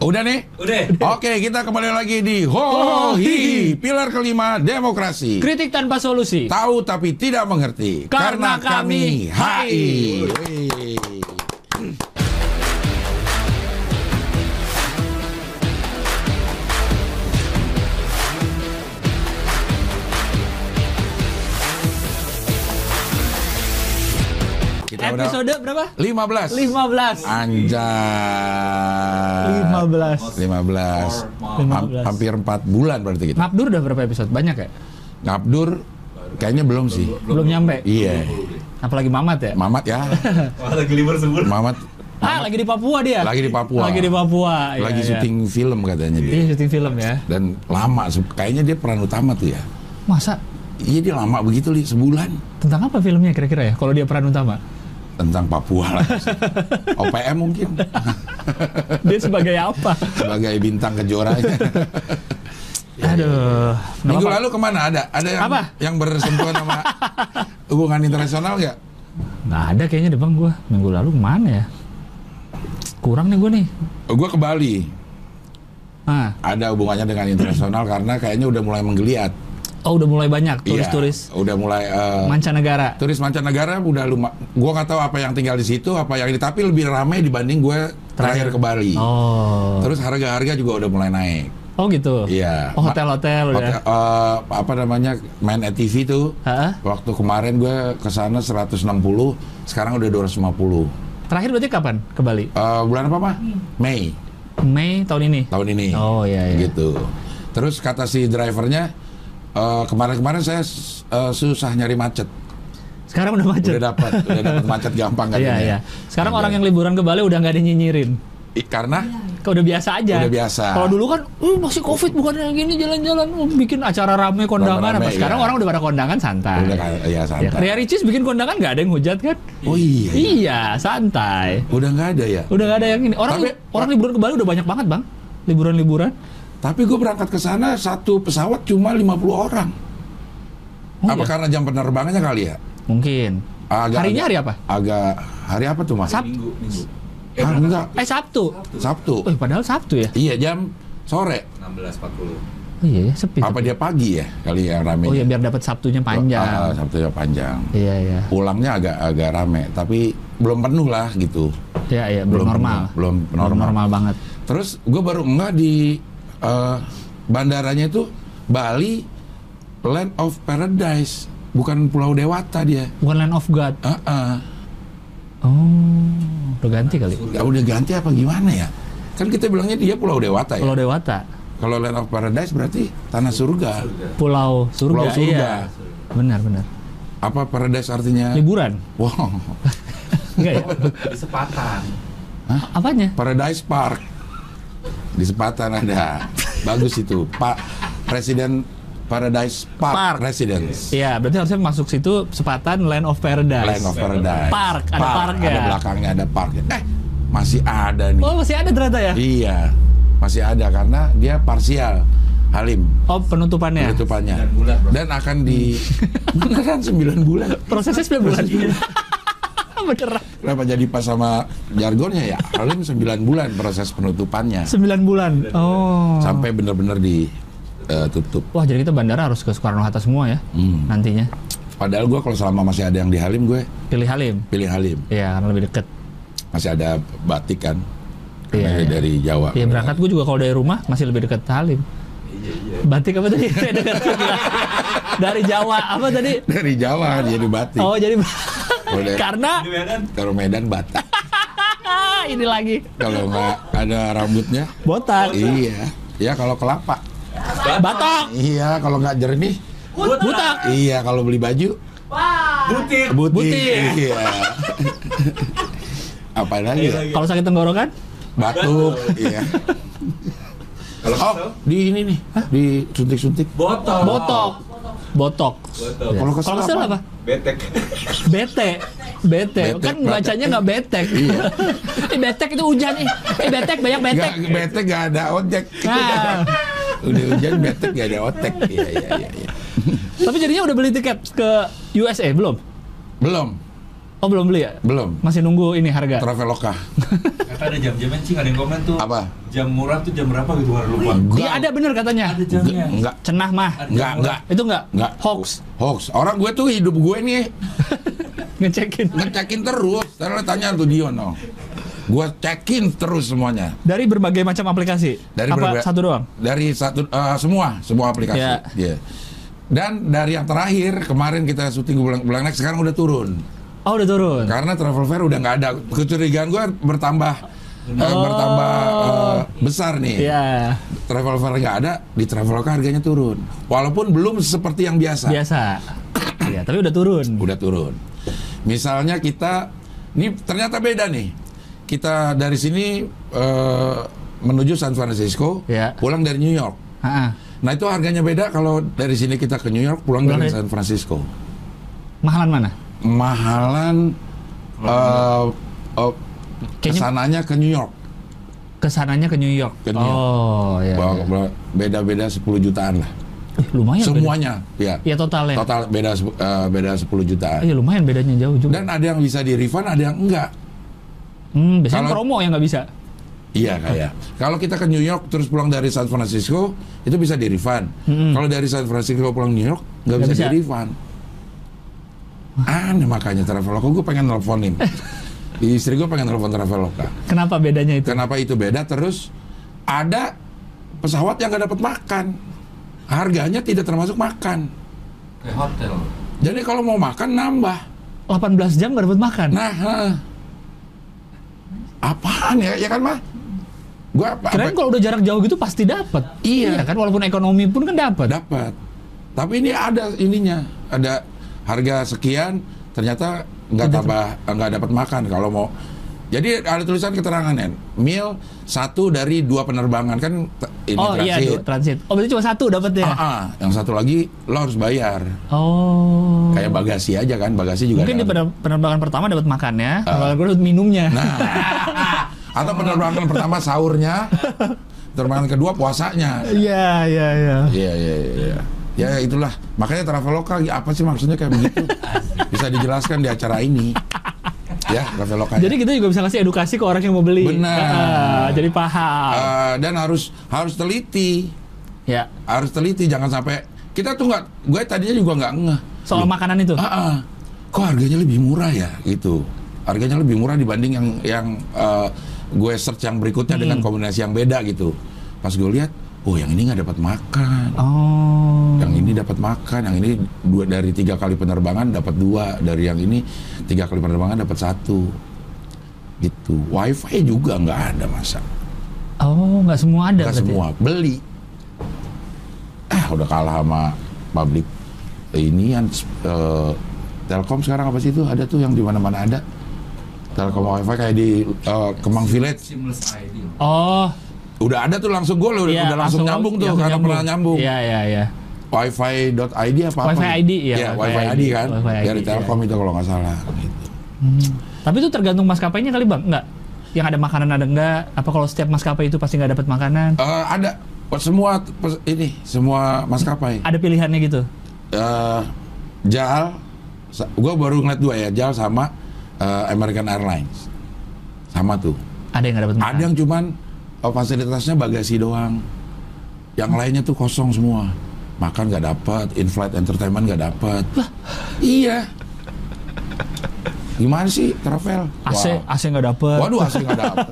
Udah nih? Udah. Oke, kita kembali lagi di Ho Hi Pilar kelima demokrasi. Kritik tanpa solusi. Tahu tapi tidak mengerti. Karena kami HI. Wih. Episode berapa? 15. 15. Anjay. 15. 15. Ham- 15. hampir 4 bulan berarti kita. Ngabdur udah berapa episode? Banyak ya? Ngabdur kayaknya belum sih. Belum nyampe. Iya. Apalagi Mamat ya? Mamat ya. Wah, lagi libur sebulan. Mamat Ah, lagi di Papua dia. lagi di Papua. Lagi di Papua. Iya, Lagi iya. syuting film katanya dia. Iya, syuting film ya. Dan lama kayaknya dia peran utama tuh ya. Masa Iya dia lama begitu li sebulan tentang apa filmnya kira-kira ya? Kalau dia peran utama. Tentang Papua lah. OPM mungkin Dia sebagai apa? sebagai bintang kejoranya. Aduh. nggak Minggu apa-apa. lalu ke mana ada? Ada yang Apa? yang bersentuhan sama hubungan internasional nggak? Nggak ada kayaknya deh bang gue. Minggu lalu ke mana ya? Kurang nih gue nih. Gue ke Bali. Ah, Ada hubungannya dengan internasional karena kayaknya udah mulai menggeliat. Oh udah mulai banyak turis-turis Iya, udah mulai eh, mancanegara. turis mancanegara udah lumayan. Gua nggak tahu apa yang tinggal di situ, apa yang ini, tapi lebih ramai dibanding gue terakhir ke Bali. Oh. Terus harga-harga juga udah mulai naik. Oh gitu. Iya. Oh hotel-hotel udah. Hotel, eh, apa namanya main at TV tuh. Hah? Waktu kemarin gue ke sana 160, sekarang udah 250. Terakhir berarti kapan ke Bali? Eh, bulan apa mah? Mei Mei tahun ini. tahun ini. Oh iya iya. Gitu. Terus kata si drivernya eh, kemarin-kemarin saya eh, susah nyari macet. Sekarang udah macet. Udah dapat, udah dapat macet gampang Iya katanya. iya. Sekarang orang yang liburan ke Bali udah nggak ada nyinyirin. I- karena Kau udah biasa aja. Udah biasa. Kalau dulu kan, uh, masih covid bukan yang gini jalan-jalan, uh, bikin acara rame kondangan Rame-rame, apa. Sekarang iya. orang udah pada kondangan santai. udah kayak ya Ya, santai. Ria Ricis bikin kondangan nggak ada yang hujat kan? Oh iya, iya. Iya, santai. Udah nggak ada ya. Udah nggak ada yang ini. Orang Tapi- orang liburan ke Bali udah banyak banget bang. Liburan-liburan. Tapi gue berangkat ke sana satu pesawat cuma 50 orang. Oh, apa iya? karena jam penerbangannya kali ya? Mungkin. Agak- Harinya hari apa? Agak hari apa tuh mas? Minggu, minggu. Ah, enggak, Eh Sabtu. Sabtu. Oh, padahal Sabtu ya? Iya jam sore. 16.40. Oh iya, ya, sepi. Apa sepi. dia pagi ya kali yang rame? Oh iya, biar dapat Sabtunya panjang. Ah, Sabtunya panjang. Iya iya. Pulangnya agak agak rame, tapi belum penuh lah gitu. Iya iya, belum, Belum normal. penuh, belum Belum normal. normal banget. Terus gue baru enggak di eh, bandaranya itu Bali Land of Paradise, bukan Pulau Dewata dia. Bukan Land of God. Ah, ah. Oh, udah ganti kali. Ya udah ganti apa gimana ya? Kan kita bilangnya dia Pulau Dewata ya. Pulau Dewata, Kalau Land of Paradise berarti tanah surga. Pulau Surga. Pulau Surga. Iya. Benar benar. Apa Paradise artinya? Liburan. Wow, Enggak ya? Di sepatan. Apanya? Paradise Park di Sepatan ada. Bagus itu, Pak Presiden Paradise Park, Park. Residence. Iya, berarti harusnya masuk situ sepatan Land of Paradise. Land of Paradise. Park, ada park ya? Ada belakangnya ada park. Eh, masih ada nih. Oh, masih ada ternyata ya? Iya, masih ada karena dia parsial. Halim Oh, penutupannya. penutupannya. 9 bulan, bro. Dan akan di beneran 9 bulan. Prosesnya 9 bulan. Beneran. Kenapa jadi pas sama jargonnya ya? Halim 9 bulan proses penutupannya 9 bulan. Oh. sampai benar-benar ditutup. Wah, jadi kita bandara harus ke Soekarno Hatta semua ya Hmm. nantinya. Padahal gue kalau selama masih ada yang di Halim gue Pilih Halim. pilih Halim. Iya, karena lebih deket. Masih ada batik kan? Iya, iya. dari Jawa. Iya, berangkat gue juga kalau dari rumah masih lebih deket Halim. Iya, iya. Batik apa tadi? Dari Jawa apa tadi? Dari Jawa jadi batik. Oh, jadi Dari- karena Di Medan. Kalau Medan batik. ini lagi Kalau nggak ada rambutnya, botak. iya. Ya kalau kelapa. Batok. Iya, kalau nggak jernih. Butak. Iya, kalau beli baju. Butik. Butik. Butik. Iya. Apa lagi ya? Kalau sakit tenggorokan? Batuk. Iya. Kalau Oh, di ini nih, di suntik-suntik. botol. Botok. Botok. Ya. Kalau kesel apa? apa? Betek. Bete. Bete. Betek, Kan bacanya nggak betek. Iya. eh betek itu hujan ih. Eh betek banyak betek. Nggak, betek nggak ada ojek. Nah, Udah hujan betek nggak ada otek. Iya, iya, iya. iya. tapi jadinya udah beli tiket ke USA belum? Belum. Oh belum beli ya? Belum. Masih nunggu ini harga. Traveloka. Kata ada jam-jamnya cing ada yang komen tuh. Apa? Jam murah tuh jam berapa gitu kan lupa. Iya ada bener katanya. Ada jamnya. Enggak, Cenah mah. Enggak, jam enggak. Itu enggak? Enggak. Hoax. Hoax. Orang gue tuh hidup gue nih Ngecekin. ngecekin terus. Terus tanya tuh Dion no. Gue cekin terus semuanya. Dari berbagai macam aplikasi. Dari Apa berbagai- satu doang? Dari satu eh, semua, semua aplikasi. Ya. Iya. Dan dari yang terakhir kemarin kita syuting bulan bulan next sekarang udah turun. Oh udah turun. Karena travel fair udah nggak ada. Kecurigaan gue bertambah eh, Oh. bertambah eh, besar nih. Iya. Travel fair nggak ada, di Traveloka harganya turun. Walaupun belum seperti yang biasa. Biasa. Iya, tapi udah turun. Udah turun. Misalnya kita, ini ternyata beda nih. Kita dari sini eh, menuju San Francisco, Ya. pulang dari New York. Ha-ha. Nah itu harganya beda kalau dari sini kita ke New York, pulang Pulang dari dari- San Francisco. Mahalan mana? Mahalan eh eh, Kayaknya- ke sananya ke New York. Ke sananya ke New York. Ke New York. Oh iya. Iya. bawa- Beda-beda 10 jutaan lah. Eh, lumayan. Semuanya, ya. Beda. Ya totalnya. Total beda eh, beda 10 jutaan. Iya lumayan bedanya jauh juga. Dan ada yang bisa di refund, ada yang enggak. hmm, biasanya kalau- promo yang nggak bisa. Iya kayak. Kalau kita ke New York terus pulang dari San Francisco itu bisa di refund. Mm-mm. Kalau dari San Francisco pulang New York Nggak bisa, bisa. di refund. Aneh makanya Traveloka gue pengen nelfonin. Istri gue pengen telepon Traveloka. Kenapa bedanya itu? Kenapa itu beda? Terus ada pesawat yang nggak dapat makan. Harganya tidak termasuk makan. Kayak hotel. Jadi kalau mau makan nambah. 18 jam nggak dapat makan. Nah, heeh. apaan ya? Ya kan mah? Gua apa? Kirain kalau udah jarak jauh gitu pasti dapat. Iya. kan walaupun ekonomi pun kan dapat. dapat. Tapi ini ada ininya, ada harga sekian, ternyata nggak tambah nggak dapat makan kalau mau. Jadi ada tulisan keterangan Nen, meal satu dari dua penerbangan kan ini oh iya, transit. du- transit. Oh berarti cuma satu dapatnya. Ah, ah. yang satu lagi lo harus bayar. Oh. Kayak bagasi aja kan, bagasi juga. Mungkin di penerbangan pertama dapat makannya, kalau gue dapat minumnya. Nah, atau penerbangan pertama sahurnya, penerbangan kedua puasanya. Iya, iya, iya. Iya iya iya. Ya itulah makanya Traveloka ya apa sih maksudnya kayak begitu? Bisa dijelaskan di acara ini. Ya Traveloka. Jadi kita juga bisa kasih edukasi ke orang yang mau beli. Benar. Ah, jadi paham. Eh, dan harus harus teliti, ya. harus teliti jangan sampai kita tuh nggak, gue tadinya juga nggak ngeh. Soal makanan itu. Ah, ah. kok harganya lebih murah ya gitu. Harganya lebih murah dibanding yang yang eh, gue search yang berikutnya Hmm. dengan kombinasi yang beda gitu. Pas gue lihat, oh yang ini nggak dapat makan. Oh. yang ini dapat makan, yang ini dua dari tiga kali penerbangan dapat dua, dari yang ini tiga kali penerbangan dapat satu, gitu. WiFi juga nggak ada masa, Oh, nggak semua ada nggak berarti. semua beli. Ah udah kalah sama publik ini yang eh, Telkom sekarang apa sih itu ada tuh yang di mana-mana ada. Telkom WiFi kayak di eh, Kemang Village Seamless ID. Oh, udah ada tuh langsung gue udah, iya, udah langsung, nyambung tuh langsung karena pernah nyambung. Iya, iya, iya. wifi.id apa apa Wi-Fi ID, iya, ya Wi-Fi wifi ID ID, kan Wi-Fi ID, dari iya. Telkom itu kalau nggak salah gitu. Hmm. Tapi itu tergantung maskapainya kali bang, nggak? Yang ada makanan ada nggak? Apa kalau setiap maskapai itu pasti nggak dapat makanan? Eh, ada semua ini semua maskapai Ada pilihannya gitu. Eh, JAL gue baru ngeliat dua ya JAL sama eh, American Airlines sama tuh Ada yang nggak dapat makan. ada yang cuman eh, fasilitasnya bagasi doang yang lainnya tuh kosong semua makan nggak dapat in-flight entertainment nggak dapat iya gimana sih travel AC, Wah. AC nggak dapet. Waduh AC nggak dapet.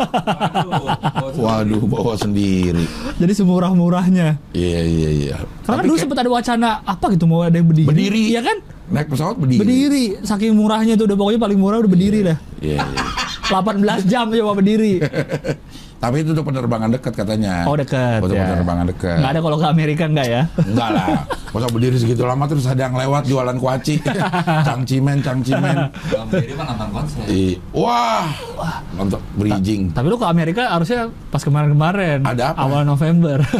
Waduh. Waduh bawa sendiri. Jadi semurah-murahnya. Iya iya iya. Karena Tapi dulu kayak sempat ada wacana apa gitu mau ada yang berdiri. Berdiri. Iya kan? naik pesawat berdiri. Berdiri. Saking murahnya tuh udah pokoknya paling murah udah berdiri dah. Iya iya. 18 jam coba berdiri. Tapi itu untuk penerbangan dekat katanya. Oh dekat. Untuk ya. penerbangan dekat. Nggak ada kalau ke Amerika nggak ya? Enggak lah. Masa berdiri segitu lama terus ada yang lewat jualan kuaci. cangcimen, cangcimen. Ferry mah nonton konser. I, wah. Untuk bridging. Tapi lu ke Amerika harusnya pas kemarin-kemarin. Ada apa? Awal November.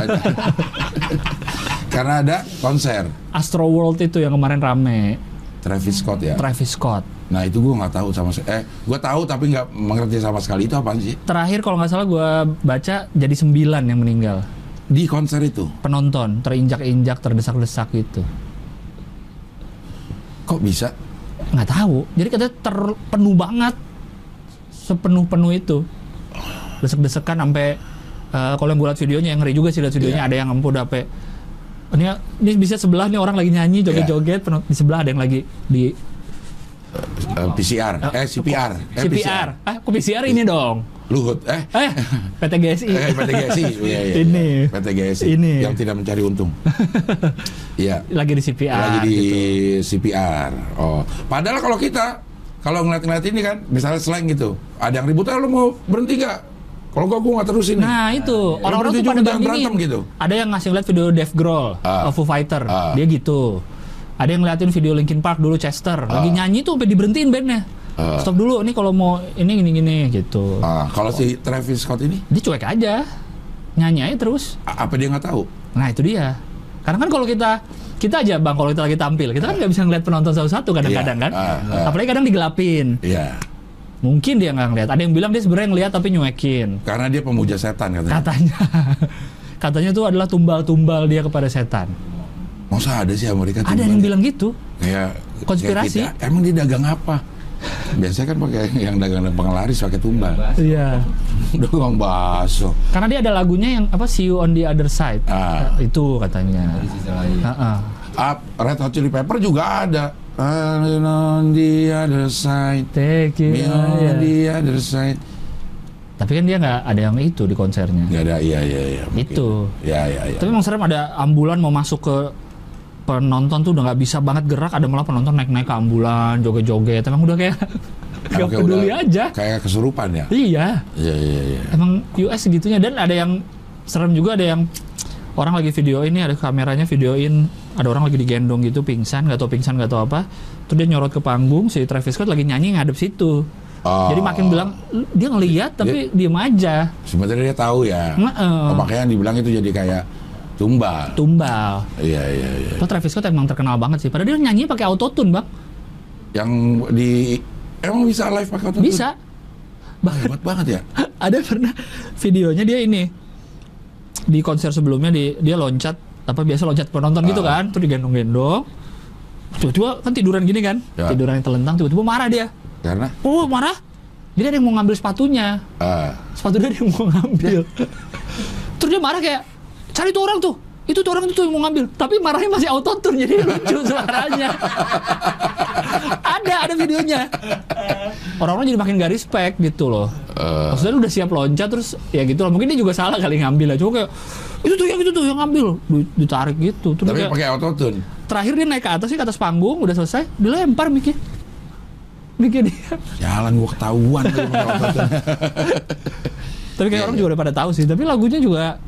Karena ada konser Astro World itu yang kemarin rame. Travis Scott ya. Travis Scott. Nah itu gue nggak tahu sama se- eh gue tahu tapi nggak mengerti sama sekali itu apa sih Terakhir kalau nggak salah gue baca jadi sembilan yang meninggal. di konser itu Penonton terinjak-injak, terdesak-desak gitu. kok bisa nggak tahu. Jadi katanya terpenuh banget, sepenuh penuh itu, desek-desekan sampai eh, kalau yang gue liat videonya yang ngeri juga sih liat videonya Iya. ada yang ampun sampai ini ini bisa sebelah nih orang lagi nyanyi joget-joget penont- di sebelah ada yang lagi di Eh, PCR, eh CPR, eh, CPR. Ah, kok PCR ini dong? Luhut, eh Eh, PT GSI. Eh, PT GSI, iya, iya, Ini. iya. PT GSI, Ini. yang tidak mencari untung. Iya, Lagi di CPR. lagi di gitu. CPR. Oh, padahal kalau kita kalau ngeliat-ngeliat ini kan, misalnya slang gitu, ada yang ribut, ah, lu mau berhenti nggak? Kalau gua gua nggak terusin. nih." Nah itu orang-orang tuh pada bandingin. berantem gitu. Ada yang ngasih lihat video Dave Grohl, Ah. uh, Foo Fighter, Ah. dia gitu. Ada yang ngeliatin video Linkin Park dulu Chester, lagi Ah. nyanyi tuh sampai diberhentiin bandnya. Ah. Stop dulu, nih kalau mau ini gini gini gitu. Ah, kalau si Travis Scott ini, Dia cuek aja, nyanyi aja terus. a- apa dia nggak tahu? Nah itu dia. Karena kan kalau kita kita aja bang kalau kita lagi tampil, kita kan nggak bisa ngeliat penonton satu-satu kadang-kadang Iya. kan. Ah, ah. Apalagi kadang digelapin. Iya, Mungkin dia nggak ngeliat. Ada yang bilang dia sebenarnya ngeliat tapi nyuekin. karena dia pemuja setan katanya. Katanya. Katanya itu adalah tumbal-tumbal dia kepada setan. Masa ada sih Amerika Ada yang bilang gitu. kayak Konspirasi. kayak kita, emang dia dagang apa? Biasanya kan pakai yang dagang penglaris pakai tumbal. Iya. Dagang bakso. Karena dia ada lagunya yang apa See You on the Other Side. Ah. Eh, Itu katanya. Lain. Heeh. Up, Red Hot Chili Pepper juga ada. I'm on the other side. Take Me it. on iya. the other side. Tapi kan dia nggak ada yang itu di konsernya. Nggak ada, iya iya iya. mungkin. Itu. Ya ya ya. Tapi emang serem ada ambulan mau masuk ke penonton tuh udah nggak bisa banget gerak. Ada malah penonton naik-naik ke ambulan, joget-joget. Emang udah kayak nggak peduli udah aja. Kayak kesurupan ya. Iya. Iya iya iya. Emang US segitunya dan ada yang serem juga ada yang orang lagi video ini ada kameranya videoin ada orang lagi digendong gitu pingsan nggak tahu pingsan nggak tahu apa terus dia nyorot ke panggung si Travis Scott lagi nyanyi ngadep situ Oh. jadi makin bilang "Lu- dia ngeliat tapi diem aja Sebenarnya dia tahu ya. Nge-eh. Oh, makanya dibilang itu jadi kayak tumbal. tumbal. Iya iya iya. Lo Travis Scott emang terkenal banget sih. Padahal dia nyanyi pakai autotune bang. Yang di emang bisa live pakai autotune? bisa. Wah, hebat banget ya. ada pernah videonya dia ini. Di konser sebelumnya di, dia loncat apa biasa loncat penonton gitu Ah. kan. Terus digendong-gendong. Tiba-tiba kan tiduran gini kan. Ya. tiduran yang telentang tiba-tiba marah dia. Karena? Oh marah? Jadi ada yang mau ngambil sepatunya. Ah, sepatu dia ada yang mau ngambil. Terus dia marah kayak cari tuh orang tuh itu tuh orang itu yang mau ngambil tapi marahnya masih autotune jadi lucu suaranya ada ada videonya orang-orang jadi makin gak respect gitu loh eh, Maksudnya lu udah siap loncat terus ya gitu loh. Mungkin dia juga salah kali ngambil lah. Cuma kayak itu tuh yang itu tuh yang ngambil. Di- Ditarik gitu. Terus tapi pakai autotune. terakhir dia naik ke atas sih ke atas panggung udah selesai dilempar mikir. Mikir dia. Jalan gua ketahuan. Tapi kayak orang juga udah pada tahu sih. Tapi lagunya juga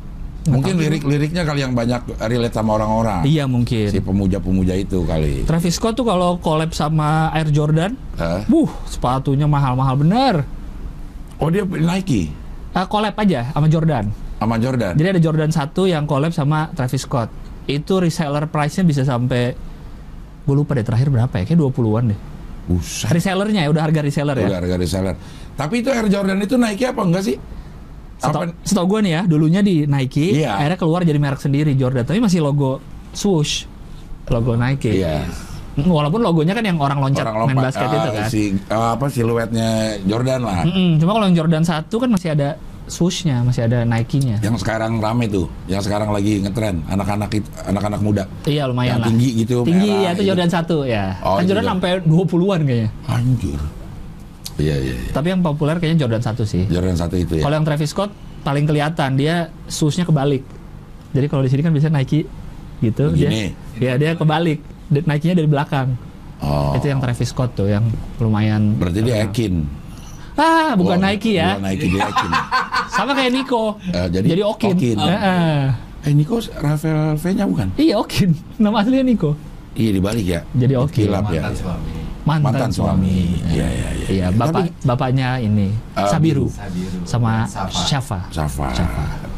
Mungkin lirik-liriknya kali yang banyak relate sama orang-orang. iya mungkin. Si pemuja-pemuja itu kali. Travis Scott tuh kalau collab sama Air Jordan, Hah? buh sepatunya mahal-mahal bener. Oh dia Nike Eh, collab aja sama Jordan. sama Jordan. Jadi ada Jordan 1 yang collab sama Travis Scott. Itu reseller price-nya bisa sampai gue lupa deh terakhir berapa ya? Kayak 20-an deh. Buset. Resellernya ya udah harga reseller ya. Udah harga reseller. Tapi itu Air Jordan itu Nike apa enggak sih? Setau, setau gue nih ya, dulunya di Nike, Iya. akhirnya keluar jadi merek sendiri Jordan, tapi masih logo swoosh, logo Nike. Iya. Walaupun logonya kan yang orang loncat Orang main lompat basket ah, itu kan. si ah, apa siluetnya Jordan lah. Mm-mm, cuma kalau yang Jordan 1 kan masih ada swooshnya, masih ada Nike-nya. Yang sekarang rame tuh, yang sekarang lagi ngetren anak-anak anak-anak muda. Iya lumayan Yang lah. tinggi gitu, Tinggi merah ya itu gitu. Jordan 1 ya. Oh, kan Jordan sampai 20-an kayaknya. Anjir. Iya iya iya. Tapi yang populer kayaknya Jordan 1 sih. Jordan satu itu ya. Kalau yang Travis Scott paling kelihatan dia shoesnya kebalik. Jadi kalau di sini kan biasanya Nike gitu Begini. dia. Ya dia kebalik. Nike-nya dari belakang. Oh. Itu yang Travis Scott tuh yang lumayan. Berarti dia Ekin. Ah, bukan Oh, Nike ya. Bukan Nike dia Ekin. Sama kayak Nico. Eh, jadi Okin. Okin. Heeh. eh Nico Rafael V-nya bukan? Iya Okin. Nama aslinya Nico. Iya dibalik ya. Jadi Okin. Kilap ya. Suami. Mantan, Mantan suami. Iya iya iya. Iya, bapak bapaknya ini Ah, Sabiru Sabiru. sama Safa. Syafa. Safa.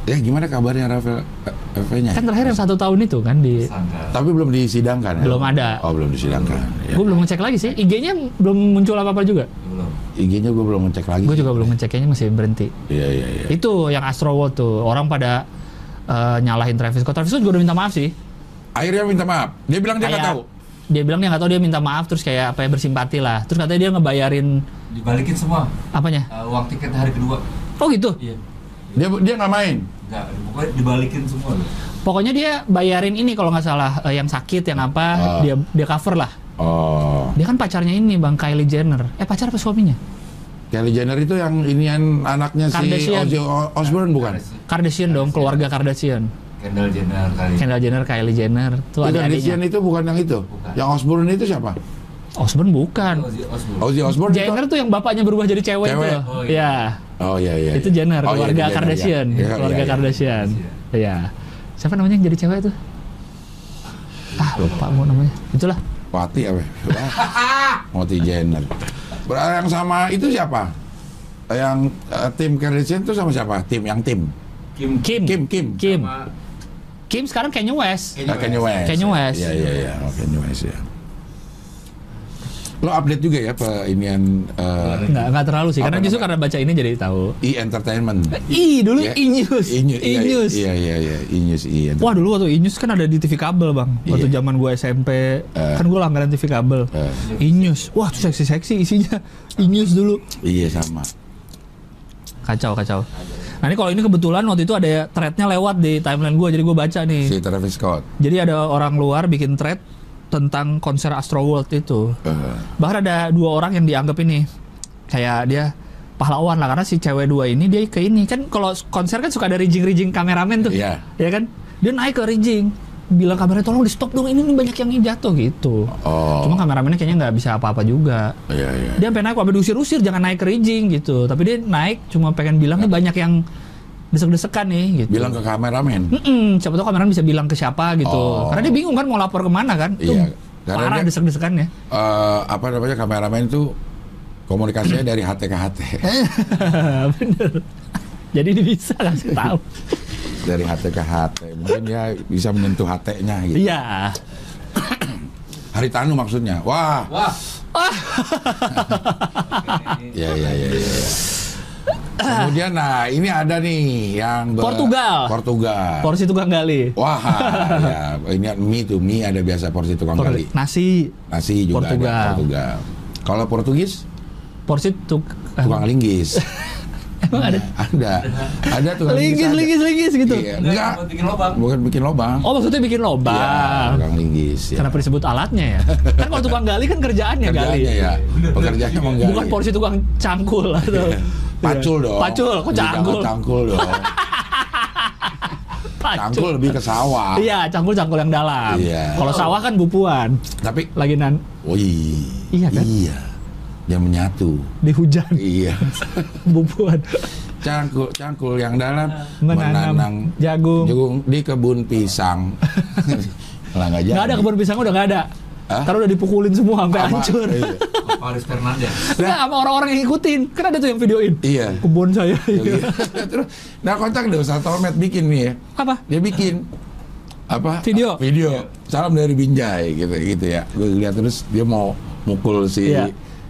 Ya gimana kabarnya Rafael eh, V-nya? Kan terakhir yang satu tahun itu kan di Sangka. Tapi belum disidangkan ya? Belum ada. Oh belum disidangkan. Ya. Gue belum ngecek lagi sih. IG-nya belum muncul apa-apa juga. Belum. IG-nya gue belum ngecek lagi. Gue juga belum ngecek, kayaknya masih berhenti. Iya iya iya. Itu yang Astro World tuh. Orang pada eh, nyalahin Travis Scott. Travis Scott juga udah minta maaf sih. Akhirnya minta maaf. Dia bilang dia nggak tahu. Dia bilang dia nggak tahu dia minta maaf terus kayak apa ya bersimpati lah terus katanya dia ngebayarin Dibalikin semua apanya eh, uang tiket hari kedua. oh gitu Iya. Dia dia nggak main. Enggak, pokoknya dibalikin semua loh. pokoknya dia bayarin ini kalau nggak salah eh, yang sakit yang apa Ah. dia dia cover lah Oh. dia kan pacarnya ini bang Kylie Jenner eh pacar apa suaminya Kylie Jenner itu yang inian anaknya si Kardashian. Ozzy O- Osbourne bukan? Kardashian dong keluarga Kardashian Kendall Jenner kali. Kendall Jenner Kylie Jenner tuh Itu ada Kardashian adiknya itu bukan yang itu. Bukan. Yang Osbourne itu siapa? Osborne bukan Ozzy. Ozzy Osbourne itu. Jenner tuh yang bapaknya berubah jadi cewek, Cewek. itu loh. Oh, Iya. iya. Oh iya iya. Itu iya. Jenner, Oh, iya, keluarga Jenner, Kardashian, iya. Iya, keluarga iya, iya. Kardashian. Iya. Siapa namanya yang jadi cewek itu? Ah, lupa mau namanya. Itulah. Wati apa? Wati Jenner. Berarti yang sama itu siapa? Yang eh, tim Kardashian itu sama siapa? Tim yang tim. Kim Kim. Kim Kim. Kim. sama Kim sekarang Kanye West. Kanye Ah, Kanye West. Kanye West. Iya iya iya. Oh, Kanye West ya. Lo update juga ya pe inian eh, Enggak, enggak terlalu sih. Karena justru karena baca ini jadi tahu. e entertainment. Ih, dulu Ya. E-News. E-News, iya, E-News. Iya iya iya, E-News E. Wah dulu waktu E-News kan ada di TV kabel bang Waktu Iya. zaman gue SMP Eh. Kan gue langganan TV kabel Eh. E-News Wah tuh seksi-seksi isinya E-News dulu Iya sama. Kacau kacau Nah ini kalau ini kebetulan waktu itu ada threadnya lewat di timeline gue Jadi gue baca nih. Si Travis Scott. Jadi ada orang luar bikin thread Tentang konser Astro World itu. Eh, Bahkan ada dua orang yang dianggap ini Kayak dia pahlawan lah Karena si cewek dua ini dia ke ini. Kan kalau konser kan suka ada rigging-rigging kameramen tuh. Iya. ya kan? Dia naik ke rigging bilang kameranya tolong di stop dong ini nih banyak yang jatuh gitu Oh. cuma kameramennya kayaknya nggak bisa apa-apa juga Iya iya. dia sampai naik sampai diusir-usir jangan naik ke rigging gitu tapi dia naik cuma pengen bilang nih banyak yang desek-desekan nih gitu Bilang ke kameramen. Mm-mm, siapa tahu kameramen bisa bilang ke siapa gitu Oh. karena dia bingung kan mau lapor ke mana kan Iya, karena parah dia- desek-desekannya eh apa namanya kameramen itu komunikasinya dari HT ke HT. bener jadi dia bisa kasih tahu dari HT ke HT. Mungkin dia bisa menyentuh HT-nya gitu. iya Haritanu maksudnya. Wah. Wah. Ya ya ya ya. ya. Kemudian nah ini ada nih yang ber- Portugal. Portugal. porsi tukang gali Wah, ya ini mie tuh mie ada biasa porsi tukang Por- gali. nasi Nasi juga Portugal. ada Portugal. Kalau Portugis porsi tuk tukang linggis. emang ada ada. Ada tukang linggis ada. linggis linggis gitu Iya, Enggak, bikin lubang. Bukan bikin lobang. oh maksudnya bikin Iya, lobang tukang linggis. Ya. kenapa disebut alatnya ya kan kalau tukang gali kan kerjaannya gali Kerjaannya ya. Pekerjaannya menggali. bukan porsi tukang cangkul atau Pacul dong. pacul kok cangkul Cangkul dong. Cangkul lebih ke sawah. iya cangkul cangkul yang dalam Iya. kalau sawah kan bupuan Tapi, lagi nan wih. Iya kan? Iya. Dia menyatu. di hujan Iya. bupuan Cangkul, cangkul yang dalam Menanam menanam jagung. jagung di kebun pisang. Lah nggak jadi. ada kebun pisang udah nggak ada Hah? karena udah dipukulin semua sampai Apa? hancur Iya. Paris Fernandez. Enggak sama orang-orang yang ngikutin kan ada tuh yang videoin Iya. kebun saya Iya. Terus, nah kontak deh Ustaz Tolmet bikin nih ya. apa Dia bikin apa? Video. Video. Salam dari Binjai gitu gitu ya. Gue lihat terus dia mau mukul si Iya.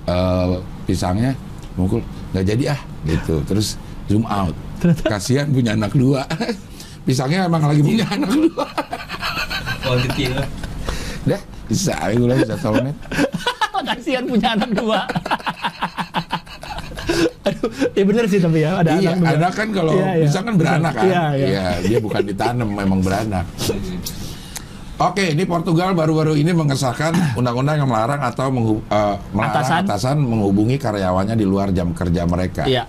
Eh, pisangnya, mukul nggak jadi ah gitu. Terus zoom out. Kasihan punya anak dua. Pisangnya emang lagi punya anak dua. Dah, bisa gue lagi Ustaz Tolmet. kasihan punya anak dua Aduh, ya bener sih tapi ya ada iya, anak anak kan kalau Iya, iya. pisang kan beranak kan. Iya, iya. dia bukan ditanam, memang beranak. Oke, ini Portugal baru-baru ini mengesahkan undang-undang yang melarang atau menghu- eh, melarang Atasan. atasan. menghubungi karyawannya di luar jam kerja mereka. Iya.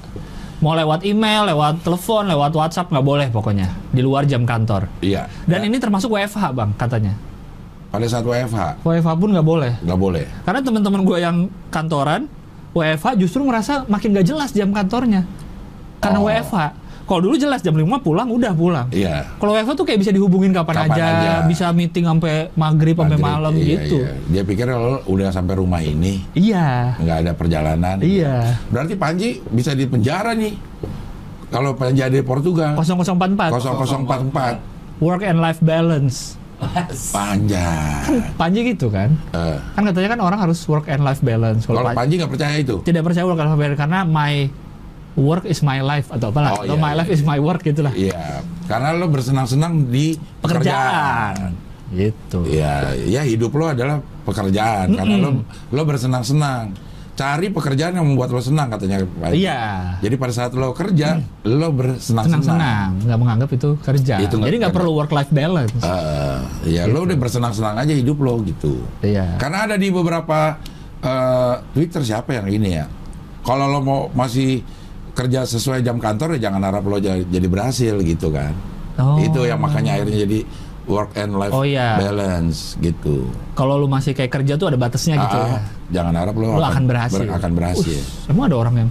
Mau lewat email, lewat telepon, lewat WhatsApp nggak boleh pokoknya di luar jam kantor. Iya. Dan ini termasuk WFH bang katanya. Pada saat WFH WFH pun nggak boleh. nggak boleh. Karena teman-teman gue yang kantoran WFH justru merasa makin gak jelas jam kantornya. Karena Oh. WFH. Kalau dulu jelas jam 5 pulang udah pulang. Iya. Kalau WFH tuh kayak bisa dihubungin kapan, Kapan aja, aja. bisa meeting sampai maghrib sampai malam iya, gitu. iya. Dia pikir kalau udah sampai rumah ini Iya. nggak ada perjalanan. Iya. Berarti Panji bisa di penjara nih. Kalau Panji ada di Portugal 0044. 0044 Work and life balance. panjang. Panji gitu kan? Eh, Kan katanya kan orang harus work and life balance. Kalau kalau Pan- Panji nggak percaya itu. tidak percaya work and life balance karena my work is my life atau apalah Oh, atau iya, my iya, life is my work gitulah. Iya, karena lo bersenang-senang di Pekerjaan. Gitu. Iya, ya hidup lo adalah pekerjaan karena lo lo bersenang-senang. Cari pekerjaan yang membuat lo senang katanya Pak. Iya. Jadi pada saat lo kerja, lo bersenang-senang. Senang-senang, nggak menganggap itu kerja. Itu Jadi nggak perlu work life balance. Eh, ya lo udah bersenang-senang aja hidup lo gitu. Iya. Karena ada di beberapa eh, Twitter siapa yang ini ya. Kalau lo mau masih kerja sesuai jam kantor ya jangan harap lo jadi, berhasil gitu kan. Oh. Itu yang makanya akhirnya jadi work and life Oh, iya. balance gitu. Kalau lu masih kayak kerja tuh ada batasnya gitu Ah, ya. Jangan harap lo, Lu akan berhasil. akan berhasil. Us, emang ada orang yang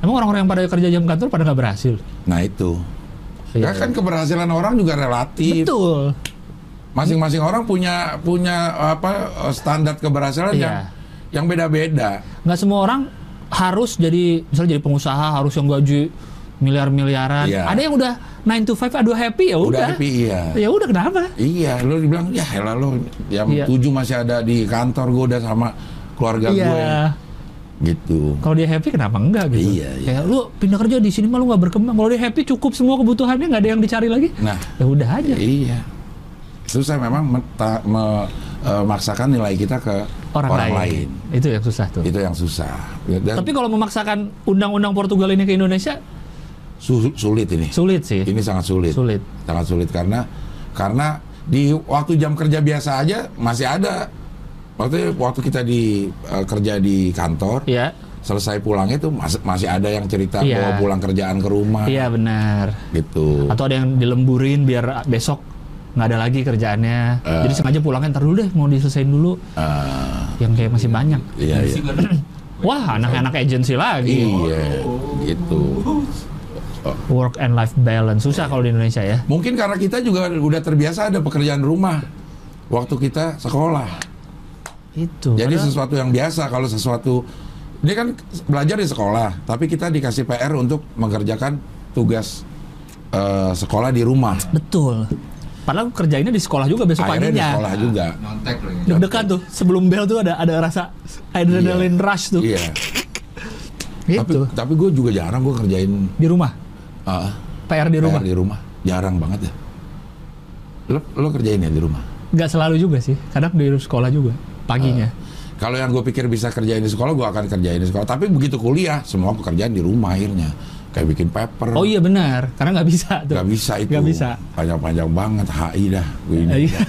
emang orang-orang yang pada kerja jam kantor pada nggak berhasil. Nah itu. Iya, Ya kan keberhasilan orang juga relatif. Betul. Masing-masing orang punya punya apa standar keberhasilan Iya. yang yang beda-beda. Nggak semua orang harus jadi misalnya jadi pengusaha harus yang gaji miliar-miliaran. Iya. Ada yang udah 9 to 5 aduh happy ya udah. Udah happy iya. Ya udah kenapa? Iya, lo dibilang ya elah lo yang Iya. tujuh masih ada di kantor gue udah sama keluarga gue Iya. gitu. Kalau dia happy kenapa enggak gitu? Iya, iya. Kayak lu pindah kerja di sini mah lu nggak berkembang. Kalau dia happy cukup semua kebutuhannya nggak ada yang dicari lagi. Nah, Ya udah aja. iya. Susah memang me- eh, memaksakan nilai kita ke Orang, orang, lain. lain. Itu yang susah tuh. Itu yang susah. Dan Tapi kalau memaksakan undang-undang Portugal ini ke Indonesia su- sulit ini. sulit sih. Ini sangat sulit. Sulit. Sangat sulit karena karena di waktu jam kerja biasa aja masih ada. Waktu waktu kita di eh, kerja di kantor, Iya. selesai pulangnya tuh mas- masih ada yang cerita Iya. bawa pulang kerjaan ke rumah Iya benar. gitu. Atau ada yang dilemburin biar besok nggak ada lagi kerjaannya. Eh. Jadi sengaja pulangnya ntar dulu deh mau diselesain dulu. Eh, Yang kayak masih banyak. iya iya. Wah anak-anak agensi lagi. Iya, gitu. Work and life balance susah kalau di Indonesia ya. Mungkin karena kita juga udah terbiasa ada pekerjaan rumah waktu kita sekolah. Itu. Jadi Padahal- sesuatu yang biasa kalau sesuatu dia kan belajar di sekolah, tapi kita dikasih PR untuk mengerjakan tugas eh, sekolah di rumah. betul. Padahal kerjainnya di sekolah juga besok Akhirnya di paginya. sekolah juga. nyontek lagi. Deg-degan tuh sebelum bel tuh ada ada rasa adrenaline rush tuh. Iya. Tapi Gitu. tapi gue juga jarang gue kerjain Di rumah. ah, PR di rumah. PR di rumah. Jarang banget ya. Lo, lo kerjain ya di rumah? Nggak selalu juga sih. Kadang di sekolah juga paginya. Kalau yang gue pikir bisa kerjain di sekolah, gue akan kerjain di sekolah. Tapi begitu kuliah, semua pekerjaan di rumah akhirnya. Kayak bikin paper. Oh iya benar, karena nggak bisa tuh. Gak bisa itu. Nggak bisa. Panjang-panjang banget HI dah. Gue ini. Iya.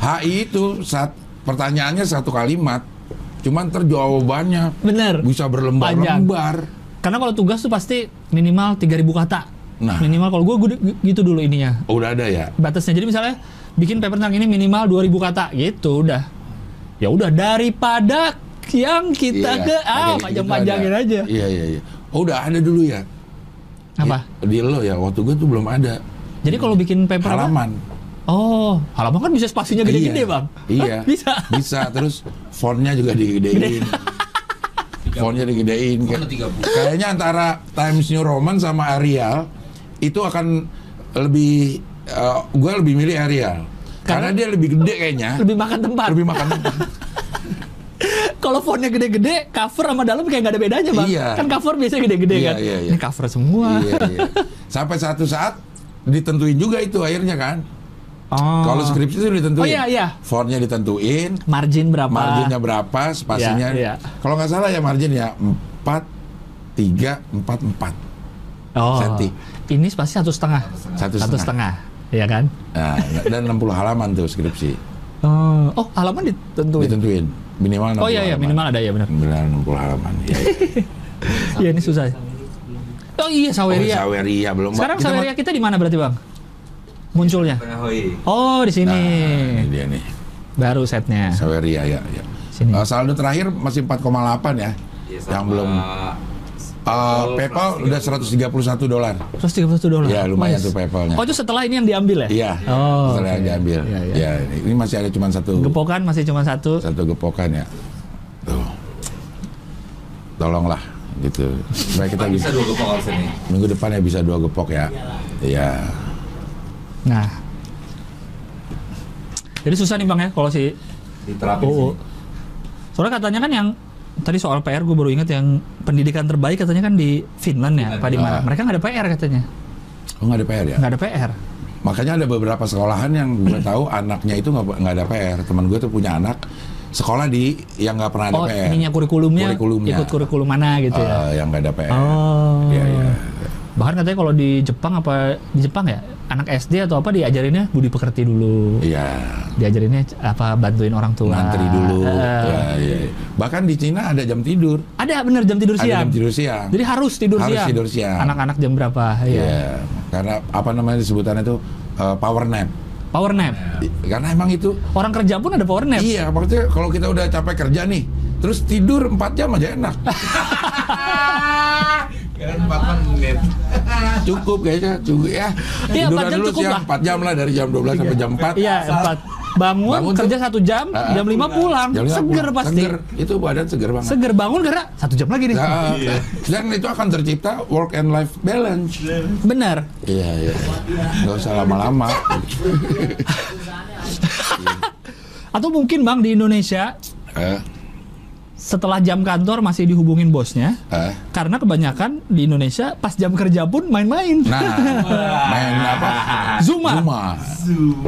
HI itu saat pertanyaannya satu kalimat, cuman terjawabannya Bener. bisa berlembar-lembar. Karena kalau tugas tuh pasti minimal 3000 kata. Nah. Minimal kalau gue gitu dulu ininya. Oh, udah ada ya. Batasnya. Jadi misalnya bikin paper tentang ini minimal 2000 kata gitu udah. Ya udah daripada yang kita Iya, ke ah gitu panjang-panjangin aja. Iya iya iya. Oh udah ada dulu ya. Apa? Di lo ya. Waktu gue tuh belum ada. Jadi kalau bikin paper apa? Halaman. Oh, halaman kan bisa spasinya gede-gede, Iya. Bang. Iya. Hah, bisa. Bisa. Terus fontnya juga digedein. fontnya digedein. Kayaknya antara Times New Roman sama Arial itu akan lebih gue lebih milih Arial. Karena, Karena- dia lebih gede kayaknya. Lebih makan tempat. Lebih makan tempat. Kalau fontnya gede-gede, cover sama dalam kayak nggak ada bedanya, Bang. Iya. Kan cover biasanya gede-gede Iya, kan. iya, iya. Ini cover semua. iya, iya. Sampai satu saat ditentuin juga itu akhirnya kan. Oh. Kalau skripsi itu ditentuin. Oh, iya, iya. Fontnya ditentuin, margin berapa? marginnya berapa, spasinya. Iya, iya. Kalau nggak salah ya margin ya 4 3 4 4. Oh. senti. Ini spasi satu setengah. Satu Satu setengah. setengah. Iya kan? Nah, dan 60 halaman tuh skripsi. Oh, oh halaman ditentuin. Ditentuin minimal 60 Oh iya iya halaman. minimal ada ya benar. Minimal 60 halaman. Iya. iya. Ini susah. Oh iya Oh, Saweria. Saweria belum. Sekarang Kita Saweria kita di mana berarti bang? Munculnya? Oh di sini. Nah, ini dia nih. Baru setnya. Saweria ya. ya. Sini. Eh, saldo terakhir masih 4,8 ya. Iya, yang belum. Eh, PayPal udah 131 dolar. Terus 31 dolar. Ya lumayan Nice. tuh PayPalnya. Oh itu setelah ini yang diambil ya? Iya. Oh, Setelah yang oke. diambil. Iya, iya. Ya, ini masih ada cuma satu Gepokan masih cuma satu. satu gepokan ya. Tuh. Tolonglah gitu. Supaya kita bisa dua gepok nih. minggu depan ya bisa dua gepok ya. Iya. Nah. Jadi susah nih bang ya kalau si Diterapin UU. sih. Soalnya katanya kan yang tadi soal PR gue baru ingat yang pendidikan terbaik katanya kan di Finland ya, Finland. apa di mana? Ah. Mereka nggak ada PR katanya, Oh nggak ada PR ya? nggak ada PR. Makanya ada beberapa sekolahan yang gue tahu anaknya itu nggak ada PR. Teman gue tuh punya anak sekolah di yang nggak pernah ada Oh, PR. ininya kurikulumnya, Kurikulumnya. ikut kurikulum mana gitu ya. Eh, yang nggak ada PR. Oh. Iya iya. Bahkan katanya kalau di Jepang apa di Jepang ya, anak SD atau apa diajarinnya budi pekerti dulu. Iya. Diajarinnya apa bantuin orang tua. Ngantri dulu. Eh, Ya, iya. Bahkan di Cina ada jam tidur. Ada bener jam tidur Ada siang. jam tidur siang. Jadi harus tidur Harus siang. tidur siang. Anak-anak jam berapa? Iya. Iya. Karena apa namanya sebutannya itu eh, power nap. Power nap. Karena emang itu Orang kerja pun ada power nap. Iya, maksudnya kalau kita udah capek kerja nih, terus tidur 4 jam aja enak. 4 menit. Cukup kayaknya, cukup ya. Iya, Tiduran 4 jam dulu cukup siang lah. 4 jam lah dari jam 12 sampai jam 4. Iya, empat. Bangun, Bangun tuh. kerja satu jam, Ah, jam 5 pulang. Jam lima seger pulang. pasti. Seger. Itu badan seger banget. Seger bangun karena satu jam lagi nih. Nah, Dan itu akan tercipta work and life balance. Benar. Iya, iya. Gak usah lama-lama. Atau mungkin Bang di Indonesia Eh, setelah jam kantor masih dihubungin bosnya eh. karena kebanyakan di Indonesia pas jam kerja pun main-main. Nah, main apa? Zuma. Zuma.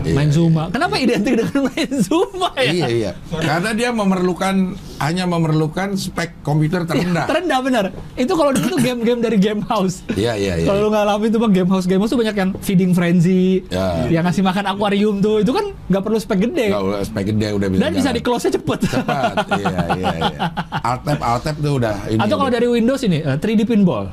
Iya, main iya. Zuma. Kenapa identik dengan main Zuma ya? Iya, iya. Karena dia memerlukan hanya memerlukan spek komputer terendah. Terendah bener. Itu kalau dulu tuh game-game dari game house. Iya, iya, iya. Kalau lu ngalamin tuh bang game house game house tuh banyak yang feeding frenzy, Ya. yang ngasih makan akuarium tuh, itu kan nggak perlu spek gede Nggak udah spek gede udah bisa dan bisa di close nya cepet. cepat iya iya iya alt tab alt tab tuh udah ini Atau kalau dari Windows ini eh, 3D pinball,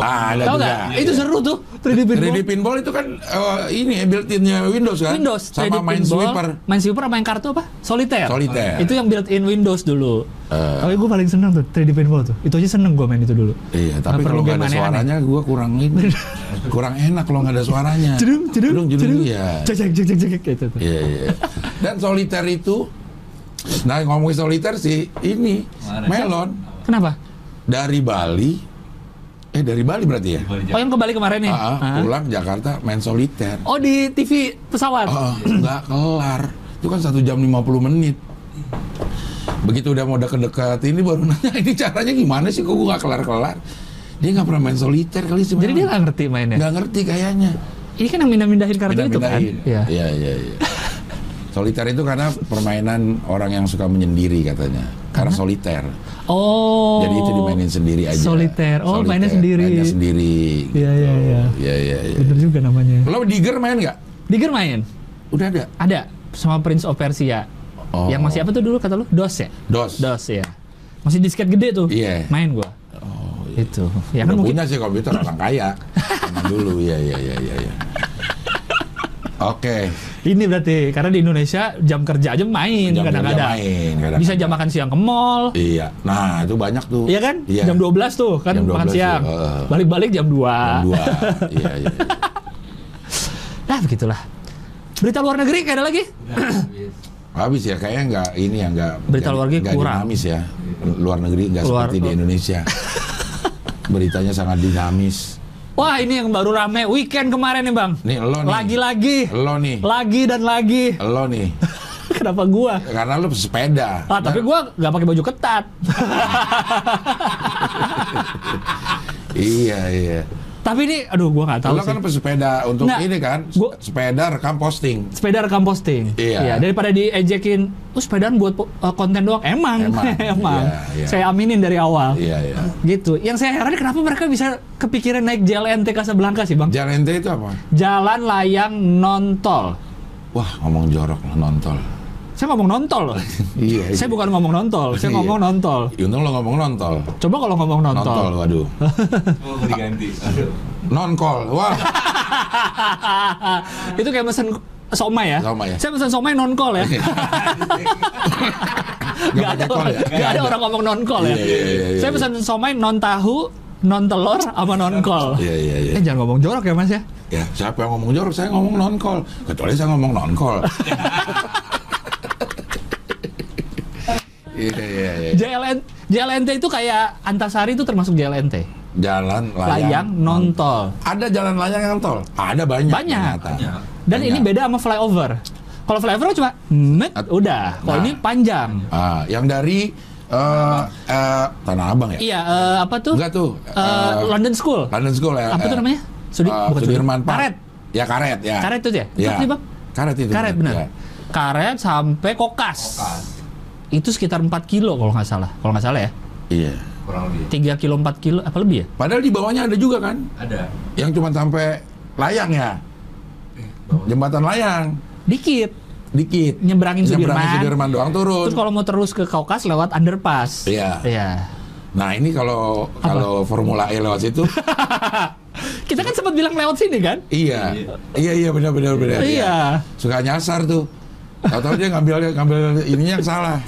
ah, ada tahu juga nggak? Itu seru tuh 3D pinball. 3D pinball itu kan eh, ini ya built-innya Windows kan Windows, 3D sama Minesweeper Minesweeper sama yang kartu apa? Solitaire. Solitaire. Itu yang built-in Windows dulu. Eh. Tapi gue paling seneng tuh 3D pinball tuh. Itu aja seneng gue main itu dulu. iya tapi kalau nggak ada suaranya gua kurang ini kurang enak kalau nggak ada suaranya Jedung, jedung, jedung jedung jedung. iya Cek cek cek cek cek gitu iya iya dan soliter itu nah ngomongin soliter sih ini Mana? melon Kenapa? dari Bali eh dari Bali berarti ya Oh yang kembali kemarin nih. Ah, ah, Ah. pulang Jakarta main soliter Oh di TV pesawat. Oh, nggak kelar. Itu kan satu jam 50 menit. Begitu udah mau deket-deket ini baru nanya ini caranya gimana sih kok gua nggak kelar-kelar. Dia nggak pernah main soliter kali sih. Jadi dia nggak ngerti mainnya. nggak ngerti kayaknya. Ini kan yang mindah-mindahin kartu itu kan. Iya. Iya, iya, iya. Soliter itu karena permainan orang yang suka menyendiri katanya. Karena soliter. Oh. Jadi itu dimainin sendiri aja. Soliter. Oh, mainnya sendiri. Mainnya sendiri. Iya iya iya. Iya, iya, iya. Bener juga namanya. Lo Digger main nggak? Digger main? Udah ada. Ada sama Prince of Persia. Oh. Yang masih apa tuh dulu kata lu? DOS ya? Dos. DOS ya. Masih disket gede tuh. Iya. Main gua. Oh, iya. Itu. Ya Udah kan mungkin punya sih komputer orang kaya. Dulu, iya iya iya iya. iya. Oke, ini berarti karena di Indonesia jam kerja aja main kadang-kadang. main, kadang-kadang. Bisa jam makan siang ke mall. iya. Nah itu banyak tuh. Iya kan? Iya. Jam 12 tuh kan Jam makan 12 siang. tuh, heeh. Balik-balik jam 2. Jam dua. iya iya. iya. Nah, begitulah. Berita luar negeri kayak ada lagi? Habis ya kayaknya nggak ini ya nggak. Berita luar negeri kurang. dinamis ya. Luar negeri nggak seperti di Indonesia. Beritanya sangat dinamis. Wah, ini yang baru rame weekend kemarin nih, Bang. Nih lo nih. Lagi-lagi. Lo nih. Lagi dan lagi. Lo nih. Kenapa gua? Karena lo sepeda. Ah, tapi gua nggak pakai baju ketat. Iya iya. Tapi ini, aduh, gua nggak tahu Lo kan pesepeda untuk Nggak, ini kan, gua- sepeda rekam posting. sepeda rekam posting. Iya. daripada diejekin, "Oh, sepedaan buat uh, konten doang." Emang, Emang. emang. Iya, iya. Saya aminin dari awal. Iya iya. Gitu. Yang saya heran kenapa mereka bisa kepikiran naik JLNT Casablanca sih, Bang? Jalan ente itu apa? Jalan layang non tol. Wah ngomong jorok nontol. Saya ngomong nontol loh. Iya. Saya bukan ngomong nontol, saya Iya. ngomong nontol. Ya, Untung lo ngomong nontol. Coba kalau ngomong Nontol, nontol. waduh. Oh, diganti. Aduh. Non-call, wah. itu kayak mesen somai ya. Somai ya. Saya pesen somai non call ya. Gak Gak ada, orang, ya? nggak ada orang ngomong non call ya. Iya, iya, iya, iya. Saya pesan somai non tahu, non telur, sama non call. Iya, iya, iya. Eh jangan ngomong jorok ya mas ya. Ya, siapa yang ngomong jorok? Saya ngomong non-call. Kecuali saya ngomong non-call. Iya, iya, iya. JLN, JLNT itu kayak Antasari itu termasuk JLNT. Jalan layang, Layang non tol. Ada jalan layang yang tol? Ada banyak. Banyak. Banyak. Dan ini Banyak. beda sama flyover. Kalau flyover kan cuma met, At- udah. Kalau Nah. ini panjang. Ah, yang dari eh eh, Tanah Abang ya? Iya, eh, apa tuh? Enggak tuh. Eh, eh, London School. London School ya. Apa tuh namanya? Sudi, eh, bukan Sudirman Park. Karet. Ya karet ya. Karet itu ya? Ya. sih, Bang? Karet itu. Karet benar. Ya. Karet sampai kokas. Kokas. Itu sekitar 4 kilo kalau nggak salah. Kalau nggak salah ya. Iya. Kurang lebih. 3 kilo 4 kilo apa lebih ya? Padahal di bawahnya ada juga kan Ada. yang cuma sampai layang ya. Eh. Jembatan layang Dikit. dikit. Nyebrangin Sudirman. Nyebrangin Sudirman doang turun. Terus kalau mau terus ke Kaukas lewat underpass. Iya. Iya. Nah, ini kalau kalau Formula E lewat situ Kita kan sempat bilang lewat sini kan? iya. Iya iya benar benar benar. Iya. Suka nyasar tuh. Tahu-tahu dia ngambil ngambil ininya yang salah.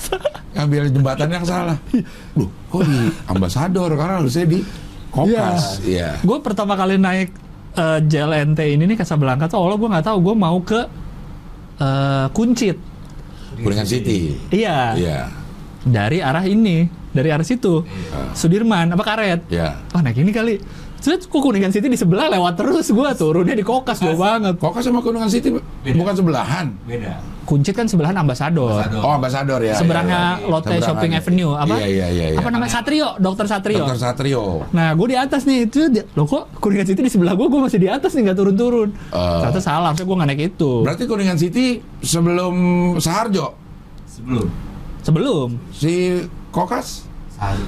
Ngambil jembatan yang salah. Loh, kok di ambasador karena harusnya di Kokas. Iya. Gue pertama kali naik eh, JLNT ini nih Casablanca tuh Allah gue nggak tahu gue mau ke eh, Kuncit. Kuningan City. Iya. Iya. Dari arah ini, dari arah situ. Sudirman apa karet? Iya. Wah naik ini kali. Terus kok Kuningan City di sebelah lewat terus gue turunnya di Kokas jauh banget. Kokas sama Kuningan City bukan sebelahan. Beda. Kuncit kan sebelahan Ambasador. Ambasador. Oh, ambasador ya. Seberangnya iya, iya. Lotte Seberangan. Shopping Avenue apa? Iya iya iya. iya. Apa namanya? Satrio, Dokter Satrio. Dokter Satrio. Nah, gue di atas nih. Itu loh kok Kuningan City di sebelah gue, gue masih di atas nih nggak turun-turun. Eh. Ternyata salah, harusnya gue nggak naik itu. Berarti Kuningan City sebelum Saharjo Sebelum. Sebelum si Kokas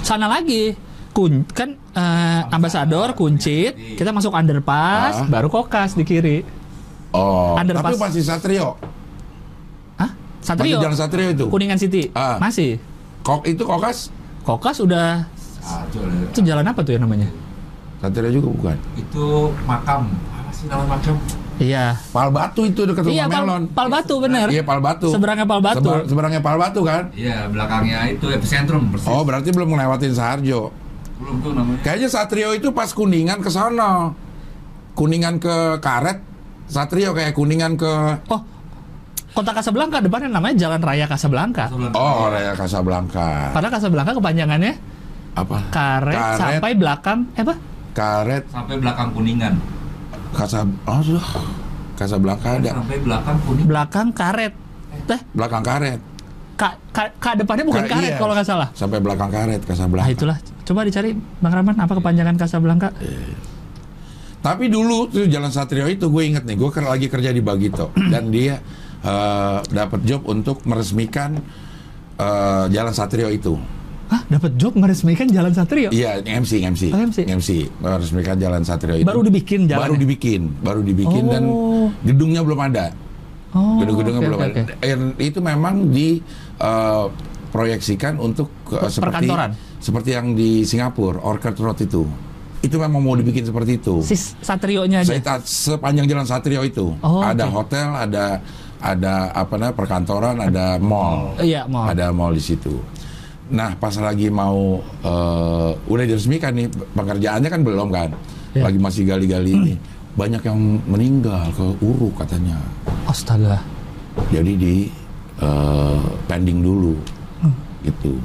sana lagi, kun kan eh, Ambasador, Kuncit, kita masuk underpass, Ah. baru Kokas di kiri. Oh, Underpass. tapi masih Satrio. Hah? Satrio? Masih Jalan Satrio itu. Kuningan City? Ah. Masih. Kok itu Kokas? Kokas udah Satu. itu jalan apa tuh ya namanya? Satrio juga bukan. Itu makam. Apa sih nama makam? Iya. Pal Batu itu dekat Iya, rumah Pal, Melon. Pal Batu bener. Iya, Pal Batu. Seberangnya Pal Batu. Seber- seberangnya Pal Batu kan? Iya, belakangnya itu epicentrum persis. Oh, berarti belum ngelewatin Saharjo. Belum tuh namanya. Kayaknya Satrio itu pas Kuningan ke sono. Kuningan ke Karet, Satrio kayak Kuningan ke Oh, Kota Casablanca depannya namanya Jalan Raya Casablanca. Sebelum- Oh, Raya Casablanca. Karena Casablanca kepanjangannya Apa? karet, sampai belakang eh apa? Karet Sampai belakang kuningan. Kasab Oh, sudah. Casablanca ada. Sampai belakang kuning. Belakang karet. Teh, Belakang Karet. ka, ka, ka depannya bukan Ka- karet iya. kalau nggak salah. Sampai belakang Karet Nah Casablanca. itulah. Coba dicari Bang Rahman apa kepanjangan Casablanca? Tapi dulu tuh Jalan Satrio itu gue inget nih, gue kan lagi kerja di Bagito dan dia eh, dapat job untuk meresmikan eh, Jalan Satrio itu. Hah, dapat job meresmikan Jalan Satrio? Iya, MC, MC, Oh, MC. meresmikan Jalan Satrio itu. Baru dibikin jalannya? Baru dibikin, baru dibikin dan Oh. gedungnya belum ada. Oh, Gedung-gedungnya oke, belum oke, ada. Dan itu memang di eh, proyeksikan untuk eh, seperti seperti yang di Singapura, Orchard Road itu. Itu memang mau dibikin seperti itu. Si Satrionya aja. Saya sepanjang jalan Satrio itu Oh, ada oke. hotel, ada ada apa namanya perkantoran, ada mall, Iya, mau. ada mall di situ. Nah pas lagi mau eh, udah diresmikan nih pekerjaannya kan belum kan, Ya. lagi masih gali-gali ini banyak yang meninggal ke Uruk katanya. Astaga. Jadi di eh, pending dulu. Gitu,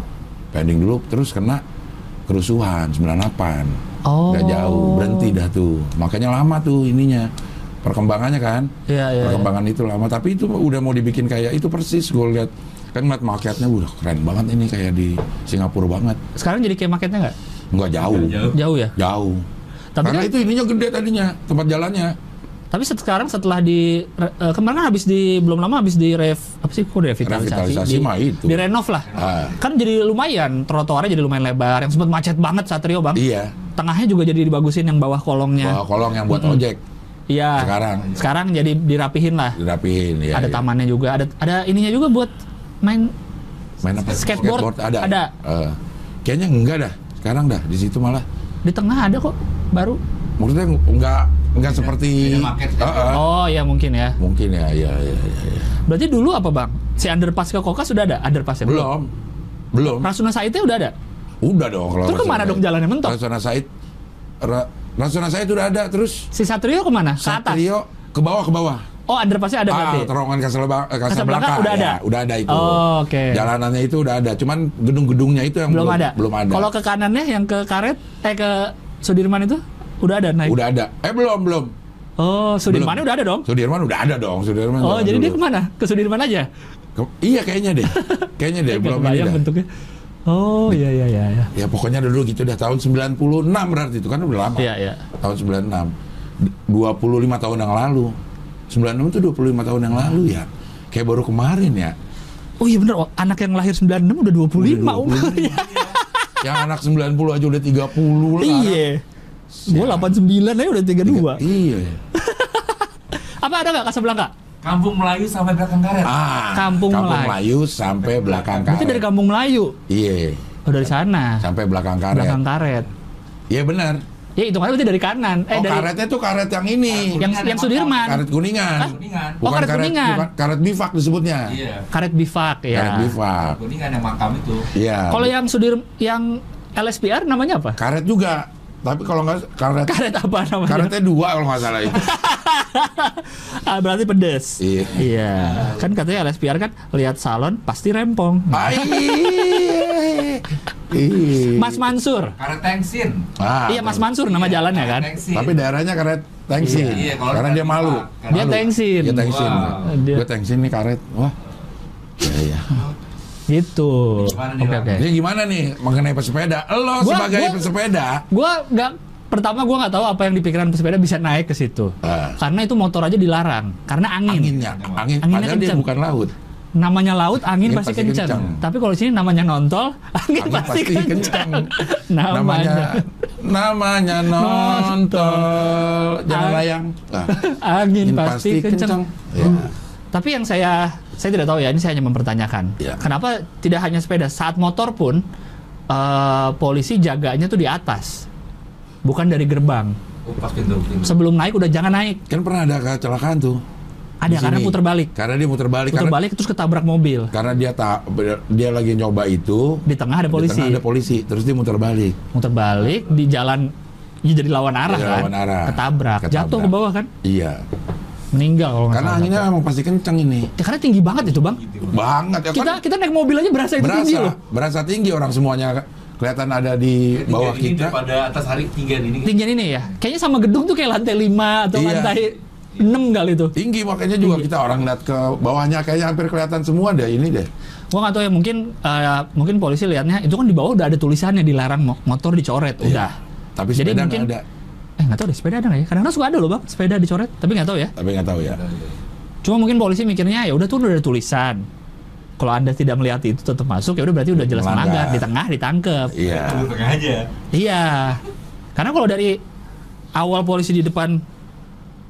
pending dulu terus kena kerusuhan 98 Oh. nggak jauh berhenti dah tuh. Makanya lama tuh ininya. Perkembangannya kan? Iya, iya. perkembangan itu lama. Tapi itu udah mau dibikin kayak itu persis gue lihat. Kan ngeliat marketnya udah keren banget ini kayak di Singapura banget. Sekarang jadi kayak marketnya nggak? nggak jauh. Jauh. Jauh ya? jauh. Tapi karena kan- itu ininya gede tadinya tempat jalannya Tapi sekarang setelah di eh, kemarin kan habis di belum lama habis di rev apa sih kok revitalisasi, Revitalisasi di, mah itu. di renov lah. Ah. Kan jadi lumayan trotoarnya jadi lumayan lebar yang sempat macet banget Satrio bang. iya Tengahnya juga jadi dibagusin yang bawah kolongnya. bawa kolong yang buat ojek Iya. sekarang Sekarang jadi dirapihin lah. dirapihin ya ada ya. tamannya juga, ada ada ininya juga buat main main apa Skateboard ada ada. Eh, kayaknya enggak dah sekarang dah di situ malah di tengah ada kok baru. maksudnya enggak enggak seperti market, kan? Heeh. Oh ya mungkin ya. mungkin ya ya ya, ya, ya. Berarti dulu apa bang? Si underpass ke Kokas sudah ada underpassnya? belum belum Rasuna Saidnya udah ada? udah dong kalau Terus ke mana dong jalannya mentok? Rasuna Said Ra, Rasuna Said udah ada terus Si Satrio ke mana? Ke atas? Satrio ke bawah ke bawah Oh underpassnya ada ah berarti? terowongan Casablanca, eh, Casablanca Casablanca udah ya, ada? udah ada itu Oh, oke. jalanannya itu udah ada cuman gedung-gedungnya itu yang belum, belum ada. belum ada Kalau ke kanannya yang ke karet eh ke Sudirman itu udah ada naik. udah ada eh belum belum Oh, Sudirman Belum. udah ada dong. Sudirman udah ada dong Sudirman Oh, jadi dia dulu. ke mana? Ke Sudirman aja? Ke- iya kayaknya deh kayaknya deh belum dah. bentuknya. Oh, iya iya iya iya. ya pokoknya dulu gitu dah tahun 96 berarti itu kan udah lama Iya iya. tahun 96 25 tahun yang lalu. 96 itu 25 tahun yang lalu ya. Kayak baru kemarin ya. Oh iya bener, oh, anak yang lahir 96 udah 25 Udah 25. umurnya. Yang anak 90 aja udah 30 lah. Iya. Gue 89 aja udah 32. Iya. Apa ada nggak Casablanca? Kampung Melayu sampai belakang karet. Ah, Kampung Melayu. Melayu sampai belakang karet. dari Kampung Melayu. Iya, Oh dari sana. sampai belakang karet. Belakang karet. Iya benar. Ya hitungannya berarti dari kanan. Eh oh, dari karetnya tuh karet yang ini. yang yang Sudirman. Karet kuningan. Kuningan. Oh, karet kuningan. bukan karet bifak disebutnya. Iya. Karet bifak ya. Karet bifak. Kuningan yang makam itu. Iya. Kalau yang Sudir yang LSPR namanya apa? karet juga. Tapi kalau nggak karet Karet apa namanya? karetnya dua kalau nggak salah itu. ah, berarti pedes. Iya. Iya. Kan katanya LSPR kan lihat salon pasti rempong. Ai. Ih. Mas Mansur. Karet Tengsin. Ah, iya Mas Mansur nama jalannya kan. Tengsin. Tapi daerahnya karet tengsin. Iya, iya, Karena dia malu. Dia Malu. tengsin. Dia tengsin. Wow. Dia- Gue tengsin nih karet. Wah. Iya, iya. Gitu. Gimana nih, Oke oke. Ini gimana nih mengenai pesepeda? Lo Gua- sebagai gua- pesepeda, Gua nggak pertama gua nggak tahu apa yang di pikiran pesepeda bisa naik ke situ. Ah. Karena itu motor aja dilarang karena angin. anginnya, angin, Anginnya padahal dia bukan laut. Namanya laut angin, Angin pasti, pasti kencang. kencang. Tapi kalau di sini namanya nontol, angin, Angin pasti, pasti kencang. kencang. namanya. namanya nontol, jangan layang. Ah, angin angin pasti, kencang. Ya. Tapi yang saya saya tidak tahu ya, ini saya hanya mempertanyakan. Ya. Kenapa tidak hanya sepeda, saat motor pun eh, polisi jaganya tuh di atas. Bukan dari gerbang. Oh, pas pintu. pintu. Sebelum naik udah jangan naik. Kan pernah ada kecelakaan tuh. Ada di karena sini. putar balik. Karena dia muter balik. Putar balik terus ketabrak mobil. karena dia tak dia lagi nyoba itu. Di tengah ada Di polisi. tengah ada polisi, terus dia muter balik. Muter balik di jalan ya jadi lawan arah Jadi kan. lawan arah. Ketabrak. Ketabrak. Jatuh ke bawah kan. Iya. Meninggal kalau Karena anginnya emang pasti kenceng ini. Ya, karena tinggi banget itu, Bang. Banget ya Kita kan. kita naik mobil aja berasa itu tinggi Berasa, loh. berasa tinggi orang semuanya kelihatan ada di bawah ini kita. daripada atas hari tinggian ini. Tinggian ini ya. Kayaknya sama gedung tuh kayak lantai 5 atau Iya. lantai 6 kali tuh. Tinggi makanya juga kita orang lihat ke bawahnya kayaknya hampir kelihatan semua deh ini deh. Gua nggak tahu ya mungkin eh, mungkin polisi lihatnya itu kan di bawah udah ada tulisannya dilarang mo- motor dicoret Iya. udah. Tapi Jadi mungkin- ada. Eh nggak tahu deh sepeda ada nggak ya? Kadang-kadang suka ada loh bang sepeda dicoret tapi nggak tahu ya. Tapi nggak tahu ya. Cuma mungkin polisi mikirnya ya udah tuh udah ada tulisan. Kalau anda tidak melihat itu tetap masuk ya udah berarti udah jelas Melanggar. di tengah ditangkep. Iya. Tunggu tengah aja. Iya. Karena kalau dari awal polisi di depan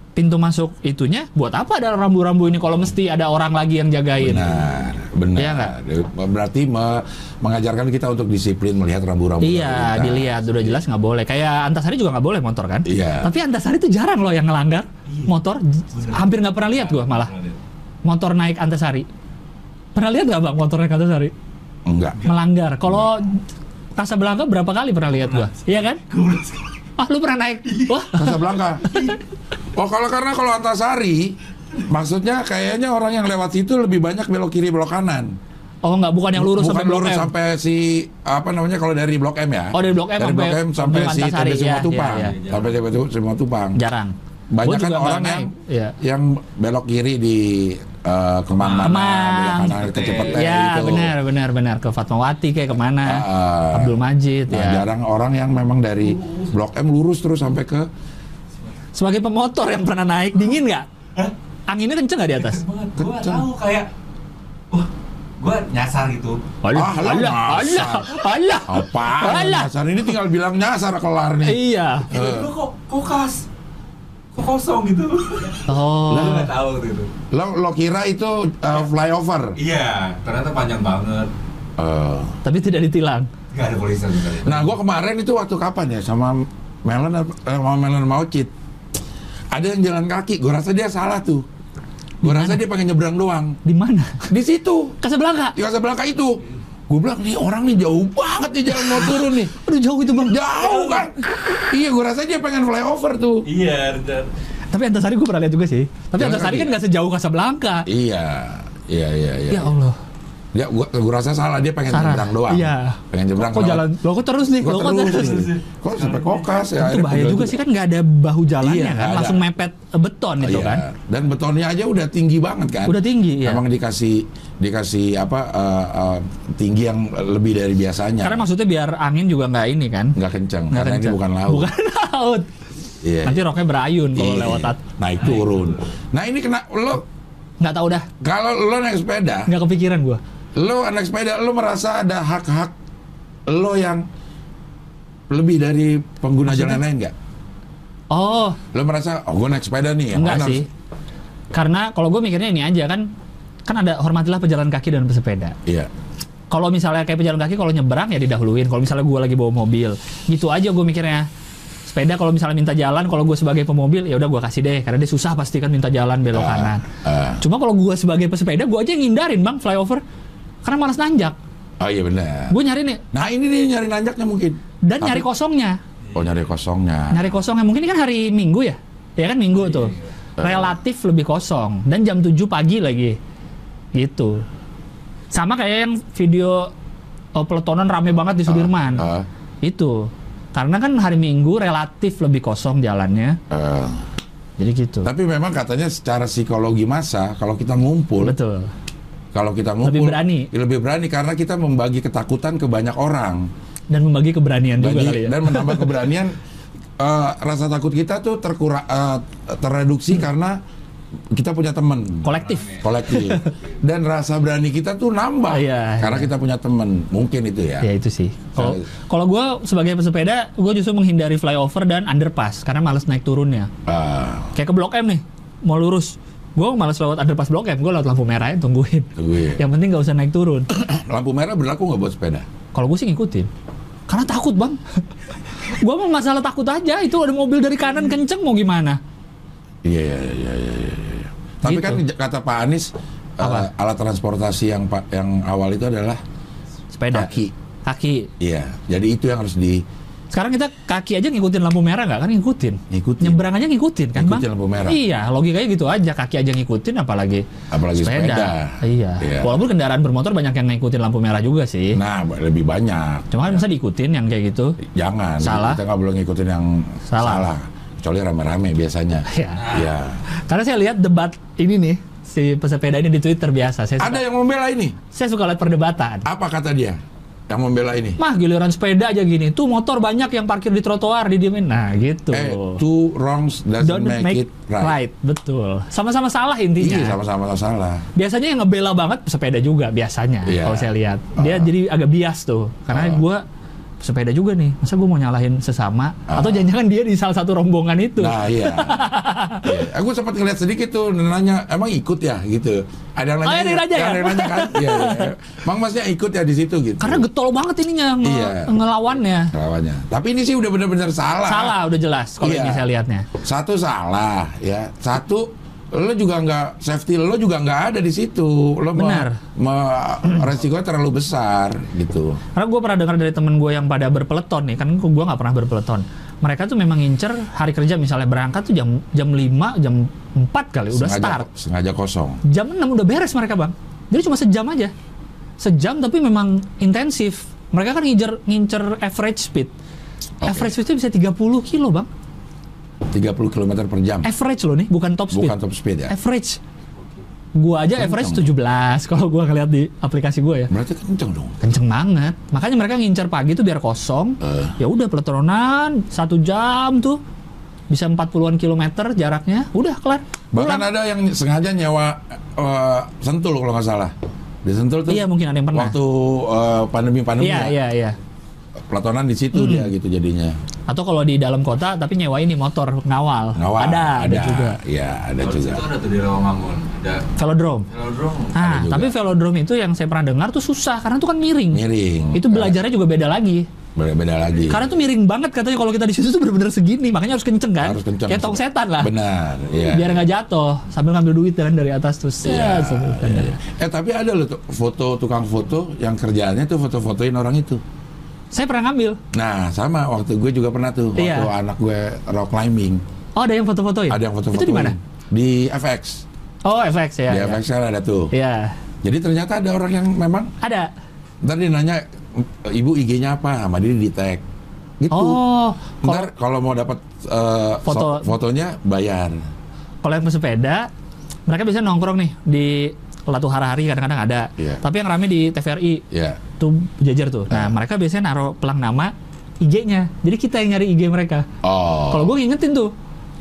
pintu masuk itunya, buat apa ada rambu-rambu ini kalau mesti ada orang lagi yang jagain? Benar, benar. Iya nggak? Berarti me- mengajarkan kita untuk disiplin melihat rambu-rambu. Iya, dilihat udah jelas nggak boleh. Kayak Antasari juga nggak boleh motor kan? Iya. Tapi Antasari tuh jarang loh yang ngelanggar motor. J- Hampir nggak pernah lihat gua malah motor naik Antasari. Pernah lihat nggak bang motor naik Antasari? Enggak. Melanggar. Kalau Casablanca berapa kali pernah lihat gua? Iya kan? Ah lu pernah naik? Wah, Casablanca. Oh kalau karena kalau Antasari maksudnya kayaknya orang yang lewat situ lebih banyak belok kiri belok kanan. oh nggak bukan yang lurus Bukan sampai Blok lurus M. sampai si apa namanya kalau dari Blok M ya. Oh, dari Blok M dari sampai- Blok M sampai sampai si TB Semua iya, Tupang. iya, iya. Sampai TB Semua Tupang. Jarang. Banyak kan orang yang. Iya. yang belok kiri di eh, Kemang mana, Kemang. belok kanan ke Cepete Ya itu. benar benar benar ke Fatmawati kayak ke mana? Ah, ah. Abdul Majid Nah, ya. jarang orang yang memang dari Blok M lurus terus sampai ke Sebagai pemotor yang pernah naik dingin nggak? Anginnya kenceng nggak di atas? banget. Gua Kenceng. tahu kayak wah, gua nyasar gitu. Alah, Ah, lah, alah, nyasar. alah, alah. apa? Alah. Nyasar ini tinggal bilang nyasar kelar nih. Iya. Tiba-tiba kok kok kas. Kosong gitu. Oh. Gua nggak tahu gitu. Lo lo kira itu uh, flyover? Iya, ternyata panjang banget. Eh, Tapi tidak ditilang. Gak ada polisi sama sekali. nah, gua kemarin itu waktu kapan ya sama Melon eh, sama Melon Maucit. Ada yang jalan kaki, gua rasa dia salah tuh. Gua rasa dia pengen nyebrang doang. Di mana? Di situ, Casablanca. di Casablanca itu. Gue bilang nih orang nih jauh banget nih jalan mau turun nih. Aduh jauh itu bang. Jauh kan? iya, gue rasa dia pengen flyover tuh. Iya, dan Tapi Antasari gue pernah lihat juga sih. Tapi Antasari kan nggak sejauh Casablanca. Iya, iya, iya, iya. Ya Allah. Dia gua, gua rasa salah dia pengen Salah. nyebrang doang. Iya. Pengen nyebrang. Kok jalan? Lo kok terus nih? Kok Lo kok terus? terus? nih? Kok sampai kokas ya? Itu bahaya gua juga sih kan nggak ada bahu jalannya Iya, kan, nggak langsung ada. mepet beton itu Iya. kan. Dan betonnya aja udah tinggi banget kan. Udah tinggi ya. Emang dikasih dikasih apa eh, eh, tinggi yang lebih dari biasanya. Karena maksudnya biar angin juga nggak ini kan. nggak kenceng. Nggak karena kenceng. ini bukan laut. Bukan laut. Iya. Nanti roknya berayun kalau Iya. lewat at. naik turun. Nah ini kena lo Nggak tahu dah, kalau lo naik sepeda, nggak kepikiran gua. Lo naik sepeda, lo merasa ada hak-hak lo yang lebih dari pengguna jalan lain nggak? Oh, Lo merasa, oh gue naik sepeda nih, enggak sih. Karena kalau gue mikirnya ini aja kan, kan ada hormatilah pejalan kaki dan pesepeda. Iya. Kalau misalnya kayak pejalan kaki kalau nyebrang ya didahuluin. Kalau misalnya gue lagi bawa mobil, gitu aja gue mikirnya. Sepeda kalau misalnya minta jalan, kalau gue sebagai pemobil ya udah gue kasih deh, karena dia susah pasti kan minta jalan belok Ah, kanan. ah. Cuma kalau gue sebagai pesepeda, gue aja yang ngindarin bang flyover, karena malas nanjak. Oh iya benar. Gue nyari nih Nah ini dia nyari nanjaknya mungkin. dan Tapi- nyari kosongnya, Oh nyari kosongnya. nyari kosongnya mungkin ini kan hari Minggu ya, ya kan Minggu tuh, relatif lebih kosong dan jam 7 pagi lagi, gitu. Sama kayak yang video oh, peletonan rame banget di Sudirman. Ah, Itu. Karena kan hari Minggu relatif lebih kosong jalannya. ah. Jadi gitu. Tapi memang katanya secara psikologi masa kalau kita ngumpul, Betul. Kalau kita ngumpul Lebih berani. lebih berani karena kita membagi ketakutan ke banyak orang Dan membagi keberanian juga Bagi- kali ya. dan menambah keberanian. eh, rasa takut kita tuh terkura, eh, terreduksi karena kita punya teman Kolektif. kolektif dan rasa berani kita tuh nambah Iya, karena iya. kita punya teman mungkin itu ya. Ya itu sih. Kalau kalau gue sebagai pesepeda, gue justru menghindari flyover dan underpass karena males naik turunnya. Ah, Kayak ke Blok M nih, mau lurus. Gue males lewat underpass Blok M, gue lewat lampu merah ya, tungguin. tungguin. Yang penting nggak usah naik turun. Lampu merah berlaku nggak buat sepeda? Kalau gue sih ngikutin. Karena takut bang. gue mau masalah takut aja. Itu ada mobil dari kanan kenceng mau gimana? Iya iya iya iya. iya, iya. Tapi Gitu. kan kata Pak Anies eh, Apa? alat transportasi yang yang awal itu adalah Sepeda. Kaki. Kaki. iya. Jadi itu yang harus di Sekarang kita kaki aja ngikutin lampu merah nggak kan ngikutin. Ngikutin. Nyebrang aja ngikutin kan Ngikutin bang. lampu merah. Iya logikanya gitu aja kaki aja ngikutin apalagi apalagi sepeda. Iya. Iya. Walaupun kendaraan bermotor banyak yang ngikutin lampu merah juga sih. Nah, lebih banyak. Cuma kan bisa diikutin yang kayak gitu. Jangan. Salah. Kita nggak boleh ngikutin yang Salah. salah. Kecuali rame-rame biasanya. Iya. Iya. Karena saya lihat debat ini nih si pesepeda ini di Twitter biasa. Saya suka, Ada yang membela ini. saya suka lihat perdebatan. Apa kata dia? Yang membela ini. Mah giliran sepeda aja gini. Tuh motor banyak yang parkir di trotoar didiemin. Nah gitu. Eh, two wrongs doesn't Don't make, it right. Betul. Sama-sama salah intinya. Iya, sama-sama salah. biasanya yang ngebela banget pesepeda juga biasanya Iya. kalau saya lihat dia Ah. jadi agak bias tuh karena Ah. gua pesepeda juga nih masa gue mau nyalahin sesama Ah. atau jangan-jangan dia di salah satu rombongan itu Nah, iya. iya. Aku sempat ngeliat sedikit tuh nanya, emang ikut ya gitu. Ada yang Oh, nanya, ada yang nanya ya? ada yang nanya kan? Iya, iya. Emang masnya ikut ya di situ gitu. karena getol banget ininya nge- Iya. ngelawannya lawannya. Tapi ini sih udah benar-benar salah. salah udah jelas kalau Iya. ini saya lihatnya Satu salah ya. Satu lo juga nggak safety lo juga nggak ada di situ. Lo Benar. me- resikonya terlalu besar gitu. karena gue pernah dengar dari temen gue yang pada berpeleton nih kan gue nggak pernah berpeleton mereka tuh memang ngincer hari kerja misalnya berangkat tuh jam jam 5 jam 4 kali udah sengaja, start sengaja kosong. jam 6 udah beres mereka bang jadi cuma sejam aja sejam tapi memang intensif mereka kan ngincer ngincer average speed Oke. average speed itu bisa 30 kilo bang 30 km per jam. average loh nih bukan top speed Bukan top speed ya. average gua aja Kenceng. average 17 kalau gua ngeliat di aplikasi gua ya Berarti kenceng dong. kenceng banget makanya mereka ngincer pagi tuh biar kosong Eh. ya udah peletonan satu jam tuh bisa 40-an kilometer jaraknya udah kelar Bahkan Pulang. ada yang sengaja nyewa eh, sentul kalau nggak salah. Di sentul tuh iya mungkin ada yang pernah waktu eh, pandemi-pandemi iya ya, iya iya pelatonan di situ dia gitu jadinya. atau kalau di dalam kota tapi nyewa ini motor ngawal, Ngawal. ada ada juga Iya, ada Kalau di juga. ada tuh di Rawamangun. Ada velodrome velodrome. ah tapi velodrome itu yang saya pernah dengar tuh susah karena itu kan miring Miring. itu belajarnya juga beda lagi Beda, beda lagi. karena tuh miring banget katanya kalau kita di situ tuh bener-bener segini makanya harus kenceng kan Harus kencang. kayak tong setan lah Benar, iya. biar nggak jatuh sambil ngambil duit kan dari atas tuh Iya, kan. iya, iya. Eh tapi ada loh tuh foto tukang foto yang kerjaannya tuh foto-fotoin orang itu. Saya pernah ngambil. Nah sama. Waktu gue juga pernah tuh. Waktu Iya. anak gue rock climbing. Oh ada yang foto-fotoin? Ada yang foto-foto itu di mana? Di FX oh FX ya di ya. FX kan ada tuh. Iya. jadi ternyata ada orang yang memang ada. Ntar dia nanya ibu IG-nya apa? Sama dia di tag. Gitu. Oh ntar kalau mau dapat eh, Foto. so- fotonya bayar. Kalau yang pesepeda mereka biasanya nongkrong nih di Latu Harahari kadang-kadang ada Iya. tapi yang rame di TVRI ya tuh jajar tuh nah mereka biasanya naruh pelang nama IG-nya. Jadi kita yang nyari IG mereka. Oh. Kalau gue ngingetin tuh,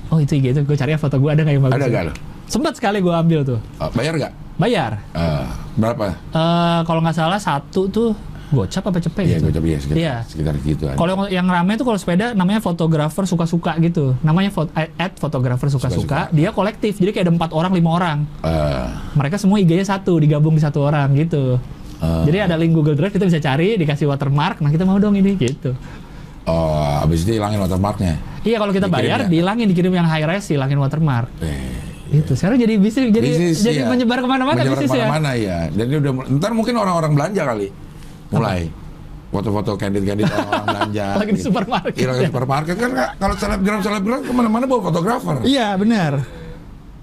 oh itu IG itu gue cari foto gue ada nggak yang bagus? Ada nggak lo? Sempat sekali gue ambil tuh, Oh, bayar nggak? bayar. Eh, berapa? Eh kalau nggak salah satu tuh gocap apa cepet Iya, gitu. gue coba ya sekitar, Iya. sekitar gitu. Kalau yang- yang rame tuh kalau sepeda namanya fotografer suka-suka gitu. Namanya fot at fotografer suka-suka. Dia kolektif. Jadi kayak ada empat orang, lima orang. Eh, Mereka semua IG-nya satu, digabung di satu orang gitu. eh, Jadi ada link Google Drive kita bisa cari, dikasih watermark. Nah kita mau dong ini gitu. oh, habis itu hilangin watermarknya. Iya kalau kita Dikirim bayar, ya? dihilangin dikirim yang high res, hilangin watermark. Eh, Gitu. Sekarang jadi bisnis, jadi bisnis, jadi iya. menyebar ke mana-mana bisnis ya. ke mana-mana ya. Jadi udah ntar mungkin orang-orang belanja kali. Mulai. Foto-foto candid-candid orang-orang belanja. Lagi di supermarket. Iya, lagi di supermarket kan kalau selebgram selebgram ke mana-mana bawa fotografer. Iya benar.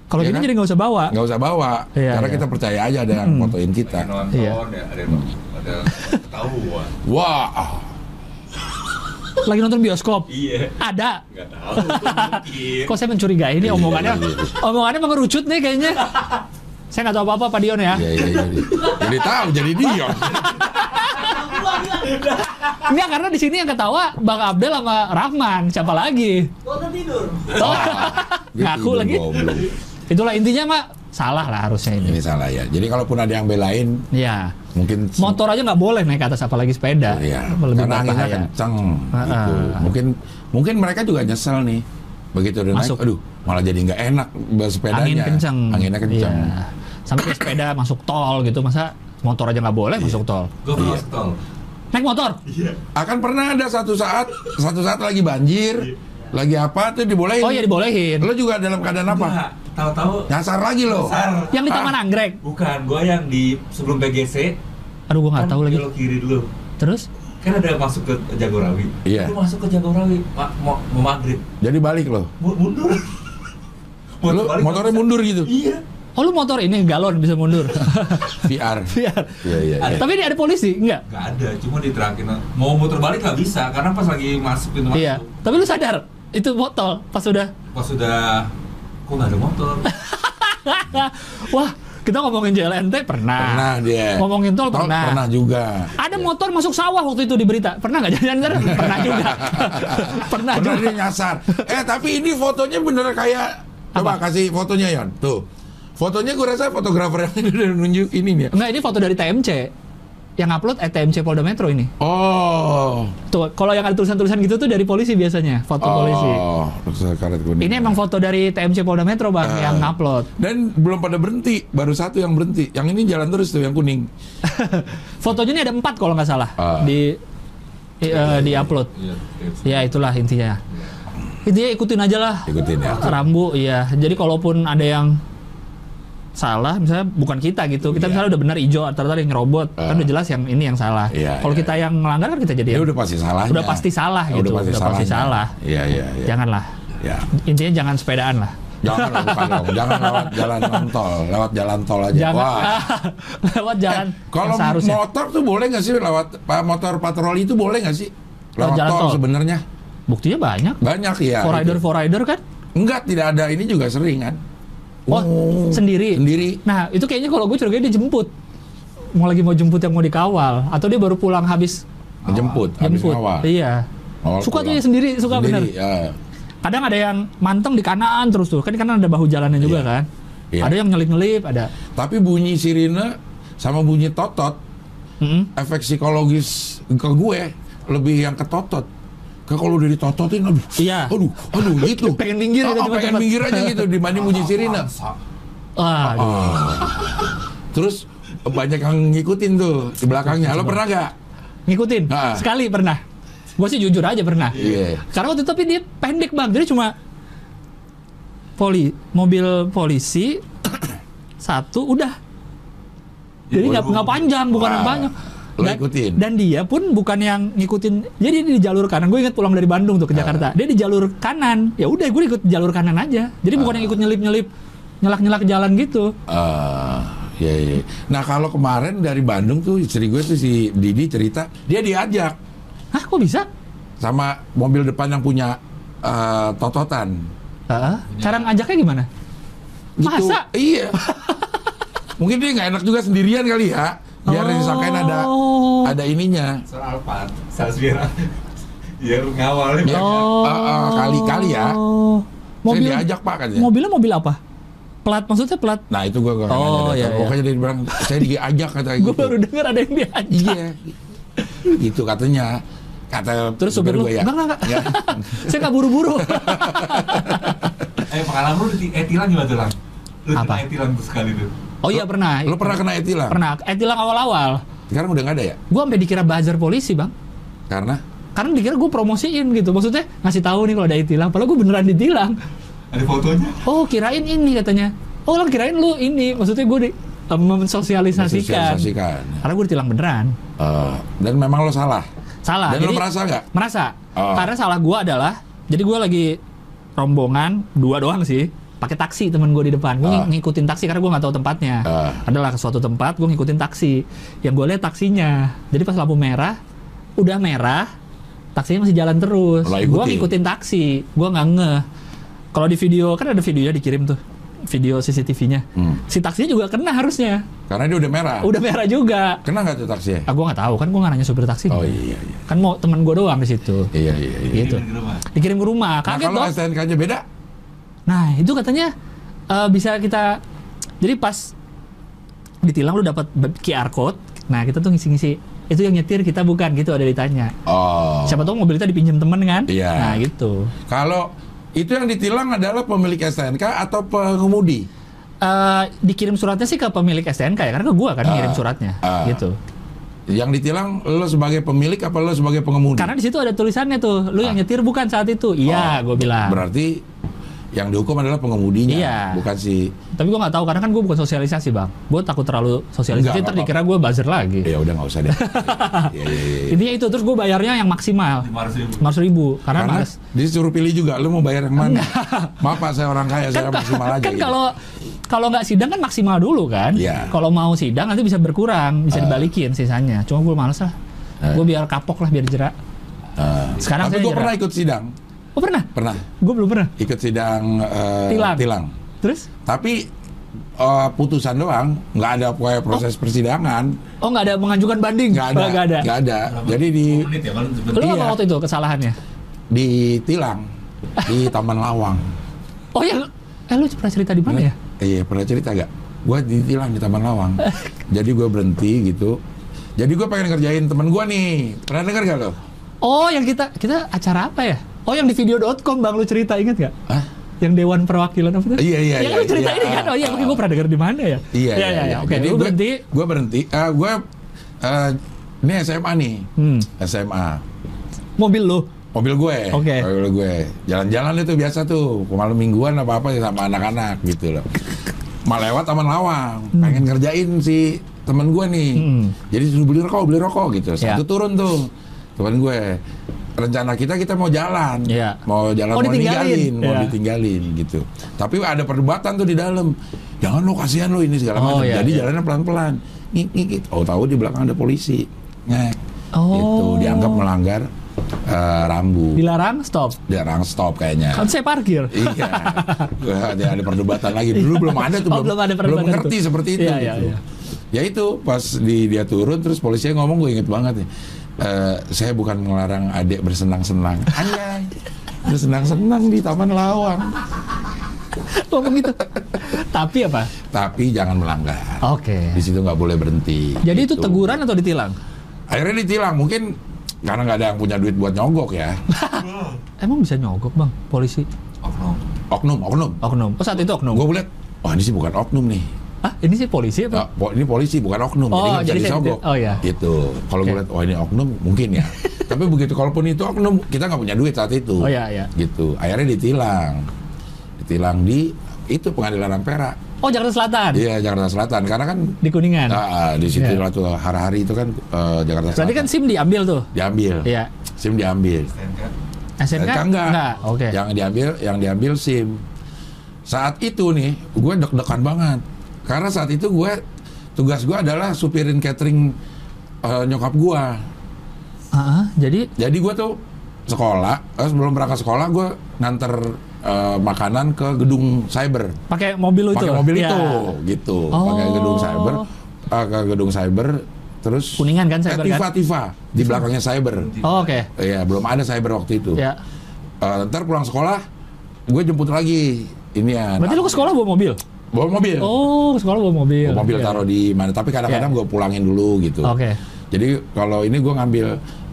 Kalau Iya gini kan? jadi nggak usah bawa. Nggak usah bawa, Iya, karena iya. kita percaya aja ada yang fotoin kita. Iya. ya, ada ketahuan. Wah, ah, Lagi nonton bioskop. Iya, Ada. nggak tahu. Kok saya mencurigai ini omongannya, iya, iya. omongannya mengerucut nih kayaknya. Saya nggak tahu apa-apa Pak Dion ya. iya iya iya. Jadi tahu, jadi dia. Enggak karena di sini yang ketawa Bang Abdel sama Rahman, siapa lagi? Oh, ngaku Gitu, lagi. goblok. Itulah intinya Mak, salah lah harusnya ini. Ini salah ya. Jadi kalaupun ada yang belain, Ya, mungkin motor aja nggak boleh naik ke atas apalagi sepeda. Iya, Lebih karena anginnya berbahaya. kencang Ah, gitu. ah. Mungkin mungkin mereka juga nyesel nih. Begitu udah Masuk. naik, aduh, malah jadi nggak enak bersepedanya. Angin kenceng. Anginnya kencang. Iya. Sampai sepeda masuk tol gitu, masa motor aja nggak boleh masuk tol? Gue pernah Iya. masuk tol. Naik motor? Iya. Akan pernah ada satu saat, satu saat lagi banjir, lagi apa tuh dibolehin. Oh iya dibolehin. Lo juga dalam keadaan apa? Enggak, tahu-tahu Nyasar lagi lo. Yang di Ah. Taman Anggrek. Bukan, gue yang di sebelum PGC. Aduh gua nggak kan tahu lagi. belok kiri dulu. Terus? Kan ada masuk ke Jagorawi. Iya. Gue masuk ke Jagorawi, ma- mau, mau maghrib. Jadi balik lo. Mu- Mundur. Lo balik motornya mundur gitu. Iya. Oh lu motor ini galon bisa mundur. VR. Biar. Iya iya. iya. Tapi ini ada polisi, enggak? Gak ada, cuma diterakin. Mau muter balik nggak bisa, karena pas lagi masuk pintu masuk. Iya. Tapi lu sadar itu botol pas sudah. Pas sudah, kok nggak ada motor? Wah, kita ngomongin JLNT pernah. Pernah dia. Ngomongin tol pernah. Pernah juga. Ada motor masuk sawah waktu itu di berita. Pernah nggak? Jangan pernah juga. pernah Pernah juga. dia nyasar. Eh tapi ini fotonya bener kayak coba Apa? kasih fotonya Yon. Tuh. Fotonya gue rasa fotografer yang udah nunjuk ini nih. Enggak, ini foto dari TMC. Yang upload eh, TMC Polda Metro ini. Oh. Tuh, kalau yang ada tulisan-tulisan gitu tuh dari polisi biasanya, foto polisi. Oh, karet kuning. Ini emang foto dari TMC Polda Metro, Bang, Ah. yang upload. Dan belum pada berhenti, baru satu yang berhenti. Yang ini jalan terus tuh yang kuning. Fotonya ini ada empat kalau nggak salah Ah. di di, eh, di upload. Iya. Ya itulah intinya. Intinya ikutin aja lah. Ikutin ya. Rambu, iya. Jadi kalaupun ada yang salah, misalnya bukan kita gitu, kita Iya. misalnya udah benar hijau, atau ada yang nyerobot, kan Ah. udah jelas yang ini yang salah. Iya, Kalau iya, kita yang melanggar kan kita jadi yang- udah pasti salah. Udah pasti salah gitu, Udah pasti, udah pasti salah. Iya, iya, iya. janganlah. Ya. Intinya jangan sepedaan lah. Jangan lah, bukan dong. Jangan lewat jalan non tol, lewat jalan tol aja. Jangan Wah. lewat jalan Kalau yang seharusnya. motor tuh boleh nggak sih lewat pak motor patroli itu boleh nggak sih? Lewat jalan tol, tol. sebenarnya Buktinya banyak. banyak ya. For rider gitu. for rider kan? Enggak, tidak ada. Ini juga sering kan? Oh, sendiri. Sendiri. Nah, itu kayaknya kalau gue curiga dia jemput. Mau lagi mau jemput yang mau dikawal atau dia baru pulang habis Menjemput, habis jemput. ngawal. Iya. Ngawal suka tuh pulang. ya sendiri, suka bener. Sendiri, ya. Kadang ada yang manteng di kanan terus tuh. Kan di kanan ada bahu jalannya juga Iya. kan. Iya. Ada yang nyelip-nyelip, ada. Tapi bunyi sirine sama bunyi totot, Mm-mm. efek psikologis ke gue lebih yang ke Ke kalau udah ditototin, aduh, Iya. aduh, aduh gitu. Pengen minggir Oh, pengen minggir aja gitu dibanding sirine. Maksa. Wah, aduh. Oh. Terus banyak yang ngikutin tuh di belakangnya. Lo pernah gak? ngikutin. Ah. Sekali pernah. Gue sih jujur aja pernah. Iya. Karena waktu itu tapi dia pendek bang, jadi cuma poli mobil polisi satu udah. Jadi nggak panjang, bukan yang Wah, panjang. Lo ikutin? dan dia pun bukan yang ngikutin. Jadi dia di jalur kanan. Gue ingat pulang dari Bandung tuh ke Ah. Jakarta. Dia di jalur kanan. Ya udah, gue ikut jalur kanan aja. Jadi bukan Ah. yang ikut nyelip nyelip, nyelak nyelak jalan gitu. Ah, iya, iya. Nah kalau kemarin dari Bandung tuh istri gue tuh si Didi cerita dia diajak Hah, kok bisa? sama mobil depan yang punya eh, tototan. Heeh. Cara ngajaknya gimana? Gitu. Masa? Iya. Mungkin dia nggak enak juga sendirian kali ya. Biar Oh. disangkain ada ada ininya. Soal Alphard, sales Vera. Biar ngawalnya Ya, banyak. ah, ah, kali-kali ya. Mobil, Saya diajak pak katanya. mobilnya mobil apa? Plat maksudnya plat. Nah itu gue gak Oh, iya, iya. Pokoknya dia bilang saya diajak kata Gue gitu. baru dengar ada yang diajak. Iya. gitu katanya. Kata Terus supir lu, gue ya. enggak, enggak, enggak. Ya. Saya nggak buru-buru. Eh pengalaman lu di etilang gimana tuh lang? Lu Apa? kena etilang tuh sekali tuh. Oh iya pernah. Lu pernah kena etilang? Pernah. Eh tilang awal-awal. Sekarang udah nggak ada ya? Gue sampai dikira buzzer polisi bang. Karena Karena dikira gue promosiin gitu. Maksudnya ngasih tahu nih kalau ada tilang. Padahal gue beneran ditilang. Ada fotonya. Oh kirain ini katanya. Oh lah kirain lu ini. Maksudnya gue di, eh, mensosialisasikan. Sosialisasikan. Karena gue ditilang beneran. Eh, dan memang lo salah. Salah. Dan lo Jadi- merasa nggak? Merasa. Oh. Karena salah gua adalah jadi gua lagi rombongan dua doang sih pakai taksi temen gue di depan gue Ah. ngikutin taksi karena gue nggak tahu tempatnya Ah. adalah ke suatu tempat gue ngikutin taksi yang gue lihat taksinya jadi pas lampu merah udah merah taksinya masih jalan terus gue ikutin? ngikutin taksi gue nggak ngeh kalau di video kan ada videonya dikirim tuh video CCTV-nya Hmm. si taksinya juga kena harusnya Karena dia udah merah. udah merah juga Kena nggak tuh taksinya? ah gue nggak tahu kan gue nggak nanya supir taksi Oh iya iya. kan mau temen gue doang di situ Iya iya iya. gitu Di rumah. dikirim ke rumah Nah, kaget kalau dong STNK-nya beda? Nah itu katanya eh, bisa kita jadi pas ditilang lu dapat QR code nah kita tuh ngisi-ngisi itu yang nyetir kita bukan gitu ada ditanya Oh. siapa tahu mobil kita dipinjam temen kan Iya. nah gitu Kalau itu yang ditilang adalah pemilik STNK atau pengemudi? Eh, dikirim suratnya sih ke pemilik STNK ya karena ke gua kan Ah. ngirim suratnya Ah. gitu Yang ditilang lo sebagai pemilik apa lo sebagai pengemudi? karena di situ ada tulisannya tuh lu yang Ah. nyetir bukan saat itu iya Oh, gua bilang Berarti yang dihukum adalah pengemudinya, Iya. bukan si. tapi gua nggak tahu karena kan gua bukan sosialisasi bang gua takut terlalu sosialisasi ntar dikira gua buzzer lagi Ya udah nggak usah deh. Iya iya iya. intinya itu terus gua bayarnya yang maksimal Lima ratus ribu. karena, Karena males disuruh pilih juga, lo mau bayar yang mana? Maaf pak, saya orang kaya, saya kan, maksimal aja. kan gitu. kalau kalau nggak sidang kan maksimal dulu kan Iya. kalau mau sidang nanti bisa berkurang bisa Ah. dibalikin sisanya cuma gue males lah Ah. gue biar kapok lah biar jerak Eh, sekarang tapi saya gue pernah ikut sidang, oh pernah pernah gue belum pernah ikut sidang eh, Tilang. terus Tapi eh, putusan doang, nggak ada pokoknya proses persidangan, oh nggak ada mengajukan banding nggak ada, Oh, nggak ada nggak ada. Jadi di 10 menit ya, lu apa Iya. waktu itu kesalahannya ditilang di Taman Lawang. oh ya eh lu pernah cerita di mana ya Iya pernah cerita gak? Gue ditilang di Taman Lawang. Jadi gue berhenti gitu. Jadi gue pengen ngerjain temen gue nih. Pernah denger gak lo? oh yang kita kita acara apa ya oh yang di video.com bang lu cerita inget gak Hah? yang Dewan Perwakilan apa tuh? Iya, iya, Ya kan iya, lu cerita iya. ini kan? Oh iya, Ah, mungkin gue pernah denger di mana ya? Iya, iya, iya. Oke, Jadi lu gue berhenti. Gue berhenti. Eh, gue eh, ini SMA nih. Hmm. SMA. Mobil lu. Mobil gue. Oke. Mobil gue. Jalan-jalan itu biasa tuh. Malam mingguan apa apa sama anak-anak gitu loh. Mal lewat Taman Lawang. Pengen ngerjain si temen gue nih. Hmm. Jadi suruh beli rokok, beli rokok gitu. Ya. Satu turun tuh. Temen gue. Rencana kita kita mau jalan, Iya. mau jalan Oh, mau ditinggalin. mau Iya. ditinggalin gitu. Tapi ada perdebatan tuh di dalam. Jangan lo kasihan lo ini segala Oh, macam. iya, Jadi iya. jalannya pelan-pelan. Ngik ngik. Oh tahu di belakang ada polisi. Ngek. Oh. Itu dianggap melanggar eh, rambu. Dilarang stop. Dilarang stop kayaknya. Kan saya parkir. iya. Ada, ada perdebatan lagi. Dulu belum ada tuh. Oh, belum ada perdebatan ngerti tuh. seperti itu. Iya, iya, gitu. iya. Ya itu pas di dia turun terus polisinya ngomong gue inget banget nih. Eh, saya bukan melarang adik bersenang-senang. Anjay. Bersenang-senang di Taman Lawang. Ngomong gitu. Tapi apa? Tapi jangan melanggar. Oke. Di situ nggak boleh berhenti. Jadi itu Gitu. teguran atau ditilang? Akhirnya ditilang. Mungkin karena nggak ada yang punya duit buat nyogok ya. Emang bisa nyogok bang polisi? Oknum. Oknum, oknum. Oknum. Oh saat itu oknum. Gue lihat, wah ini sih bukan oknum nih. Ini sih polisi apa? Ah, po- ini polisi bukan oknum, Oh, jadi nggak bisa jadi saya- disogok. oh, iya. Gitu. Kalau gue Oke. lihat, oh ini oknum mungkin ya. Tapi begitu, kalaupun itu oknum, kita nggak punya duit saat itu. Oh iya iya. Gitu. Akhirnya ditilang, ditilang di itu pengadilan Ampera. Oh Jakarta Selatan. Iya Jakarta Selatan. Karena kan Di Kuningan. ah, ah, di situ lah tuh hari-hari itu kan eh, Jakarta Selatan. Berarti kan SIM diambil tuh. diambil, Iya. SIM diambil. STNK. SNK? Eh, enggak. Oke. Yang diambil, yang diambil SIM. Saat itu nih, gue deg-degan banget. Karena saat itu gue tugas gue adalah supirin catering eh, nyokap gue. Ah, ah, jadi Jadi gue tuh sekolah, eh, sebelum berangkat sekolah gue nganter eh, makanan ke gedung cyber. pakai mobil itu. Pakai mobil Iya. itu, gitu. Oh. Pakai gedung cyber, eh, ke gedung cyber. terus Kuningan kan, eh, cyber Tifa kan? Tifa di belakangnya cyber. Oh, oke. Iya, belum ada cyber waktu itu. Ya. Eh, ntar pulang sekolah, gue jemput lagi ini ya. Berarti lu ke sekolah bawa mobil? Bawa mobil. Oh, sekolah bawa mobil. Bawa mobil Oke. taruh di mana? Tapi kadang-kadang Iya. gue pulangin dulu gitu. Oke. Jadi kalau ini gue ngambil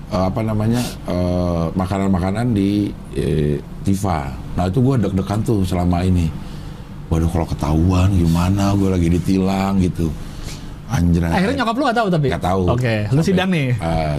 eh, apa namanya eh, makanan-makanan di eh, Tifa. Nah itu gue deg-degan tuh selama ini. Waduh kalau ketahuan gimana? Gue lagi ditilang gitu. Anjray. Akhirnya nyokap lu gak tahu tapi? Nggak tahu. Oke, lu Sampai- sidang nih.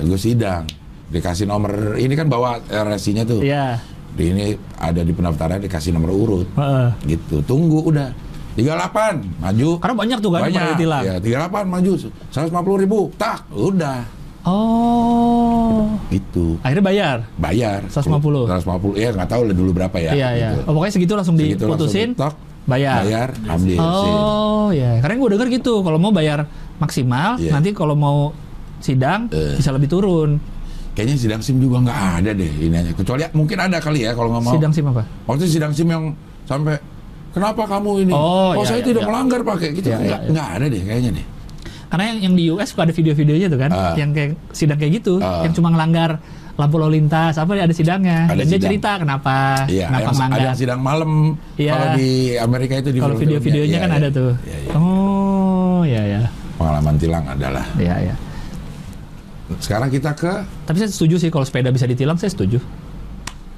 gue sidang. Dikasih nomor ini kan bawa RSI-nya tuh. Iya. Di ini ada di pendaftaran dikasih nomor urut. Heeh. Gitu. Tunggu udah. 38 maju. Karena banyak tuh kan Banyak. ditilang. Ya, 38 maju. 150 ribu. Tak, udah. Oh. Gitu. Akhirnya bayar. Bayar. 150. 150. Ya nggak tahu lah dulu berapa ya. Iya, iya. gitu. Oh, pokoknya segitu langsung Segitu langsung diputusin. tok, bayar. Bayar, ambil. Oh, ya. Karena gue denger gitu, kalau mau bayar maksimal, Iya. nanti kalau mau sidang Eh. bisa lebih turun. Kayaknya sidang SIM juga nggak ada deh ini aja. Kecuali mungkin ada kali ya kalau nggak mau. Sidang SIM apa? Waktu sidang SIM yang sampai kenapa kamu ini? Oh, iya, saya iya, tidak iya. melanggar pakai gitu. Iya, iya, nggak, iya. ada deh kayaknya deh. Karena yang, yang di US suka ada video-videonya tuh kan, Ah. yang kayak sidang kayak gitu, Ah. yang cuma ngelanggar lampu lalu lintas, apa ada sidangnya. Ada Dan dia sidang. cerita kenapa, Iya, kenapa yang, ada ngelanggar. yang sidang malam. Iya. Kalau di Amerika itu di Kalau video-videonya Iya, kan iya. ada tuh. Iya, iya. Oh, ya ya. Pengalaman tilang adalah. Iya, iya. Sekarang kita ke Tapi saya setuju sih kalau sepeda bisa ditilang, saya setuju.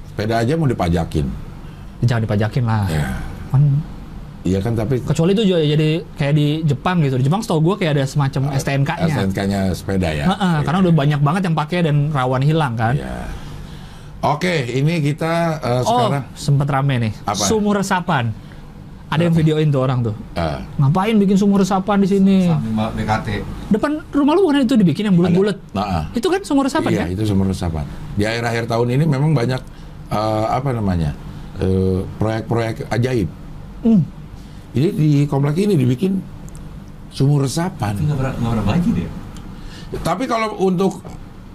sepeda aja mau dipajakin. Jangan dipajakin lah. Ya. Kan Iya kan tapi kecuali itu juga jadi kayak di Jepang gitu. Di Jepang setahu gue kayak ada semacam STNK-nya. STNK-nya sepeda ya. Heeh, karena udah banyak banget yang pakai dan rawan hilang kan. Iya. Oke, ini kita eh, Oh, sekarang sempet rame nih. Apa? Sumur resapan. Ada yang videoin tuh orang tuh. eh, Ngapain bikin sumur resapan di sini? BKT. Depan rumah lu bukan itu dibikin yang bulat-bulat. nah, Itu kan sumur resapan iya kan? itu sumber resapan. Di akhir-akhir tahun ini memang banyak eh, apa namanya eh, proyek-proyek ajaib. Hmm. Jadi di komplek ini dibikin sumur resapan. Tapi nggak pernah nggak pernah banjir ya. Tapi kalau untuk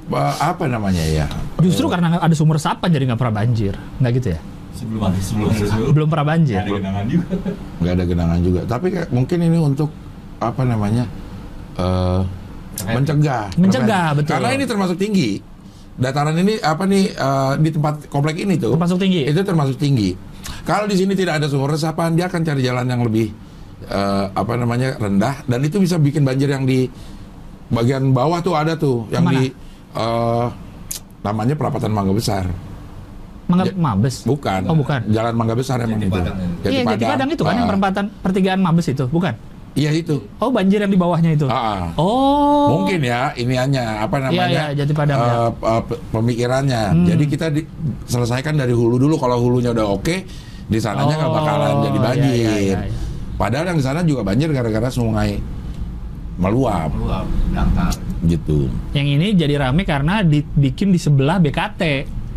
eh, apa namanya ya? Justru karena ada sumur resapan jadi nggak pernah banjir. Nggak gitu ya? Sebelum ada sebelum ada sebelum. Belum pernah banjir. Ada genangan juga. nggak ada genangan juga. Tapi kayak mungkin ini untuk apa namanya eh, mencegah. Mencegah, betul. Karena ini termasuk tinggi. Dataran ini apa nih eh, di tempat komplek ini tuh Termasuk tinggi. Itu termasuk tinggi. Kalau di sini tidak ada sumur resapan, dia akan cari jalan yang lebih eh, apa namanya rendah dan itu bisa bikin banjir yang di bagian bawah tuh ada tuh yang Mana? di eh, namanya perapatan Mangga Besar. Mangga Ja- Mabes. Bukan. Oh, bukan. Jalan Mangga Besar emang Jati itu. Padang, ya. Iya, Jati Padang itu kan yang perempatan pertigaan Mabes itu, bukan? Iya itu. Oh, banjir yang di bawahnya itu. Ah, ah. Oh. Mungkin ya iniannya apa namanya? iya, Jati Padang, eh, ya. eh, pe- pemikirannya. Hmm. Jadi kita di- selesaikan dari hulu dulu. Kalau hulunya udah oke, di sananya nggak Oh, bakalan jadi iya, banjir. iya, iya, iya. Padahal yang di sana juga banjir gara-gara sungai meluap Meluap, dangkal. gitu. Yang ini jadi rame karena dibikin di sebelah BKT.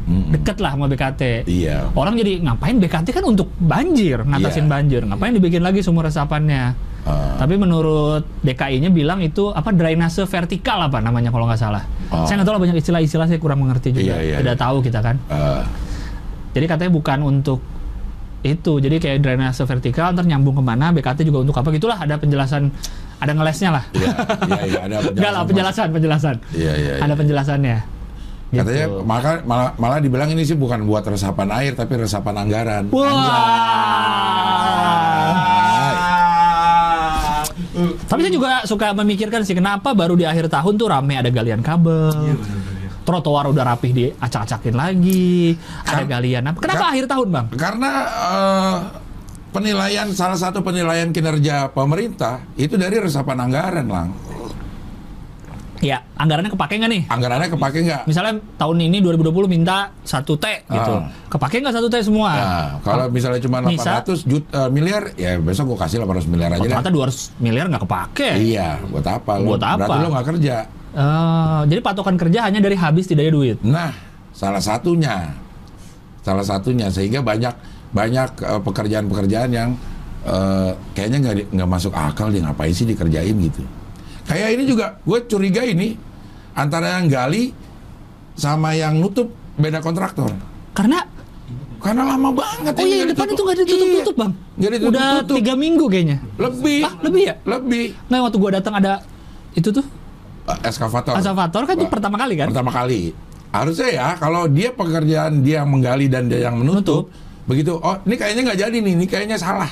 Mm-mm. Deket lah sama BKT. Iya. Orang jadi ngapain BKT kan untuk banjir, ngatasin Iya. banjir. Ngapain dibikin lagi sumur resapannya? Eh, Tapi menurut DKI-nya bilang itu apa drainase vertikal apa namanya kalau nggak salah. Oh. Saya nggak tahu lah banyak istilah-istilah saya kurang mengerti juga. Iya, iya, Tidak iya. tahu kita kan. eh, Jadi katanya bukan untuk itu. Jadi kayak drainase vertikal ntar nyambung ke mana, BKT juga untuk apa gitulah ada penjelasan ada ngelesnya lah. Iya, iya, iya, ada Enggak lah penjelasan, penjelasan. Iya, iya. iya. Ada penjelasannya. Katanya Gitu. maka malah, malah dibilang ini sih bukan buat resapan air tapi resapan anggaran. Wah. Tapi saya juga suka memikirkan sih kenapa baru di akhir tahun tuh rame ada galian kabel. Iya benar-benar. Trotoar udah rapih diacak-acakin lagi. Ada Kan- galian apa? Kenapa kan- akhir tahun, Bang? Karena eh, penilaian salah satu penilaian kinerja pemerintah itu dari resapan anggaran, lang. Ya, anggarannya kepake nggak nih? Anggarannya kepake nggak? Misalnya tahun ini 2020 minta 1 T gitu. Ah. Kepake nggak 1 T semua? Nah, kalau misalnya cuma Bisa. 800 juta miliar, ya besok gua kasih 800 miliar aja deh. Ternyata 200 miliar nggak kepake. Iya, buat apa lo? Buat apa? Berarti lo nggak kerja. Eh, jadi patokan kerja hanya dari habis tidak ada duit. Nah, salah satunya, salah satunya sehingga banyak banyak eh, pekerjaan-pekerjaan yang eh, kayaknya nggak nggak masuk akal dia ngapain sih dikerjain gitu. Kayak ini juga, gue curiga ini antara yang gali sama yang nutup beda kontraktor. Karena Karena lama banget. oh iya depan itu ditutup. nggak ditutup-tutup, Iya, Bang. nggak ditutup-tutup. Udah tiga minggu kayaknya. Lebih, Ah, lebih ya? lebih. Nggak waktu gua datang ada itu tuh eh, eskavator. Eskavator kan itu pertama kali kan? Pertama kali. Harusnya ya kalau dia pekerjaan dia yang menggali dan dia yang menutup, begitu oh ini kayaknya nggak jadi nih, ini kayaknya salah.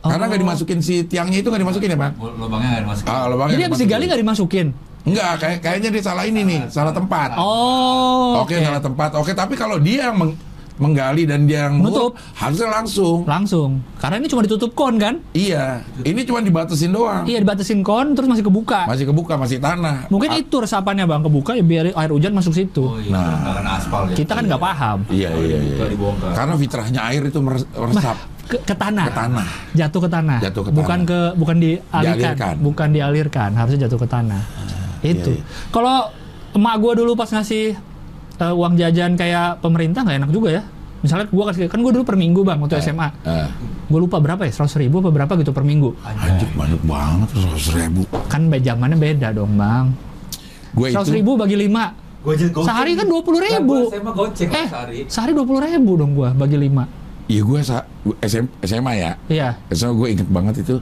Karena nggak Oh. dimasukin si tiangnya itu nggak dimasukin ya, Pak? Lubangnya nggak dimasukin. Ah, lubangnya Jadi habis dimasukin. digali nggak dimasukin? Enggak, kayak kayaknya dia salah ini nih, salah tempat. Oh, Oke, salah tempat. Oke, tapi kalau dia yang meng- menggali dan dia yang Menutup. harusnya langsung. Langsung. Karena ini cuma ditutup kon kan? Iya, ini cuma dibatasin doang. Iya dibatasin kon terus masih kebuka. Masih kebuka, masih tanah. Mungkin Ah, itu resapannya bang kebuka ya biar air hujan masuk situ. Oh iya, Nah. aspal ya. Kita kan nggak paham. Iya, iya, iya. Karena fitrahnya air itu meres- meresap Ke, ke tanah. ke tanah. Jatuh ke tanah. Jatuh ke bukan tanah. ke bukan dialirkan, Dialirkan. bukan dialirkan, harusnya jatuh ke tanah. itu. iya. Kalau emak gua dulu pas ngasih eh, uang jajan kayak pemerintah nggak enak juga ya. Misalnya gua kasih kan gua dulu per minggu bang waktu SMA. Eh, Gue lupa berapa ya, seratus ribu apa berapa gitu per minggu. anjir banyak banget, seratus ribu. Kan zamannya beda dong bang. Gue Seratus itu, ribu bagi lima. Gojek. Sehari kan dua puluh ribu. Lah, gua SMA goceng Eh, sehari. sehari dua puluh ribu dong gua bagi lima. Iya gue sa- SM, SMA ya. Iya, SMA gue inget banget itu,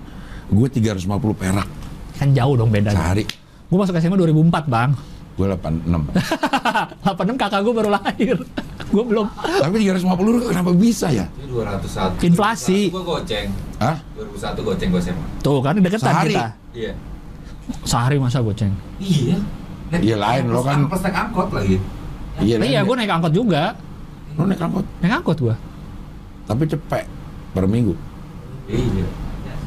gue 350 perak kan jauh dong bedanya. sehari. Gue masuk SMA 2004 bang. Gue 86. 86 kakak gue baru lahir. gue belum. Tapi 350 itu kenapa bisa ya? Ini 201. Inflasi. Gue goceng. Hah? 2001 goceng gue SMA. Tuh kan deketan Sehari. kita. Iya. Sehari masa goceng. Iya. Iya, lain, lo kan- Plus naik angkot lagi. Iya, iya kan? gue naik angkot juga. Lo naik angkot, Naik angkot gue. Tapi cepet per minggu. Iya.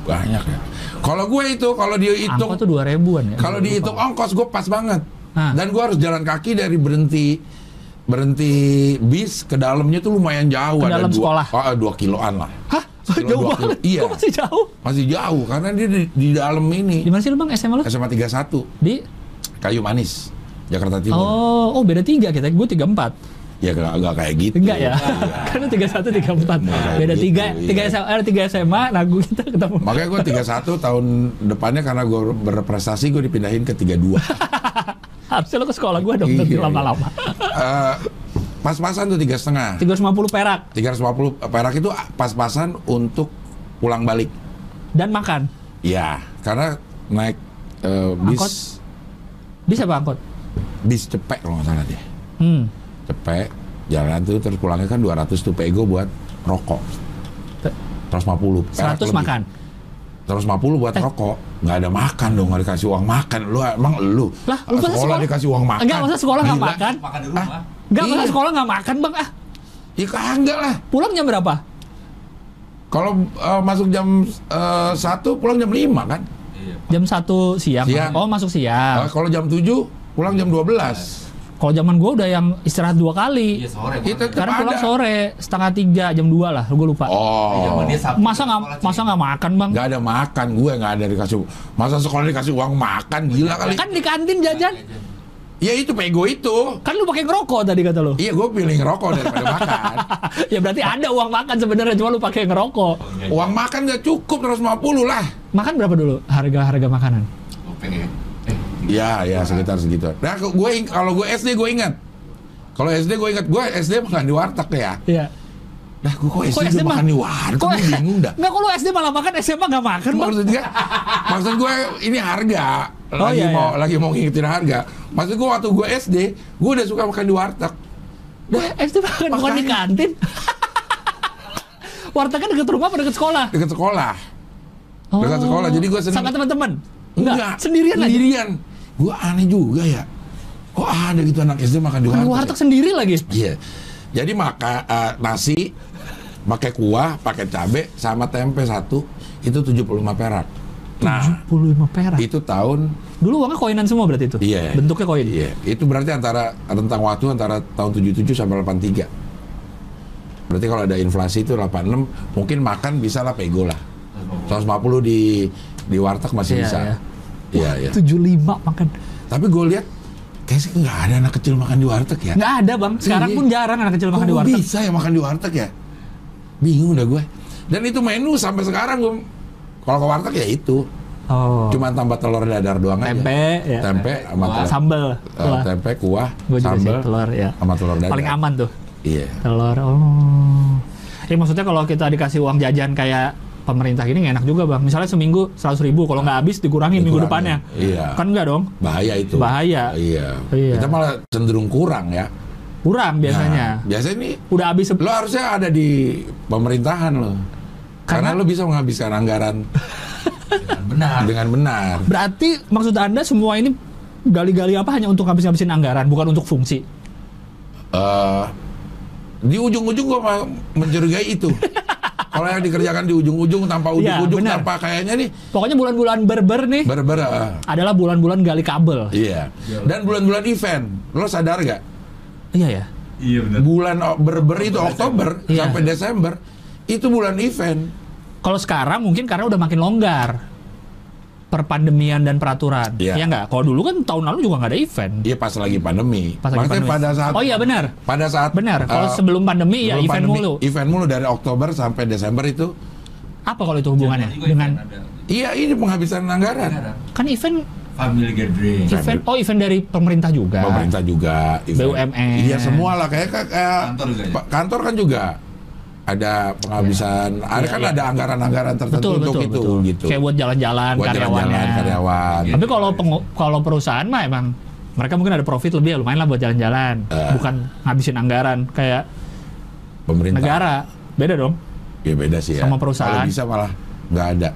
Banyak ya. Kalau gue itu, kalau dia hitung, Angkot tuh dua ribuan ya. kalau dihitung ongkos gue pas banget. Hah. Dan gue harus jalan kaki dari berhenti berhenti bis ke dalamnya tuh lumayan jauh. Ke ada dalam dua, sekolah? Oh, dua kiloan lah. Hah? Kilo jauh dua banget. kilo. Iya. Kok masih jauh? Masih jauh karena dia di, di dalam ini. Di mana sih lu bang SMA lu? SMA 31 Di? Kayu Manis, Jakarta Timur. Oh, oh beda tiga kita. Gue tiga empat. Ya nggak nggak kayak gitu. Enggak ya? Karena tiga satu tiga empat. Nggak kayak Beda gitu, tiga, iya. tiga SMA, eh, tiga SMA. Nah gue kita ketemu. Makanya gue 31 tahun depannya karena gue berprestasi gue dipindahin ke 32. Harusnya lo ke sekolah gue dong Iya, nanti iya. lama-lama. Eh, pas-pasan tuh tiga setengah. 350 perak 350 perak itu pas-pasan untuk pulang balik. dan makan. Ya, karena naik eh, bis Angkot? Bisa pak angkot? bis cepet kalau nggak salah deh. Hmm. Cepet jalan tuh terus pulangnya kan 200 tuh pego buat rokok. Te- 150 perak 100 lebih. makan. 150 buat Eh. rokok. Nggak ada makan dong, nggak dikasih uang makan. Lu emang lu Lah, lu masa sekolah, sekolah- dikasih uang makan. Enggak, masa sekolah nggak makan? Makan di rumah. Enggak, masa Iya. sekolah nggak makan bang? Ah, Ya kagak lah. pulang jam berapa? Kalau eh, masuk jam eh, 1 pulang jam 5 kan? Iya. Jam 1 siang. Siang. Oh masuk siang. Eh, kalau jam 7 pulang jam 12. Kalau zaman gue udah yang istirahat dua kali. Iya sore. Itu pulang. Karena Ada. pulang sore setengah tiga jam 2 lah, gue lupa. Oh. Zaman dia Sabtu Masa nggak masa nggak makan bang? Nggak ada makan, gue nggak ada dikasih. Masa sekolah dikasih uang makan, gila kali. Kan di kantin jajan. Ya itu pego itu. Kan lu pakai ngerokok tadi kata lu. Iya, gue pilih ngerokok daripada makan. ya berarti ada uang makan sebenarnya cuma lu pakai ngerokok. Iya. Uang makan nggak cukup 150 lah. Makan berapa dulu harga-harga makanan? Gopeng ya. Ya, ya sekitar segitu. Nah, gue kalau gue SD gue ingat. Kalau SD gue ingat, gue SD makan di warteg ya. Iya. Nah, gue kok SD, Kok gue SD makan di warteg, gue bingung dah. Enggak kalau SD malah makan SMA nggak makan bang. Maksudnya, maksud gue ini harga. Oh, Lagi iya, mau iya. lagi mau ngingetin harga. Maksud gue waktu gue SD, gue udah suka makan di warteg. Wah, SD makan bukan di kantin. Wartegnya deket rumah apa deket sekolah? Dekat sekolah. Dekat sekolah, jadi gua seneng. Sama teman-teman? Enggak, Sendirian aja? Sendirian. Gue aneh juga ya. Kok ada gitu anak SD makan di warteg? di warteg sendiri lagi? Iya. Jadi maka eh, nasi pakai kuah, pakai cabe sama tempe satu itu 75 perak. Nah, 75 perak. itu tahun Dulu uangnya koinan semua berarti itu? iya. Bentuknya koin? Iya, itu berarti antara rentang waktu antara tahun 77 sampai 83. Berarti kalau ada inflasi itu 86, mungkin makan bisa lah pego lah. 150 di di warteg masih Iya, bisa. iya. Iya, iya. 75 makan. Tapi gue lihat kayaknya nggak ada anak kecil makan di warteg ya. Nggak ada bang. Sekarang Iya. pun jarang anak kecil makan Kok di warteg. bisa ya makan di warteg ya? Bingung dah gue. Dan itu menu sampai sekarang gue kalau ke warteg ya itu. Oh. Cuma tambah telur dadar doang aja. tempe, ya. Tempe sama Kuah. telur. sambel, Eh, tempe, kuah, Gue juga sih telur ya. sama telur dadar. Paling aman tuh. Iya. Telur. Oh. Ya maksudnya kalau kita dikasih uang jajan kayak pemerintah ini nggak enak juga bang. Misalnya seminggu 100 ribu, kalau nggak habis dikurangi minggu Dikurangin. depannya. Iya. Kan enggak dong? Bahaya itu. Bahaya. Iya. Iya. Kita malah cenderung kurang ya. Kurang biasanya. Nah, biasanya nih Udah habis lo harusnya ada di pemerintahan lo. Karena, Karena- lo bisa menghabiskan anggaran Dengan benar. dengan benar. Berarti maksud anda semua ini gali-gali apa hanya untuk habis-habisin anggaran, bukan untuk fungsi? Eh, di ujung-ujung gua ma- mencurigai itu. Kalau yang dikerjakan di ujung-ujung tanpa ujung-ujung benar. tanpa kayaknya nih Pokoknya bulan-bulan berber nih ber-ber. eh, adalah bulan-bulan gali kabel. Iya. Dan bulan-bulan event, lo sadar gak? Iya ya. Iya benar. Bulan ber-ber itu Oktober Iya. sampai Desember itu bulan event. Kalau sekarang mungkin karena udah makin longgar perpandemian dan peraturan. Iya. Iya nggak? Kalau dulu kan tahun lalu juga nggak ada event. Iya pas lagi pandemi. Pas lagi Maksudnya pandemi. pada saat Oh iya benar. pada saat Benar. Kalau eh, sebelum pandemi ya sebelum event pandemi, mulu. Event mulu dari Oktober sampai Desember itu. Apa kalau itu hubungannya Juga dengan. Iya ini penghabisan anggaran. Kan event Family gathering. event oh event dari pemerintah juga. Pemerintah juga. event. BUMN. Iya semua lah kayak kayak Kantor juga ya? Pak, kantor kan juga ada penghabisan. Ada kan Iya, ada anggaran-anggaran tertentu Betul untuk betul itu betul. gitu. Kayak buat jalan-jalan karyawannya. jalan-jalan karyawan. Tapi kalau kalau perusahaan mah emang mereka mungkin ada profit lebih ya lumayan lah buat jalan-jalan. Eh. Bukan ngabisin anggaran kayak Pemerintah. negara. Beda dong. Ya beda sih ya. Sama perusahaan. Kalau bisa malah nggak ada.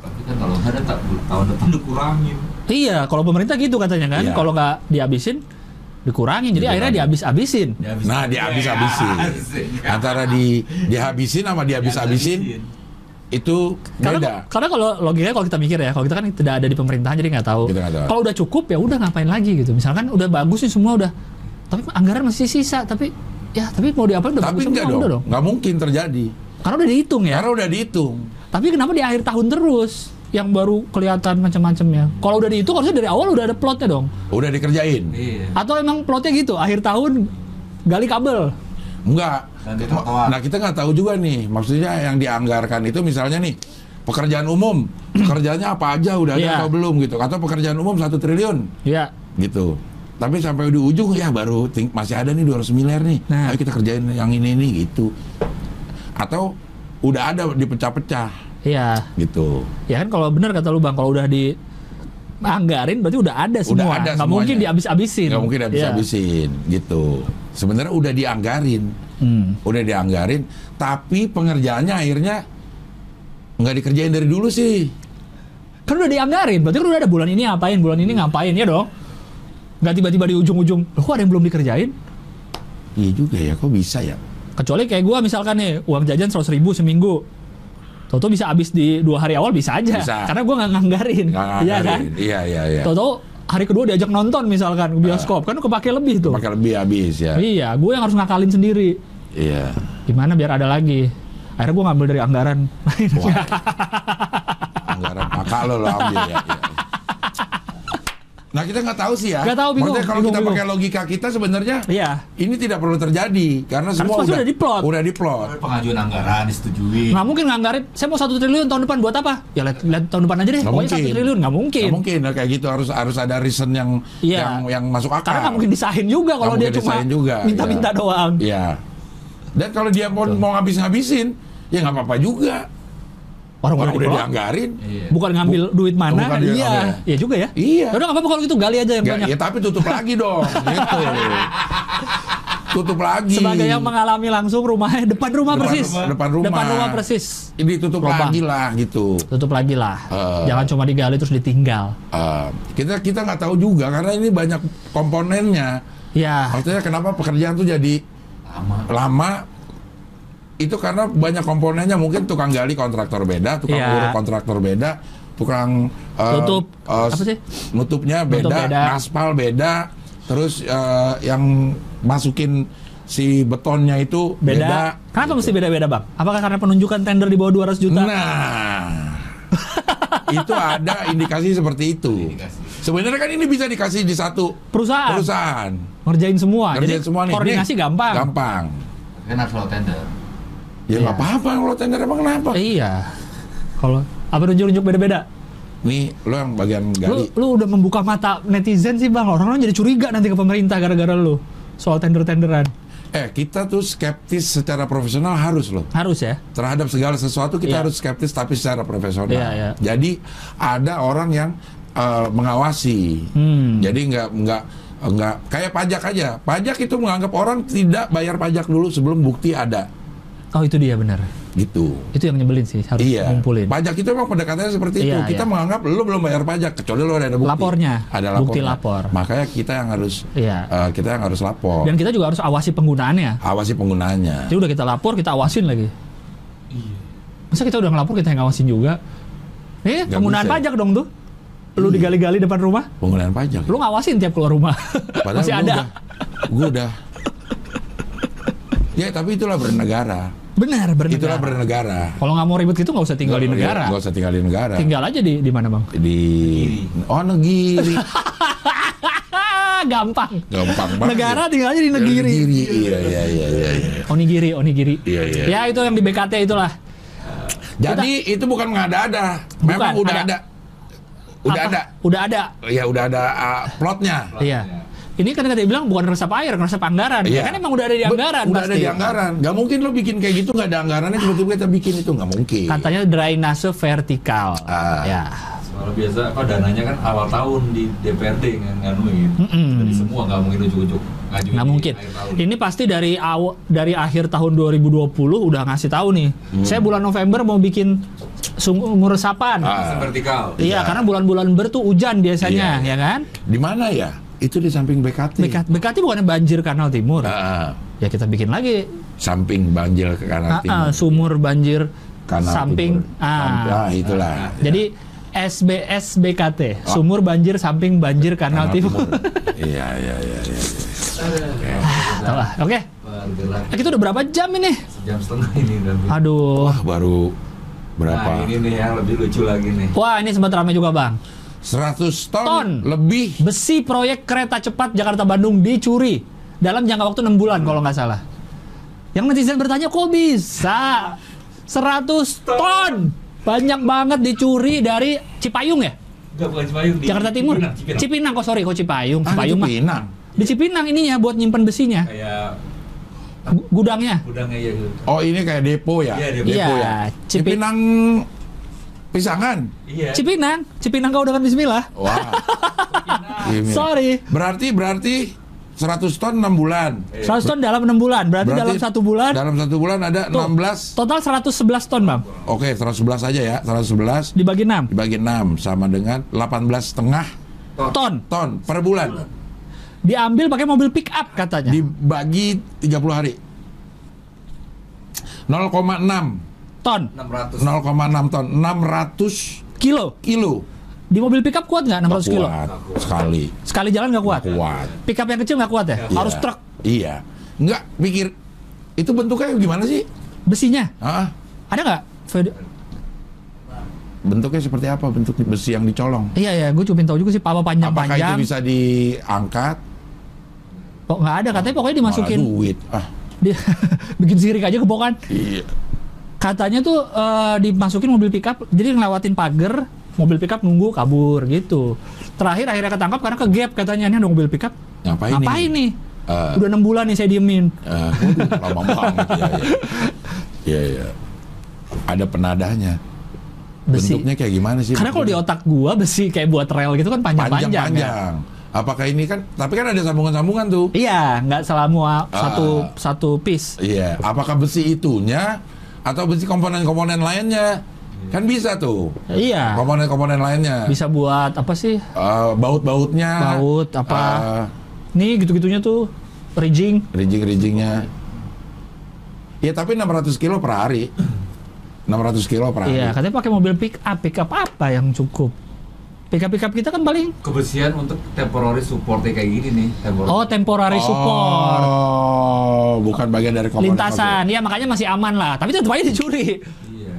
Tapi kan kalau ada tak, tahun depan dikurangin. Iya, kalau pemerintah gitu katanya kan. Iya. Kalau nggak dihabisin dikurangin. Jadi akhirnya dihabis-habisin. Dihabis- Nah, dihabis-habisin. Dihabisin. Antara di dihabisin sama dihabis-habisin itu Karena beda. karena kalau logikanya kalau kita mikir ya, kalau kita kan tidak ada di pemerintahan jadi nggak tahu. Kita nggak tahu. Kalau udah cukup ya udah ngapain lagi gitu. Misalkan udah bagus nih semua udah. Tapi anggaran masih sisa, tapi ya tapi mau diapain udah Tapi bagus enggak semua, dong. Nggak mungkin terjadi. Karena udah dihitung ya. Karena udah dihitung. Tapi kenapa di akhir tahun terus yang baru kelihatan macam-macamnya? Kalau udah dihitung harusnya dari awal udah ada plotnya dong. Udah dikerjain. Iya. Atau emang plotnya gitu, akhir tahun gali kabel. Enggak. Nah kita nggak tahu juga nih. Maksudnya yang dianggarkan itu misalnya nih pekerjaan umum, pekerjaannya apa aja udah ada Iya. atau belum gitu. Atau pekerjaan umum satu triliun Ya, gitu. Tapi sampai di ujung ya baru masih ada nih 200 miliar nih. Nah. Ayo kita kerjain yang ini ini gitu. Atau udah ada dipecah-pecah iya. gitu. Ya kan kalau benar kata lu Bang, kalau udah di anggarin berarti udah ada semua. Udah ada Nggak mungkin dihabis-habisin. Nggak mungkin Iya. habis-habisin gitu. Sebenarnya udah dianggarin, Hmm. udah dianggarin, tapi pengerjaannya akhirnya nggak dikerjain dari dulu sih. Kan udah dianggarin, berarti kan udah ada bulan ini ngapain, bulan ini ngapain ya dong. Nggak tiba-tiba di ujung-ujung, loh kok ada yang belum dikerjain? Iya juga ya, kok bisa ya? Kecuali kayak gua misalkan nih, uang jajan 100 ribu seminggu. Toto bisa habis di dua hari awal bisa aja. Bisa. Karena gua nggak nganggarin. Nggak Iya kan? Iya iya iya. Toto hari kedua diajak nonton misalkan ke bioskop, kan kepake lebih tuh. Pakai lebih habis ya. Iya, gue yang harus ngakalin sendiri. Iya. Gimana biar ada lagi? Akhirnya gue ngambil dari anggaran. Wah. Anggaran kakak lo lo ambil ya. iya. Nah kita nggak tahu sih ya. Nggak tahu, bingung, Maksudnya kalau bingung, kita bingung. pakai logika kita sebenarnya Iya. ini tidak perlu terjadi karena semua pasti udah, udah diplot. Udah diplot. Pengajuan anggaran disetujui. Nggak mungkin nganggarin. Saya mau satu triliun tahun depan buat apa? Ya lihat, lihat tahun depan aja deh. Nggak Pokoknya satu mungkin. triliun nggak mungkin. Nggak mungkin nah, kayak gitu harus harus ada reason yang Iya. yang yang masuk akal. Karena nggak mungkin disahin juga kalau dia cuma minta-minta iya. doang. Iya. Dan kalau dia mau mau ngabis-ngabisin, ya nggak apa-apa juga. Orang, Orang udah dianggarin. Iya. Bukan ngambil duit mana? bukan iya, iya juga ya. Iya. Ya udah nggak apa-apa kalau gitu gali aja yang Ya, banyak. ya tapi tutup lagi dong, gitu. Tutup lagi. Sebagai yang mengalami langsung rumahnya depan rumah Depan persis. rumah, depan rumah. Depan rumah persis. Ini tutup Lubang. lagi lah gitu. Tutup lagi lah. Eh. Jangan cuma digali terus ditinggal. Eh, kita kita nggak tahu juga karena ini banyak komponennya. Ya. Maksudnya kenapa pekerjaan tuh jadi Lama. lama itu karena banyak komponennya mungkin tukang gali kontraktor beda, tukang Iya. urut kontraktor beda, tukang eh, Tutup. eh, Apa sih? Nutupnya beda, Nutup beda. aspal beda, terus eh, yang masukin si betonnya itu Beda. beda. Kenapa mesti beda-beda, Bang? Apakah karena penunjukan tender di bawah 200 juta? Nah, itu ada indikasi seperti itu. Indikasi. Sebenarnya kan ini bisa dikasih di satu Perusahaan. perusahaan. Ngerjain semua. Ngerjain Jadi semua nih. koordinasi Nih, gampang. Gampang. Kan harus lewat tender. Ya Iya. nggak apa-apa kalau tender emang kenapa? Iya. Kalau apa nunjuk-nunjuk beda-beda? Nih, lo yang bagian gali. lu udah membuka mata netizen sih, Bang. Orang-orang jadi curiga nanti ke pemerintah gara-gara lu soal tender-tenderan. Eh, kita tuh skeptis secara profesional harus loh. Harus ya. Terhadap segala sesuatu kita Iya. harus skeptis tapi secara profesional. Iya, iya. Jadi ada orang yang eh, mengawasi. Hmm. Jadi nggak nggak nggak kayak pajak aja. Pajak itu menganggap orang tidak bayar pajak dulu sebelum bukti ada. Oh itu dia benar. Gitu. Itu yang nyebelin sih harus Iya. ngumpulin. Pajak itu emang pendekatannya seperti itu. Iya, Kita iya. menganggap lu belum bayar pajak kecuali lu ada bukti. Lapornya. Ada Bukti lapornya. lapor. Makanya kita yang harus Iya. eh, kita yang harus lapor. Dan kita juga harus awasi penggunaannya. Awasi penggunaannya. Jadi udah kita lapor, kita awasin lagi. Iya. Masa kita udah ngelapor kita yang ngawasin juga? Eh, penggunaan bisa. pajak dong tuh. Lu Iya. digali-gali depan rumah, Penggunaan pajak. lu ngawasin tiap keluar rumah. Padahal Masih gua ada. Udah, gue udah. Ya tapi itulah bernegara. Benar, Itulah bernegara. bernegara. Kalau nggak mau ribet gitu nggak usah tinggal di negara. Gak usah tinggal di negara. Tinggal aja di di mana, Bang? Di oh negeri. Gampang. Gampang banget. Negara tinggal aja di negeri. Negeri. Iya iya iya iya. iya. Onigiri, onigiri. Iya, iya. Ya itu yang di BKT itulah. Jadi itu bukan mengada-ada. Memang Bukan, udah ada. ada. Udah Apa? ada. Udah ada. Ya udah ada uh, plotnya. Iya. Ini kan tadi bilang bukan resep air, resep anggaran. Iya. Ya kan emang udah ada di anggaran Udah pasti. ada di anggaran. Gak mungkin lo bikin kayak gitu nggak ada anggarannya tiba-tiba kita bikin itu nggak mungkin. Katanya drainase vertikal. Ah. Ya. Kalau biasa apa dananya kan awal tahun di DPRD ng nganuin. Mm-mm. Jadi semua nggak mungkin ujuk-ujuk ngajuin Nggak mungkin. Ini pasti dari aw- dari akhir tahun 2020 udah ngasih tahu nih. Hmm. Saya bulan November mau bikin sumur resapan. Ah. Vertikal. Iya, Iya. karena bulan-bulan ber tuh hujan biasanya, Iya. ya kan? Di mana ya? Itu di samping BKT. BKT, BKT bukannya banjir kanal timur. Ah, Ya kita bikin lagi samping banjir ke kanan Ah, ah, timur. sumur banjir Kanal samping timur. ah. Ah, itulah. Jadi SBS BKT, sumur banjir samping banjir kanal, timur. Iya iya iya. iya. Oke. Eh, Kita udah berapa jam ini? sejam setengah ini dan Aduh. Wah baru berapa? Nah, ini nih yang lebih lucu lagi nih. Wah, ini sempat ramai juga, Bang. 100 ton, Ton. lebih. Besi proyek kereta cepat Jakarta Bandung dicuri dalam jangka waktu 6 bulan kalau nggak salah. Yang netizen bertanya kok bisa 100 ton banyak banget dicuri dari Cipayung ya Enggak bukan Cipayung di Jakarta Timur Cipinang, Cipinang. Cipinang kok sorry kok Cipayung Ah, Cipayung itu mah Pinang. di Cipinang ininya buat nyimpen besinya Kayak Gu- gudangnya gudangnya ya gitu. Oh ini kayak depo ya? Iya, depo. Iya, Depo ya? Cipi- Cipinang Pisangan. Iya. Cipinang Cipinang kau dengan Bismillah Wah. Ini. sorry Berarti berarti 100 ton 6 bulan. 100 ton dalam 6 bulan berarti, dalam satu bulan Dalam satu bulan ada tuh, 16. total 111 ton bang Oke, 111 aja ya. 111 dibagi 6 dibagi 6 sama dengan 18 setengah ton ton per bulan. diambil pakai mobil pick up katanya Dibagi 30 hari. 0,6 ton. 600. 0,6 ton. 600 kilo. kilo. Di mobil pick up kuat nggak 600 kilo? kuat. Sekali. Sekali jalan nggak kuat? Kuat. Pick up yang kecil nggak kuat ya? Harus Iya. truk. Iya. Nggak pikir itu bentuknya gimana sih? Besinya? Ah ada nggak? Bentuknya seperti apa? Bentuk besi yang dicolong? Iya ya gue cuma tahu juga sih apa panjang apakah itu panjang. bisa diangkat? Kok nggak ada? Katanya pokoknya malah dimasukin duit. Ah. Dia bikin sirik aja kebokan iya katanya tuh eh, dimasukin mobil pickup jadi ngelewatin pagar mobil pickup nunggu kabur gitu. Terakhir akhirnya ketangkap karena ke gap katanya ini ada mobil pickup. Ngapain, ngapain nih nih? Eh. udah enam bulan nih saya diemin. Eh, waduh, lama banget ya ya. Iya iya. Ada penadahnya. Besi. Bentuknya kayak gimana sih? Karena kalau di otak gua besi kayak buat rel gitu kan panjang-panjang ya. panjang-panjang. Apakah ini kan tapi kan ada sambungan-sambungan tuh. Iya, nggak selama Ah. satu satu piece. Iya, apakah besi itunya atau besi komponen-komponen lainnya? Kan bisa tuh. Iya. Komponen-komponen lainnya. Bisa buat apa sih? Eh, baut-bautnya. Baut, apa? eh, Nih gitu-gitunya tuh rigging. rijing-rijingnya. Ya tapi 600 kilo per hari. 600 kilo per hari. Iya, katanya pakai mobil pick up. Pick up apa yang cukup? Pick up pick up kita kan paling Kebersihan untuk temporary supportnya kayak gini nih. Temporary. oh temporary support. Oh, bukan bagian dari komponen. Lintasan, ya makanya masih aman lah. Tapi tetap aja dicuri. Iya.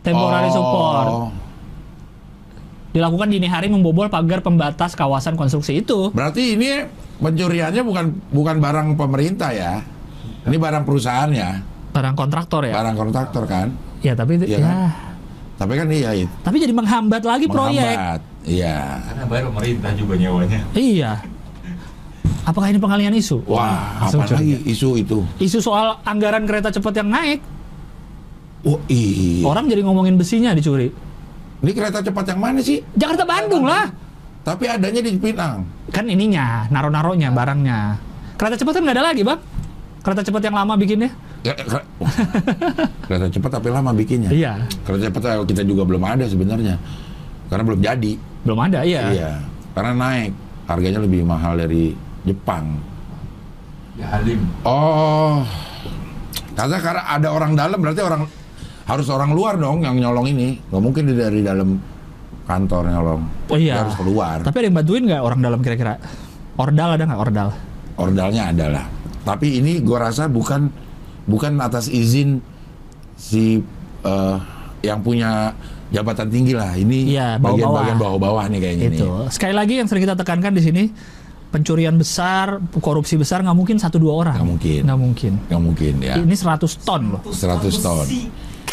Temporary Oh. support. Dilakukan dini hari membobol pagar pembatas kawasan konstruksi itu. Berarti ini pencuriannya bukan bukan barang pemerintah ya. Ini barang perusahaan ya. Barang kontraktor ya. Barang kontraktor kan. Ya tapi Iya ya. kan? Tapi kan iya itu. Tapi jadi menghambat lagi proyek. Menghambat. Iya. Karena bayar pemerintah juga nyawanya. Iya. Apakah ini pengalian isu? Wah, apa lagi isu itu? Isu soal anggaran kereta cepat yang naik. Oh iya. Orang jadi ngomongin besinya dicuri. Ini kereta cepat yang mana sih? Jakarta Bandung lah. Tapi adanya di Pinang. Kan ininya, naro-naronya barangnya. Kereta cepat kan nggak ada lagi, Bang. Kereta cepat yang lama bikinnya. Ya, Wah. kereta cepat tapi lama bikinnya. Iya. Kereta cepat eh, kita juga belum ada sebenarnya. Karena belum jadi. Belum ada, iya. Iya. Karena naik. Harganya lebih mahal dari Jepang. Ya Halim. Oh. Karena karena ada orang dalam berarti orang harus orang luar dong yang nyolong ini. Nggak mungkin dari dalam kantor nyolong. Oh iya. Dia harus keluar. Tapi ada yang bantuin nggak orang dalam kira-kira? Ordal ada nggak ordal? Ordalnya adalah. Tapi ini gua rasa bukan bukan atas izin si eh, yang punya jabatan tinggi lah. Ini Iya, bawah-bawah. bagian-bagian bawah-bawah nih kayaknya Itu. nih. Sekali lagi yang sering kita tekankan di sini, pencurian besar, korupsi besar nggak mungkin satu dua orang. Nggak mungkin. Nggak mungkin. Nggak mungkin ya. Ini 100 ton loh. 100 ton.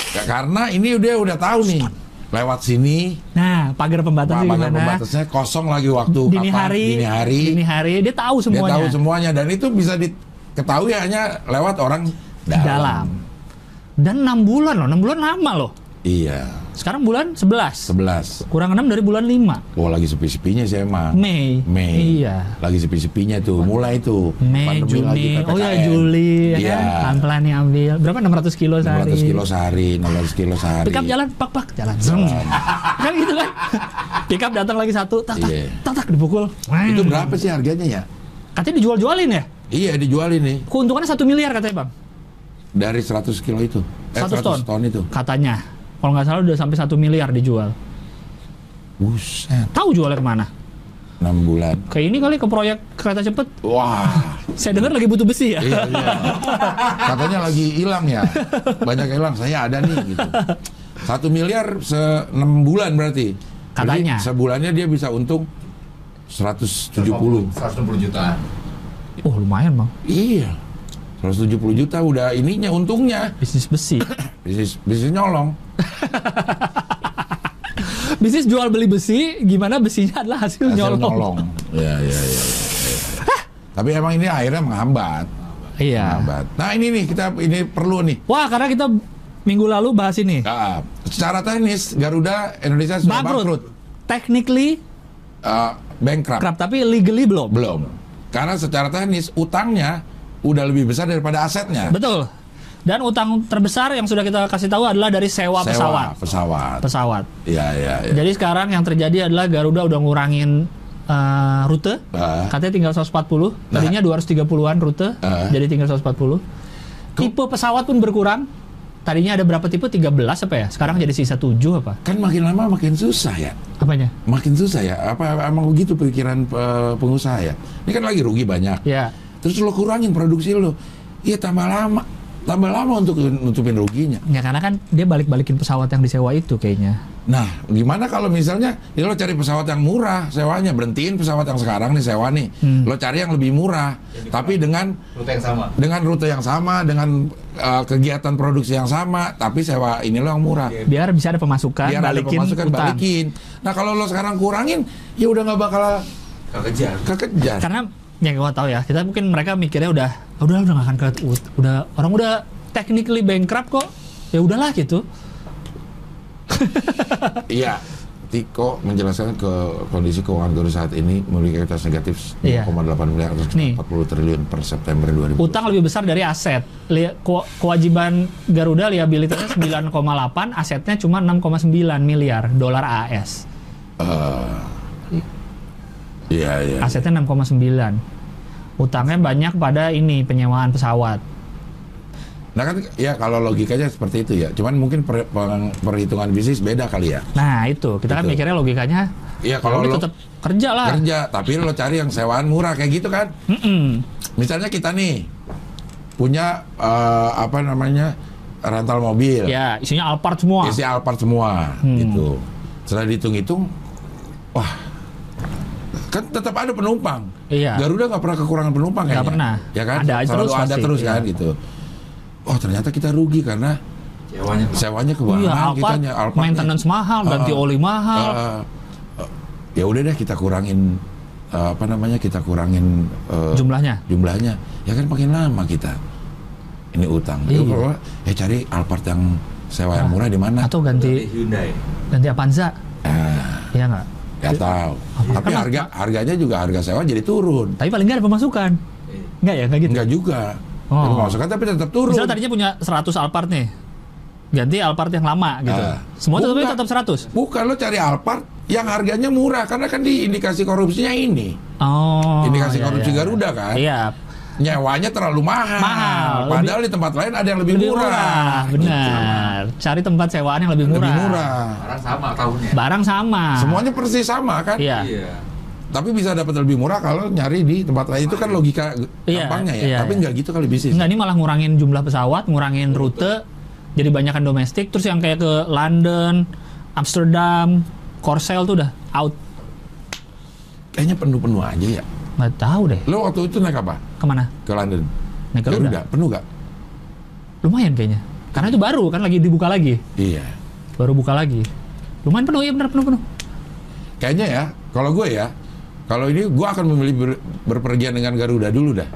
Ya, karena ini dia udah tahu nih. Lewat sini, Nah, pagar pembatasnya pagar gimana? pembatasnya kosong lagi waktu Dini kapan? hari, dini hari. dini hari, dia tahu Dia semuanya. tahu semuanya dan itu bisa diketahui hanya lewat orang dalam. dalam. Dan 6 bulan loh, 6 bulan lama loh. Iya, Sekarang bulan 11. 11. Kurang 6 dari bulan 5. Oh lagi sepi-sepinya sih emang. Mei. Mei. Iya. Lagi sepi-sepinya tuh, mulai tuh. Mei, Pandemi lagi, Juni, oh ya PPKM. Juli, ya Iya. kan? Pelan-pelan nih ambil. Berapa 600 kilo sehari? 600 kilo sehari, 600 kilo sehari. Pickup jalan, pak pak jalan. Kan gitu kan? Pickup datang lagi satu, tak tak, Iya. tak tak dipukul. Itu berapa sih harganya ya? Katanya dijual-jualin ya? Iya dijualin nih Keuntungannya satu miliar katanya bang. Dari 100 kilo itu. Eh, 100 ton. ton itu. Katanya. Kalau nggak salah udah sampai satu miliar dijual. Buset, Tahu jualnya ke mana? 6 bulan. Kayak ini kali ke proyek kereta cepet. Wah, Saya dengar lagi butuh besi ya. iya, iya. Katanya lagi hilang ya. Banyak hilang, saya ada nih gitu. Satu miliar se 6 bulan berarti. Berarti Katanya. sebulannya dia bisa untung 170. 160 juta. Oh lumayan bang. Iya. 170 juta udah ininya untungnya. Bisnis besi. Bisnis bisnis nyolong. Bisnis jual beli besi, gimana besinya adalah hasil, Hasil nyolong. nyolong. Iya, iya, iya. iya. Tapi emang ini akhirnya menghambat. Iya. Menghambat. Nah, ini nih kita ini perlu nih. Wah karena kita minggu lalu bahas ini. Nah, secara teknis Garuda Indonesia sudah Bangkrut. bangkrut. Technically Eh, bankrupt. tapi legally belum. Belum. Karena secara teknis utangnya udah lebih besar daripada asetnya. Betul. Dan utang terbesar yang sudah kita kasih tahu adalah dari sewa, Sewa pesawat. pesawat. Pesawat. Iya, iya, iya. Jadi sekarang yang terjadi adalah Garuda udah ngurangin eh, rute. Ah. Katanya tinggal 140. Tadinya 230-an rute, Ah. jadi tinggal 140. Tipe pesawat pun berkurang. Tadinya ada berapa tipe? 13 apa ya? Sekarang jadi sisa 7 apa? Kan makin lama makin susah ya. Apanya? Makin susah ya. Apa emang begitu pikiran eh, pengusaha ya? Ini kan lagi rugi banyak. Ya. Terus lo kurangin produksi lo. Iya tambah lama. Tambah lama untuk nutupin ruginya. Ya karena kan dia balik-balikin pesawat yang disewa itu kayaknya. Nah, gimana kalau misalnya ini lo cari pesawat yang murah sewanya, berhentiin pesawat yang sekarang nih sewa nih. Hmm. Lo cari yang lebih murah, tapi dengan Rute yang sama. dengan rute yang sama, dengan uh, kegiatan produksi yang sama, tapi sewa ini lo yang murah. Biar bisa ada pemasukan, Biar ada balikin pemasukan utang. balikin. Nah, kalau lo sekarang kurangin, ya udah nggak bakal Kekejar. kekejar. Karena ya gua tahu ya, kita mungkin mereka mikirnya udah "Ah, udah udah nggak akan ke udah orang udah technically bankrupt kok. Ya udahlah gitu. Iya. Tiko menjelaskan ke kondisi keuangan Garuda saat ini memiliki kualitas negatif Iya. 0,8 miliar atau Nih. 40 triliun per September 2020. Utang lebih besar dari aset. Kewajiban Garuda liabilitasnya 9,8, asetnya cuma 6,9 miliar dolar AS. Iya, iya. Asetnya 6,9. Utangnya banyak pada ini penyewaan pesawat. Nah kan ya kalau logikanya seperti itu ya. Cuman mungkin per- peng- perhitungan bisnis beda kali ya. Nah, itu kita kan Itu. mikirnya logikanya Iya kalau lo tetap kerja lah. kerja tapi lo cari yang sewaan murah kayak gitu kan. Mm-mm. Misalnya kita nih punya eh, apa namanya rental mobil. Ya, isinya Alphard semua. Isi Alphard semua Hmm. gitu. Setelah dihitung-hitung wah kan tetap ada penumpang. Iya. Garuda nggak pernah kekurangan penumpang Nggak kayaknya. pernah. Ya kan? Ada Selalu terus ada pasti, terus iya. kan gitu. Oh ternyata kita rugi karena Sewanya. sewanya ke Iya, kita Alphard, Alphard maintenance mahal, ganti Ah, oli mahal. Uh, uh, ya udah deh kita kurangin eh, apa namanya kita kurangin eh, Jumlahnya. jumlahnya, ya kan makin lama kita ini utang. Iya. Itu kalau ya cari Alphard yang sewa yang murah di mana? Atau ganti Hyundai. ganti Avanza. Ah, Iya nggak? Nggak tahu. Tapi Kan- harga harganya juga harga sewa jadi turun. Tapi paling nggak ada pemasukan. Nggak ya? Nggak gitu? Enggak juga. Oh. Tapi Pemasukan tapi tetap turun. Misalnya tadinya punya 100 Alphard nih. Ganti Alphard yang lama gitu. Ah. Semua tetap tetap 100. Bukan lo cari Alphard yang harganya murah karena kan di indikasi korupsinya ini. Oh. Indikasi iya, korupsi iya. Garuda kan. Iya. Nyewanya terlalu mahal. Mahal. Padahal di tempat lain ada yang lebih, Lebih murah. murah. Benar. Cari tempat sewaan yang lebih murah. Lebih murah. Barang sama tahunnya. Barang sama. Semuanya persis sama kan. Iya. Iya. Tapi bisa dapat lebih murah kalau nyari di tempat lain itu kan logika Iya, gampangnya ya. iya, Tapi iya. nggak gitu kali bisnis. Enggak, ini malah ngurangin jumlah pesawat, ngurangin rute, jadi banyakan domestik. Terus yang kayak ke London, Amsterdam, Korsel tuh udah out. Kayaknya penuh-penuh aja ya. Nggak tahu deh Lo waktu itu naik apa? Ke mana. Ke London. Naik Garuda. Garuda. Penuh gak? Lumayan kayaknya. Karena itu baru kan lagi dibuka lagi. Iya. Baru buka lagi. Lumayan penuh ya benar penuh penuh. Kayaknya ya, kalau gue ya, kalau ini gue akan memilih ber- berpergian dengan Garuda dulu dah.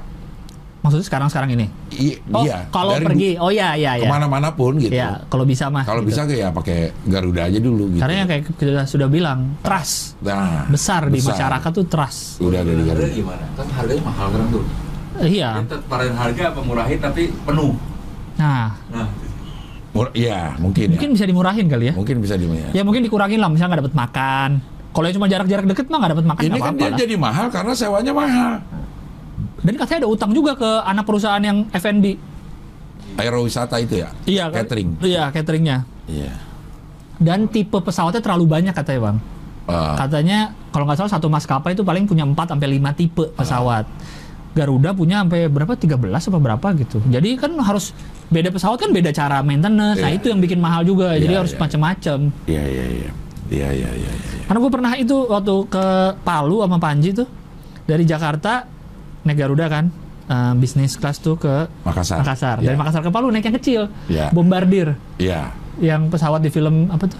Maksudnya sekarang sekarang ini. I- Oh, iya. kalau pergi. Oh iya iya iya. ke mana-mana pun gitu. Ya, kalau bisa mah. Kalau gitu. bisa kayak ya pakai Garuda aja dulu gitu. Karena yang kayak kita sudah bilang, trust nah, besar, di besar. masyarakat tuh trust. Udah ada di Garuda. gimana? Kan harganya mahal kan tuh. Eh, iya. Kita parahin harga apa murahin tapi penuh. Nah, Nah, Mur- Iya, mungkin, mungkin ya. bisa dimurahin kali ya. Mungkin bisa di Ya mungkin dikurangin lah, misalnya nggak dapat makan. Kalau yang cuma jarak-jarak deket mah nggak dapat makan Ini kan dia lah. jadi mahal karena sewanya mahal. Dan katanya ada utang juga ke anak perusahaan yang F&B. Aerowisata itu ya? Iya kan? Catering. Iya cateringnya. Iya. Dan tipe pesawatnya terlalu banyak katanya bang. Ah, Katanya kalau nggak salah satu maskapai itu paling punya 4 sampai 5 tipe pesawat. Garuda punya sampai berapa 13 apa berapa gitu. Jadi kan harus beda pesawat kan beda cara maintenance. Nah Iya. itu yang bikin mahal juga. Jadi Iya, harus iya. macam-macam. Iya, iya, iya. Iya, iya, iya. iya. Karena gue pernah itu waktu ke Palu sama Panji tuh dari Jakarta naik Garuda kan eh, bisnis kelas tuh ke Makassar. Makassar. Dari Makassar ke Palu naik yang kecil. Iya. Bombardir Iya. yang pesawat di film apa tuh?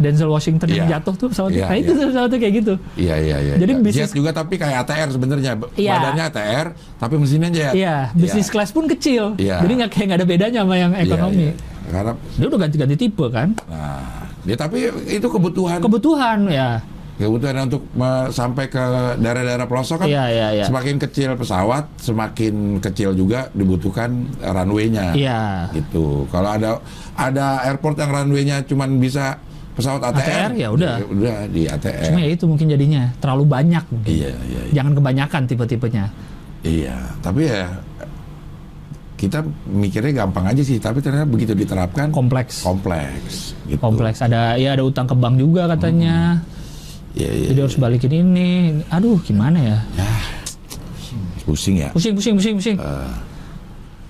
Denzel Washington yang Iya. jatuh tuh pesawatnya. Iya, nah itu iya. pesawatnya kayak gitu. Iya, iya, iya. Jadi iya. bisnis- Jet juga tapi kayak ATR sebenarnya. Iya. Badannya ATR, tapi mesinnya jet. Iya, bisnis kelas pun kecil. Iya. Jadi nggak kayak nggak ada bedanya sama yang Iya, ekonomi. iya. Karena Dia udah ganti-ganti tipe kan. nah, ya tapi itu kebutuhan Kebutuhan ya. kebutuhan untuk sampai ke daerah-daerah pelosok kan Iya, iya, iya. semakin kecil pesawat semakin kecil juga dibutuhkan runway-nya Iya. gitu kalau ada ada airport yang runway-nya cuman bisa pesawat ATR, ATR, ya udah. udah di ATR Cuma ya itu mungkin jadinya terlalu banyak mungkin. iya iya iya, Jangan kebanyakan tipe-tipenya. iya tapi ya kita mikirnya gampang aja sih tapi ternyata begitu diterapkan Kompleks. kompleks gitu Kompleks. Ada ya ada utang ke bank juga katanya. iya iya Jadi harus balikin ini. Aduh, gimana ya? ya pusing ya Pusing, pusing, pusing, pusing.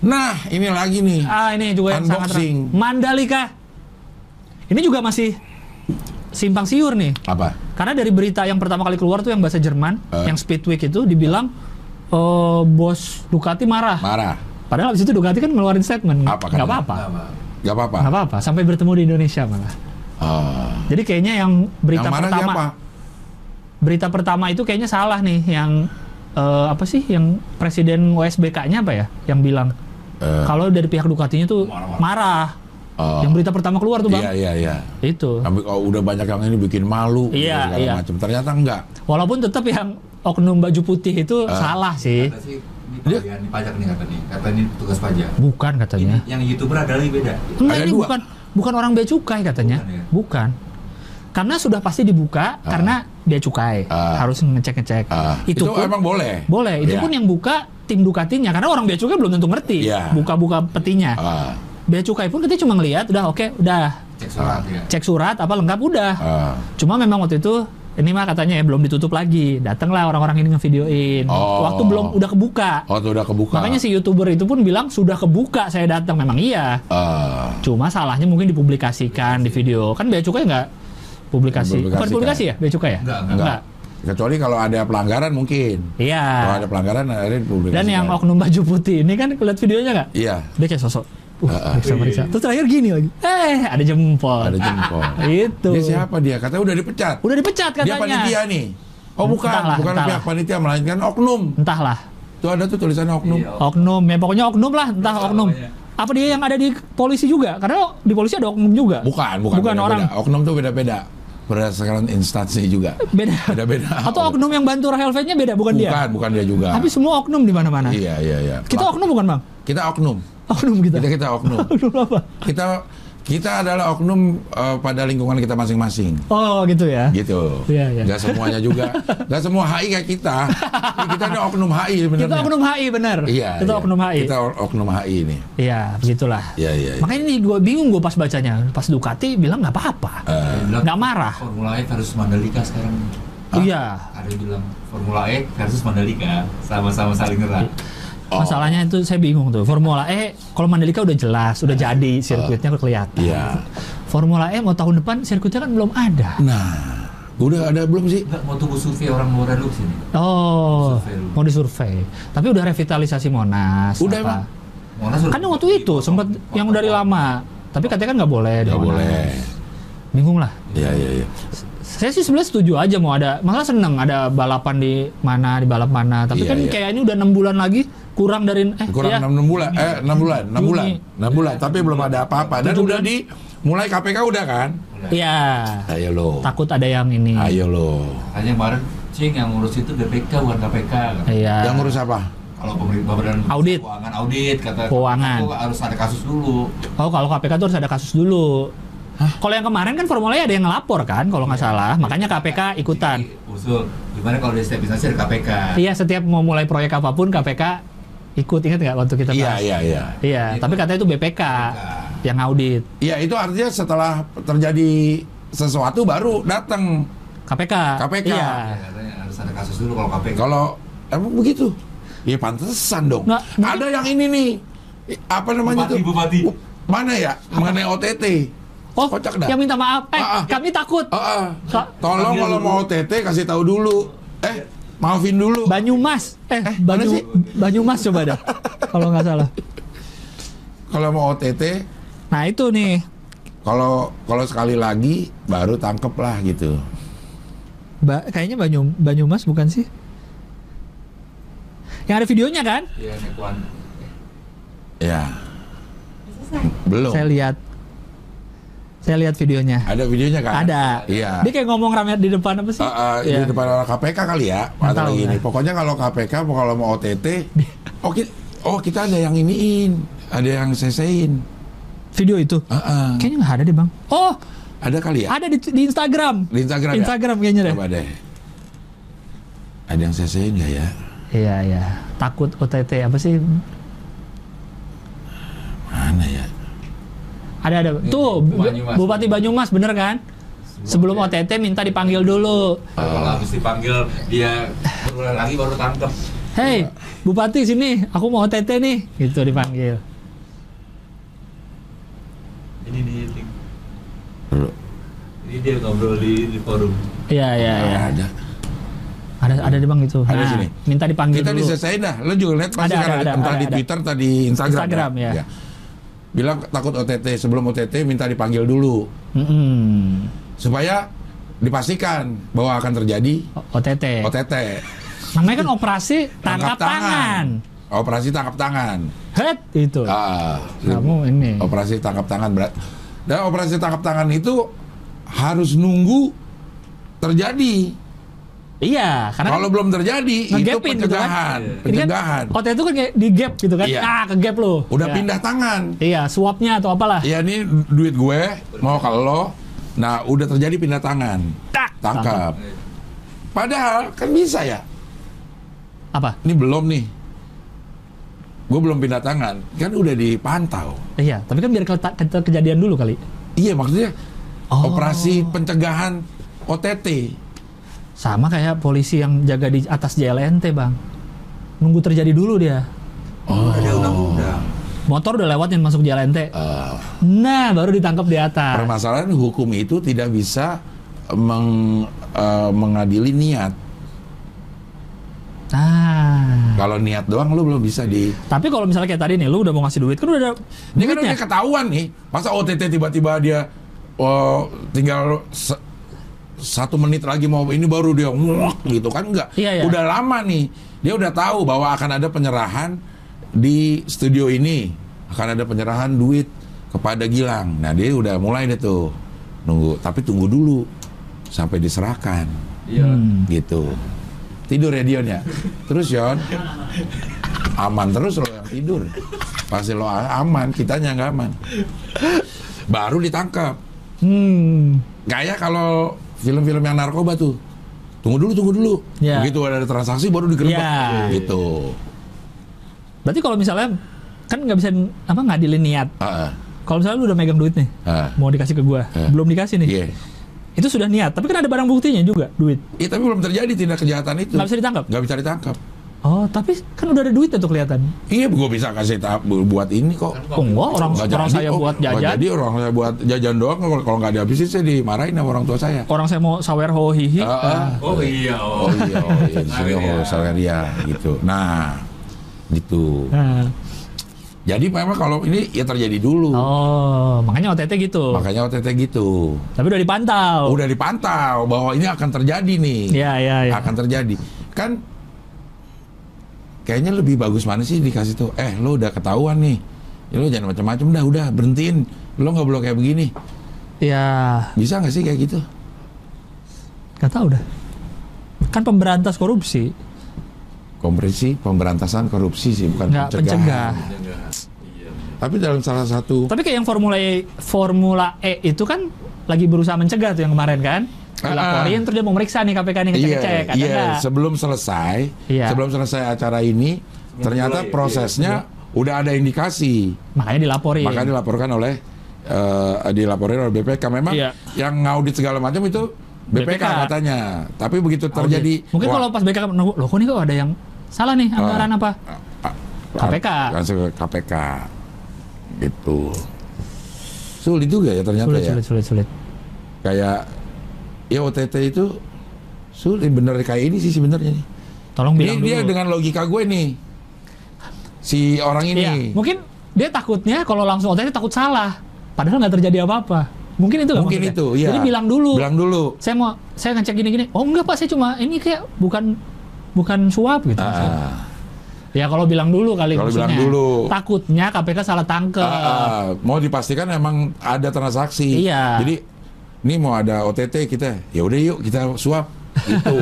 nah ini lagi nih Ah, ini juga yang sangat Unboxing. Mandalika. Ini juga masih simpang siur nih. apa Karena dari berita yang pertama kali keluar tuh yang bahasa Jerman, Eh. yang Speedweek itu dibilang eh, bos Ducati marah. marah Padahal abis itu Ducati kan ngeluarin statement. Apa Nggak katanya? apa-apa. Gak apa-apa. Nggak apa-apa. Sampai bertemu di Indonesia malah. Ah. Jadi kayaknya yang berita yang marah pertama, siapa? berita pertama itu kayaknya salah nih. Yang eh, apa sih? Yang presiden OSBK-nya apa ya? Yang bilang Eh, kalau dari pihak Ducatinya tuh Marah-marah. marah. Oh. Yang berita pertama keluar tuh bang. Iya iya iya. Itu. Tapi kalau udah banyak yang ini bikin malu gitu, Iya, segala iya. macam. Ternyata enggak. Walaupun tetap yang oknum baju putih itu Ah. salah sih. Kata sih ini pajak, ini pajak nih kata nih. Kata ini tugas pajak. Bukan katanya. Ini yang youtuber ada lagi beda. Enggak Ada ini dua. bukan bukan orang bea cukai katanya. Bukan ya? Bukan. Karena sudah pasti dibuka karena bea cukai. Ah. Harus ngecek-ngecek. Ah, itu, itu, pun emang boleh. boleh. Itu Iya. pun yang buka tim Ducatinya karena orang bea cukai belum tentu ngerti. Iya. Buka-buka petinya. Ah, Bea cukai pun kita cuma ngelihat udah oke, udah Cek surat ya. cek surat apa lengkap udah. ah. Cuma memang waktu itu ini mah katanya ya belum ditutup lagi. Datanglah orang-orang ini ngevideoin. Oh. Waktu belum udah kebuka. Tuh udah kebuka. Makanya si youtuber itu pun bilang sudah kebuka saya datang. Memang iya. Ah, Cuma salahnya mungkin dipublikasikan di video. Kan bea cukai nggak publikasi. Bukan publikasi ya bea cukai ya? Enggak, enggak. enggak. Kecuali kalau ada pelanggaran mungkin. Iya. Kalau ada pelanggaran akhirnya dipublikasikan. Dan yang oknum baju putih ini kan lihat videonya nggak? Iya, Dia kayak sosok. Uh, periksa. Terus terakhir gini lagi. Eh, ada jempol. ada jempol. Itu. Dia siapa dia? Katanya udah dipecat. Udah dipecat Dia katanya. panitia nih. Oh bukan, Entahlah, bukan entahlah. pihak panitia melainkan oknum. Entahlah. Tuh ada tuh tulisannya oknum. Iya. Oknum, ya pokoknya oknum lah, entah Apa oknum. namanya? Apa dia yang ada di polisi juga? Karena di polisi ada oknum juga. Bukan, bukan. Bukan beda-beda. orang. Oknum tuh beda-beda. Berdasarkan instansi juga. Beda. Beda-beda. Atau oknum yang bantu Rahel V-nya beda, bukan, Bukan, dia. bukan dia juga. Tapi semua oknum di mana-mana. Iya, iya, iya. Kita oknum bukan, Bang? Kita oknum. Oknum kita. Kita kita oknum. Oknum apa? kita kita adalah oknum eh, pada lingkungan kita masing-masing. Oh, gitu ya. Gitu. Iya, iya. Gak semuanya juga. Gak semua HI kayak kita. Kita ada oknum HI sebenarnya. Kita oknum HI benar. Iya. Kita iya. oknum HI. Kita oknum HI ini. Iya, begitulah. Iya, iya. iya. Makanya ini gue bingung gue pas bacanya. Pas Ducati bilang nggak apa-apa. Bilang Nggak marah. Formula E versus Mandalika sekarang. Iya. Ada yang bilang Formula E versus Mandalika sama-sama saling nyerang. Oh. Masalahnya itu saya bingung tuh. Formula E kalau Mandalika udah jelas, udah jadi sirkuitnya udah kelihatan. Iya. Formula E mau tahun depan sirkuitnya kan belum ada. Nah, udah ada belum sih? Enggak mau tunggu survei orang luar dulu sini. Oh, mau disurvei. Tapi udah revitalisasi Monas. Udah, apa. emang? Monas udah Kan waktu itu sempat yang dari lama. Tapi katanya kan nggak boleh. di Gak Monas. boleh. Bingung lah. Iya, iya, iya. Saya sih sebenarnya setuju aja mau ada, malah seneng ada balapan di mana, di balap mana. Tapi Iya, kan iya. kayak ini udah enam bulan lagi, kurang dari eh Kurang iya. enam bulan, eh enam bulan, enam bulan, enam bulan. Tapi belum ada apa-apa. Dan udah di mulai KPK udah kan? Iya. Ayo lo, Takut ada yang ini. ayo lo. Hanya kemarin Cing yang ngurus itu BPK bukan KPK. kan. Iya. Yang ngurus apa? Kalau pemerintah badan Audit. keuangan audit kata Keuangan. itu harus ada kasus dulu. Oh, kalau KPK tuh harus ada kasus dulu. Kalau yang kemarin kan Formula E ada yang ngelapor kan, kalau nggak salah. Makanya KPK ikutan. Usul gimana kalau di setiap instansi ada KPK? Iya, setiap mau mulai proyek apa pun KPK ikut. Ingat nggak waktu kita Iya, bahas? iya, iya. Iya, Itu- tapi katanya itu BPK yang audit. Iya, itu artinya setelah terjadi sesuatu baru datang KPK. KPK. Iya. Ya, katanya harus ada kasus dulu kalau KPK. Kalau emang begitu? Iya pantesan dong. Nggak, mungkin- Ada yang ini nih. Apa namanya Bupati, tuh? bupati. Mana ya? Mengenai OTT. Oh, Kocak dah. yang minta maaf. Eh, Ah, ah. kami takut. Ah, ah. Tolong kalau dulu. mau OTT kasih tahu dulu. Eh, maafin dulu. Banyumas. Eh, mana Banyu, sih? Banyumas coba dah. kalau nggak salah. Kalau mau OTT, Nah, itu nih. kalau kalau sekali lagi baru tangkep lah gitu. Ba kayaknya Banyu Banyumas bukan sih? Yang ada videonya kan? Iya, Nekuan. Ya. Belum. Saya lihat. Saya lihat videonya. Ada videonya kan? Ada. Iya. Dia kayak ngomong rame di depan apa sih? Ah, ah, Iya. di depan orang KPK kali ya atau tahu, gini. nggak. Pokoknya kalau KPK kalau mau OTT, oh kita, oh kita ada yang iniin, ada yang sesein. Video itu. Ah, ah. Kayaknya nggak ada deh bang. Oh, Ada kali ya? ada di, di Instagram. Di Instagram, ya? Instagram kayaknya deh. Coba deh. Ada yang sesein nggak ya? Iya iya. Takut OTT apa sih? Mana ya? Ada ada. Tuh Bu- Banyumas. Bupati Banyumas bener kan? Sebelum OTT minta dipanggil dulu. Kalau habis dipanggil dia berulang lagi baru tangkep. Hei, Bupati sini, aku mau OTT nih. Gitu dipanggil. Ini di Dulu. ini dia ngobrol di, di forum. Iya iya iya. Ada. Ada ada di bang itu. Ada Nah, sini. Minta dipanggil Kita dulu. disesain dah. Lo juga lihat pasti Ada, kan ada, ada, entah ada, di ada. Twitter, entah di Instagram. Instagram, ya. Bilang takut OTT. Sebelum OTT minta dipanggil dulu Mm-mm. supaya dipastikan bahwa akan terjadi OTT. OTT. Namanya kan operasi tangkap, tangan. Operasi tangkap tangan. Head itu. Ah, Kamu ini. operasi tangkap tangan berat. Dan operasi tangkap tangan itu harus nunggu terjadi. Iya, karena Kalau belum terjadi itu ngegapin gitu kan. pencegahan, Iya. Ini kan pencegahan. OTT itu kan di gap gitu kan. Iya. Ah, ke gap lo. Udah Ya. pindah tangan. Iya, suapnya atau apalah. Ya ini duit gue mau ke lo. Nah, udah terjadi pindah tangan. Tak. Tangkap. Padahal kan bisa ya. Apa? Ini belum nih. Gue belum pindah tangan. Kan udah dipantau. Iya, tapi kan biar ke, ke- kejadian dulu kali. Iya, maksudnya Oh. operasi pencegahan OTT. Sama kayak polisi yang jaga di atas JLNT, Bang. Nunggu terjadi dulu dia. Oh. Ada undang-undang. Motor udah lewatin masuk JLNT. Eh, Nah, baru ditangkap di atas. permasalahan hukum itu tidak bisa meng- eh, mengadili niat. Nah, Kalau niat doang lu belum bisa di. tapi kalau misalnya kayak tadi nih, lu udah mau ngasih duit, kan udah ada Ini kan udah ketahuan nih. Masa OTT tiba-tiba dia oh, tinggal se- satu menit lagi mau ini baru dia nguak gitu kan enggak. Iya, iya. Udah lama nih. Dia udah tahu bahwa akan ada penyerahan di studio ini. Akan ada penyerahan duit kepada Gilang. Nah, dia udah mulai deh tuh nunggu. Tapi tunggu dulu sampai diserahkan Iya. Hmm. gitu. Tidur ya Dion ya. Terus Yon aman terus lo yang tidur. Pasti lo aman, kitanya nggak aman. Baru ditangkap. Hmm. Kayak kalau film-film yang narkoba tuh. Tunggu dulu, tunggu dulu. Ya. Begitu ada transaksi baru digerebek. Ya. Gitu. Berarti kalau misalnya kan nggak bisa apa ngadilin niat. Ah, Kalau misalnya lu udah megang duit nih, ah. mau dikasih ke gua, Eh. belum dikasih nih. Iya. Itu sudah niat, tapi kan ada barang buktinya juga, duit. Iya, tapi belum terjadi tindak kejahatan itu. Nggak bisa ditangkap. Nggak bisa ditangkap. Oh, tapi kan udah ada duitnya tuh kelihatan. Iya, gue bisa kasih tahap buat ini kok. Oh, enggak, orang Nggak orang jadi, saya oh, buat jajan. Jadi orang saya buat jajan doang. Kalau kalau nggak dihabisin saya dimarahin sama orang tua saya. Orang saya mau sawer ho hihi. Ah, ah. Oh iya. Oh iya, oh iya, di sini oh Saweria gitu. Nah, gitu. Nah. Jadi memang kalau ini ya terjadi dulu. Oh, makanya OTT gitu. Makanya OTT gitu. Tapi udah dipantau. Udah dipantau bahwa ini akan terjadi nih. Iya, iya, iya. Akan terjadi. Kan kayaknya lebih bagus mana sih dikasih tuh, eh lo udah ketahuan nih. Ya lo jangan macam-macam dah, udah berhentiin. Lo nggak boleh kayak begini. Ya, Bisa nggak sih kayak gitu? nggak tahu dah. Kan pemberantas korupsi. Kompresi pemberantasan korupsi sih, bukan Nggak pencegahan. pencegah. Tapi dalam salah satu Tapi kayak yang Formula E, Formula E itu kan lagi berusaha mencegah tuh yang kemarin kan. Dilaporin terus dia mau meriksa nih KPK nih ngecek-ngecek. Iya, nggak? sebelum selesai, Iya. sebelum selesai acara ini, ternyata mulai, iya, prosesnya udah ada indikasi, Makanya dilaporin. makanya dilaporkan oleh eh dilaporin oleh BPK. Memang Iya. yang ngaudit segala macam itu BPK, BPK. katanya, tapi begitu terjadi, Mungkin wah, kalau pas BPK nunggu, loh kok nih kok ada yang salah nih anggaran apa? ah, KPK. langsung ke KPK, gitu. Sulit juga ya ternyata Sulit, ya. sulit, sulit, sulit. Kayak ya OTT itu sulit bener kayak ini sih sebenarnya nih. Tolong Ini bilang dia dulu. dengan logika gue nih. Si orang ini. Iya, mungkin dia takutnya kalau langsung OTT takut salah. Padahal nggak terjadi apa-apa. Mungkin itu Mungkin maksudnya? itu, iya. Jadi bilang dulu. Bilang dulu. Saya mau saya ngecek gini-gini. Oh enggak Pak, saya cuma ini kayak bukan bukan suap gitu. Ah, Ya kalau bilang dulu kali Kalau bilang dulu. Takutnya KPK salah tangkep. ah, ah. mau dipastikan emang ada transaksi. Iya. Jadi ini mau ada OTT kita, ya udah yuk kita suap. Itu.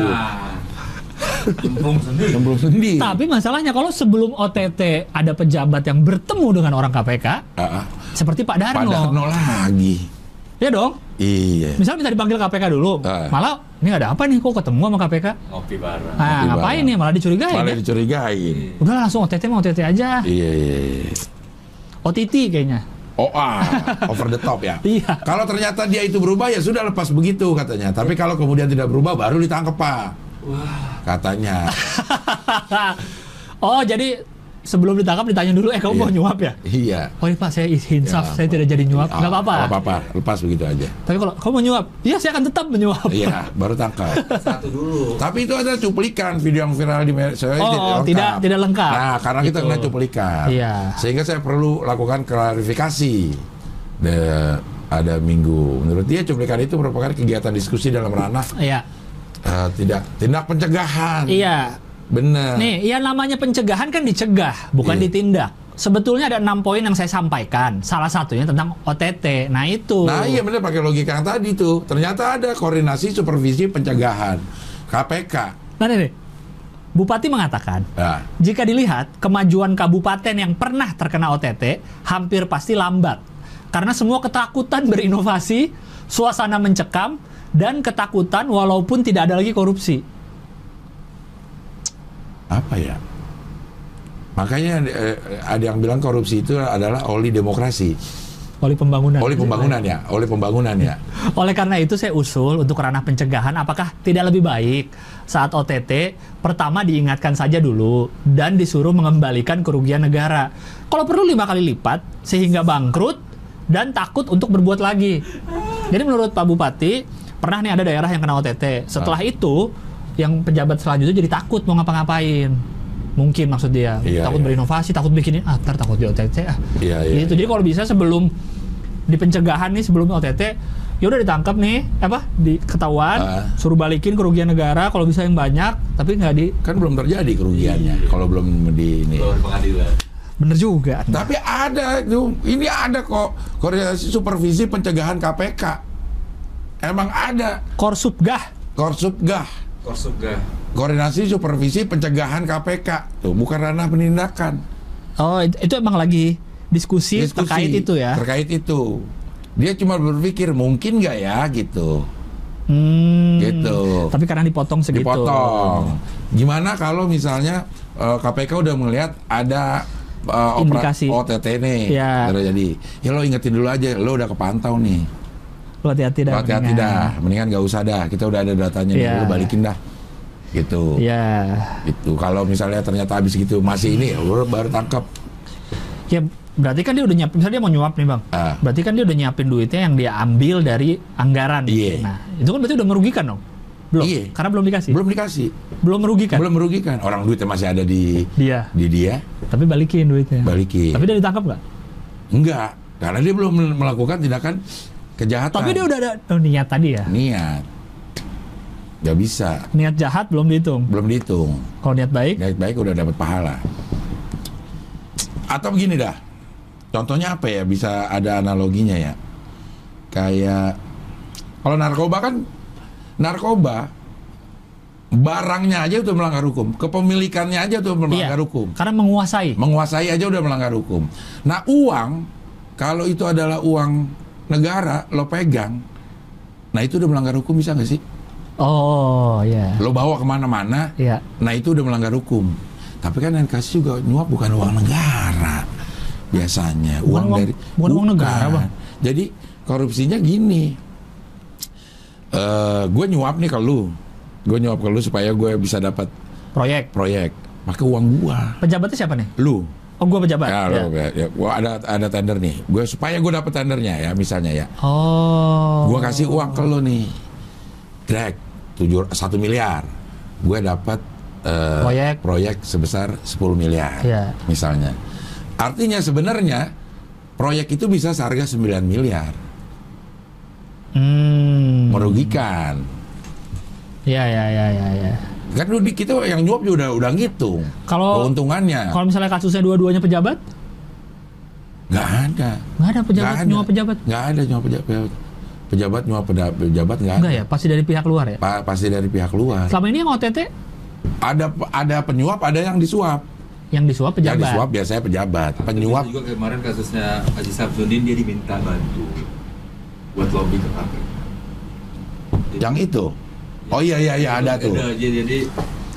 Cemplung sendiri. Sendiri. Tapi masalahnya kalau sebelum OTT ada pejabat yang bertemu dengan orang KPK, ah. seperti Pak Darno. Pada Darno lagi. Ya dong. Iya. Misal bisa dipanggil KPK dulu. Ah. Malah ini ada apa nih kok ketemu sama KPK? Ngopi bareng. Nah, Ngopi ngapain bareng. nih malah dicurigai? Malah ya? dicurigain. Udah langsung OTT mau OTT aja. Iya, iya, iya. OTT kayaknya. Oh ah, over the top ya. Iya. Kalau ternyata dia itu berubah ya sudah lepas begitu katanya. Tapi kalau kemudian tidak berubah baru ditangkap pak. Katanya. oh, jadi sebelum ditangkap ditanya dulu, eh kamu Iya. mau nyuap ya? iya. Oh iya Pak, saya insaf, Ya, saya tidak jadi nyuap. Ah, Nggak apa-apa. nggak apa-apa. Lepas begitu aja. Tapi kalau kamu mau nyuap, iya saya akan tetap menyuap. Iya, baru tangkap. Satu dulu. Tapi itu ada cuplikan video yang viral di media sosial. Oh, tidak- tidak lengkap. Nah, karena kita Gitu. kena cuplikan. Iya. Sehingga saya perlu lakukan klarifikasi. De- ada minggu. Menurut dia cuplikan itu merupakan kegiatan diskusi dalam ranah Iya. eh, tidak tindak pencegahan. Iya. Benar. Nih, ya namanya pencegahan kan dicegah, bukan Iya. ditindak. Sebetulnya ada enam poin yang saya sampaikan. Salah satunya tentang OTT. Nah itu. Nah iya benar pakai logika yang tadi tuh. Ternyata ada koordinasi supervisi pencegahan KPK. Nah, nih. Bupati mengatakan, Nah, jika dilihat kemajuan kabupaten yang pernah terkena OTT hampir pasti lambat. Karena semua ketakutan berinovasi, suasana mencekam, dan ketakutan walaupun tidak ada lagi korupsi. Apa ya? Makanya eh, ada yang bilang korupsi itu adalah oli demokrasi, Oleh pembangunan. oli pembangunan ya, oli pembangunan ya. Oleh karena itu saya usul untuk ranah pencegahan apakah tidak lebih baik saat OTT pertama diingatkan saja dulu dan disuruh mengembalikan kerugian negara. Kalau perlu lima kali lipat sehingga bangkrut dan takut untuk berbuat lagi. Jadi menurut Pak Bupati pernah nih ada daerah yang kena OTT. Setelah itu yang pejabat selanjutnya jadi takut mau ngapa-ngapain. Mungkin maksud dia Iya, takut iya. berinovasi, takut bikin ini, ah ntar takut di OTT ah. Iya, iya, Gitu. Jadi kalau bisa sebelum di pencegahan nih sebelum OTT ya udah ditangkap nih, apa? Di ketahuan, Ah. suruh balikin kerugian negara kalau bisa yang banyak, tapi nggak di Kan belum terjadi kerugiannya kalau belum di ini. Pengadilan. bener juga. Tapi ada tuh, ini ada kok koordinasi supervisi pencegahan KPK. Emang ada Korsubgah. Korsubgah, Korsubgah. koordinasi supervisi pencegahan KPK. Tuh bukan ranah penindakan. Oh, itu, emang lagi diskusi, Diskusi terkait itu ya. Terkait itu. Dia cuma berpikir mungkin nggak ya gitu. Hmm. Gitu. Tapi karena dipotong segitu. Dipotong. Gimana kalau misalnya eh, KPK udah melihat ada eh, opera- Indikasi. OTT nih Ya. terjadi. Ya lo ingetin dulu aja, lo udah kepantau nih. Lo hati-hati dah. Hati-hati mendingan. dah, mendingan gak usah dah. Kita udah ada datanya nih, Iya. balikin dah. Gitu. Ya. Gitu. Kalau misalnya ternyata habis gitu masih ini, lo baru tangkap. Ya berarti kan dia udah nyiapin, misalnya dia mau nyuap nih bang. Ah. Berarti kan dia udah nyiapin duitnya yang dia ambil dari anggaran. Iya. Nah itu kan berarti udah merugikan dong. Belum. Iya. Karena belum dikasih. Belum dikasih, Belum merugikan. belum merugikan. Orang duitnya masih ada di Dia. di dia, Tapi balikin duitnya. balikin. Tapi dia ditangkap nggak? Enggak, karena dia belum melakukan tindakan kejahatan. Tapi dia udah ada oh, niat tadi ya. niat. Gak bisa, Niat jahat belum dihitung. belum dihitung. Kalau niat baik, Baik-baik udah dapat pahala. Atau begini dah. Contohnya apa ya? Bisa ada analoginya ya. Kayak kalau narkoba kan narkoba barangnya aja udah melanggar hukum, kepemilikannya aja udah melanggar iya. hukum. Karena menguasai. Menguasai aja udah melanggar hukum. Nah, uang kalau itu adalah uang negara lo pegang, nah itu udah melanggar hukum bisa nggak sih? Oh ya. Lo bawa ke mana-mana, Iya. Nah itu udah melanggar hukum. Tapi kan yang kasih juga nyuap bukan uang negara biasanya. Bukan uang- dari bukan uang negara, Bang. Jadi korupsinya gini. eh gue nyuap nih ke lu, gue nyuap ke lu supaya gue bisa dapat Proyek. proyek. Pakai uang gua, Pejabatnya siapa nih? lu. Oh gua pejabat. Ya, Ya. lu, ya, ya. Gua ada ada tender nih. Gue supaya gue dapat tendernya ya, misalnya ya. Oh. Gue kasih uang ke lu nih, drag tujuh satu miliar. Gue dapat eh, Proyek. proyek sebesar 10 miliar, Iya. misalnya. Artinya sebenarnya proyek itu bisa seharga 9 miliar, Hmm. merugikan. Ya ya ya ya ya. Kan di kita yang nyuap juga udah udah ngitung Kalau- keuntungannya. Kalau misalnya kasusnya dua-duanya pejabat, Nggak ada. nggak ada pejabat Nggak ada. nyuap pejabat. Nggak ada nyuap pejabat. Pejabat nyuap pejabat nggak ada. Enggak ya, pasti dari pihak luar ya. Pa- pasti dari pihak luar. Selama ini yang OTT Ada ada penyuap, ada yang disuap. yang disuap Yang pejabat. disuap biasanya pejabat. Penyuap juga kemarin kasusnya Haji Sabzudin dia diminta bantu buat lobby ke KPK. Yang itu. Oh iya iya iya ada tuh. Jadi, jadi, jadi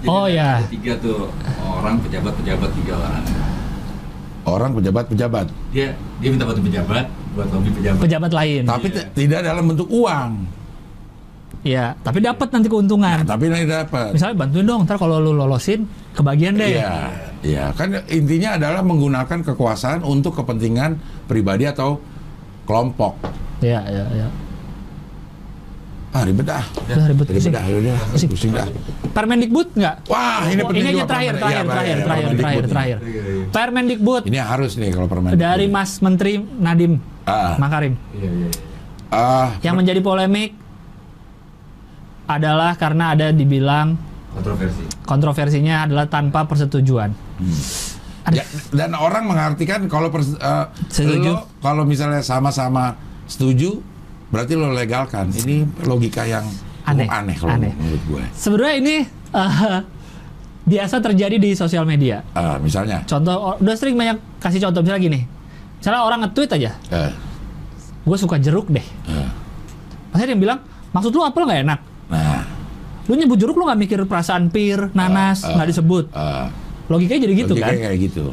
Oh, ada- ya. ada tiga tuh orang pejabat-pejabat tiga orang. Orang pejabat-pejabat. Dia dia minta bantu pejabat buat lobby pejabat. Pejabat lain. Tapi Iya. t- tidak dalam bentuk uang. Iya, tapi dapat nanti keuntungan. Tapi nanti dapat. Misalnya bantuin dong, ntar kalau lu lolosin kebagian deh. Iya, iya. Kan intinya adalah menggunakan kekuasaan untuk kepentingan pribadi atau kelompok. Iya, iya, iya. Ah ribet dah. Udah ribet Ribet pusing. dah, udah. Pusing. Pusing dah. Permendikbud nggak? Wah, ini Oh, penting ini aja terakhir, terakhir, iya, terakhir, iya, terakhir, Permendikbud terakhir, ini. terakhir. Iya, iya. Permendikbud Ini harus nih kalau permen. dari Mas Menteri Nadiem Ah. Makarim. Iya, iya. Ah, Yang menjadi polemik adalah karena ada dibilang Kontroversi. kontroversinya adalah tanpa persetujuan. Ya, dan orang mengartikan kalau pers- eh, Setuju. kalau misalnya sama-sama setuju berarti lo legalkan. Ini logika yang Aneh, aneh kalau aneh. menurut gue. Sebenarnya ini eh, biasa terjadi di sosial media. Ah, misalnya, Contoh, oh, udah sering banyak kasih contoh misalnya gini. Misalnya orang nge-tweet aja, eh, gue suka jeruk deh. eh, Pasti ada yang bilang, maksud lu apel nggak enak? nah, Lu nyebut jeruk lu nggak mikir perasaan pir, nanas, nggak disebut. eh, Logikanya jadi gitu logikanya kan? kayak gitu.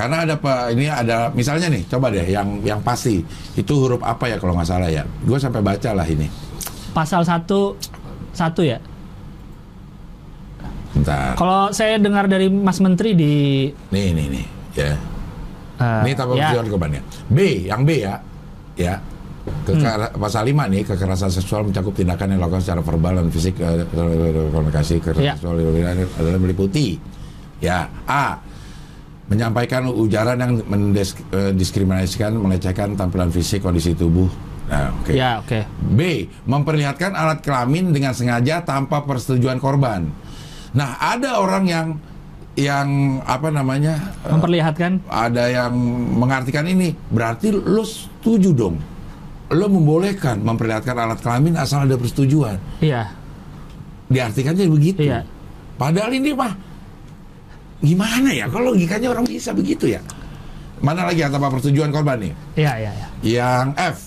Karena ada apa? Ini ada misalnya nih, coba deh yang yang pasti itu huruf apa ya kalau nggak salah ya. Gue sampai baca lah ini. Pasal satu satu ya. Bentar. Kalau saya dengar dari Mas Menteri di Nih, nih, nih, ya. eh, Ini tanpa ya. B, yang B ya. Ya. Kekera- Hmm. Pasal 5 nih, kekerasan seksual mencakup tindakan yang dilakukan secara verbal dan fisik eh, komunikasi kekerasan Ya. seksual adalah meliputi ya A menyampaikan ujaran yang mendiskriminasikan, melecehkan tampilan fisik, kondisi tubuh Nah, oke. Ya, oke. B. Memperlihatkan alat kelamin dengan sengaja tanpa persetujuan korban. Nah, ada orang yang yang apa namanya? eh, Memperlihatkan ada yang mengartikan ini berarti lo setuju dong. Lo membolehkan memperlihatkan alat kelamin asal ada persetujuan. Iya. Diartikannya begitu. Iya. Padahal ini mah gimana ya? Kalau logikanya orang bisa begitu ya. Mana lagi tanpa persetujuan korban nih? Iya, iya, iya. Yang F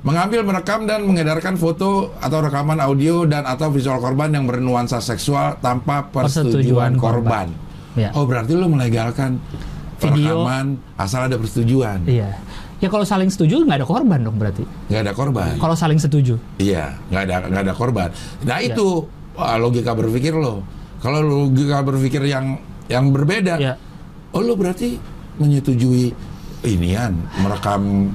mengambil, merekam dan mengedarkan foto atau rekaman audio dan atau visual korban yang bernuansa seksual tanpa persetujuan, Persetujuan korban. korban. Iya. Oh berarti lo melegalkan Video. rekaman asal ada persetujuan, Iya. Ya kalau saling setuju nggak ada korban dong berarti. nggak ada korban. Kalau saling setuju. Iya, nggak ada nggak ada korban. Nah Iya. itu wah, logika berpikir lo. Kalau logika berpikir yang yang berbeda, Iya. oh lo berarti menyetujui inian merekam,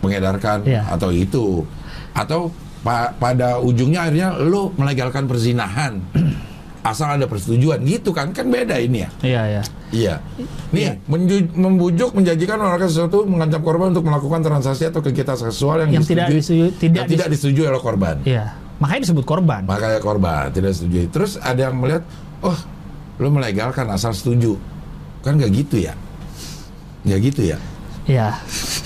mengedarkan Iya. atau itu, atau pa- pada ujungnya akhirnya lo melegalkan perzinahan asal ada persetujuan gitu kan kan beda ini ya. Iya, iya. Iya. Nih, menju- membujuk, menjanjikan melakukan sesuatu mengancam korban untuk melakukan transaksi atau kegiatan seksual yang, Yang tidak disetujui- disetujui- tidak yang tidak disetujui oleh korban. Iya. Makanya disebut korban. Makanya korban tidak setuju. Terus ada yang melihat, oh, lo melegalkan asal setuju. Kan nggak gitu ya? Nggak gitu ya? Iya.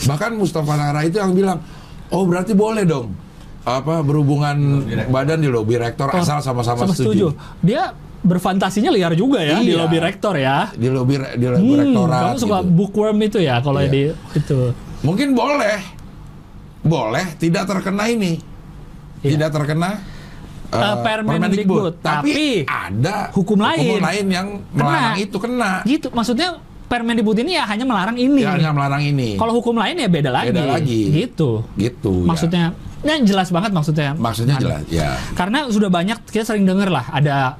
Bahkan Mustafa Nara itu yang bilang, oh berarti boleh dong apa berhubungan Direktur. badan di lobby rektor asal sama-sama Sama setuju. Dia berfantasinya liar juga ya di Iya. lobby rektor ya. Di lobby re- di lobby Hmm, rektorat. kamu suka gitu. bookworm itu ya kalau Iya. di itu. Mungkin boleh, boleh tidak terkena ini, Iya. tidak terkena Eh, eh, Permendikbud. Tapi ada hukum lain. yang melarang itu kena. Gitu. Maksudnya Permendikbud ini ya hanya melarang ini. Ya, yang melarang ini. Kalau hukum lain ya beda lagi. Beda lagi. Gitu. gitu. ya. Maksudnya, ya jelas banget maksudnya. maksudnya Anu. jelas, ya. Karena sudah banyak kita sering dengar lah ada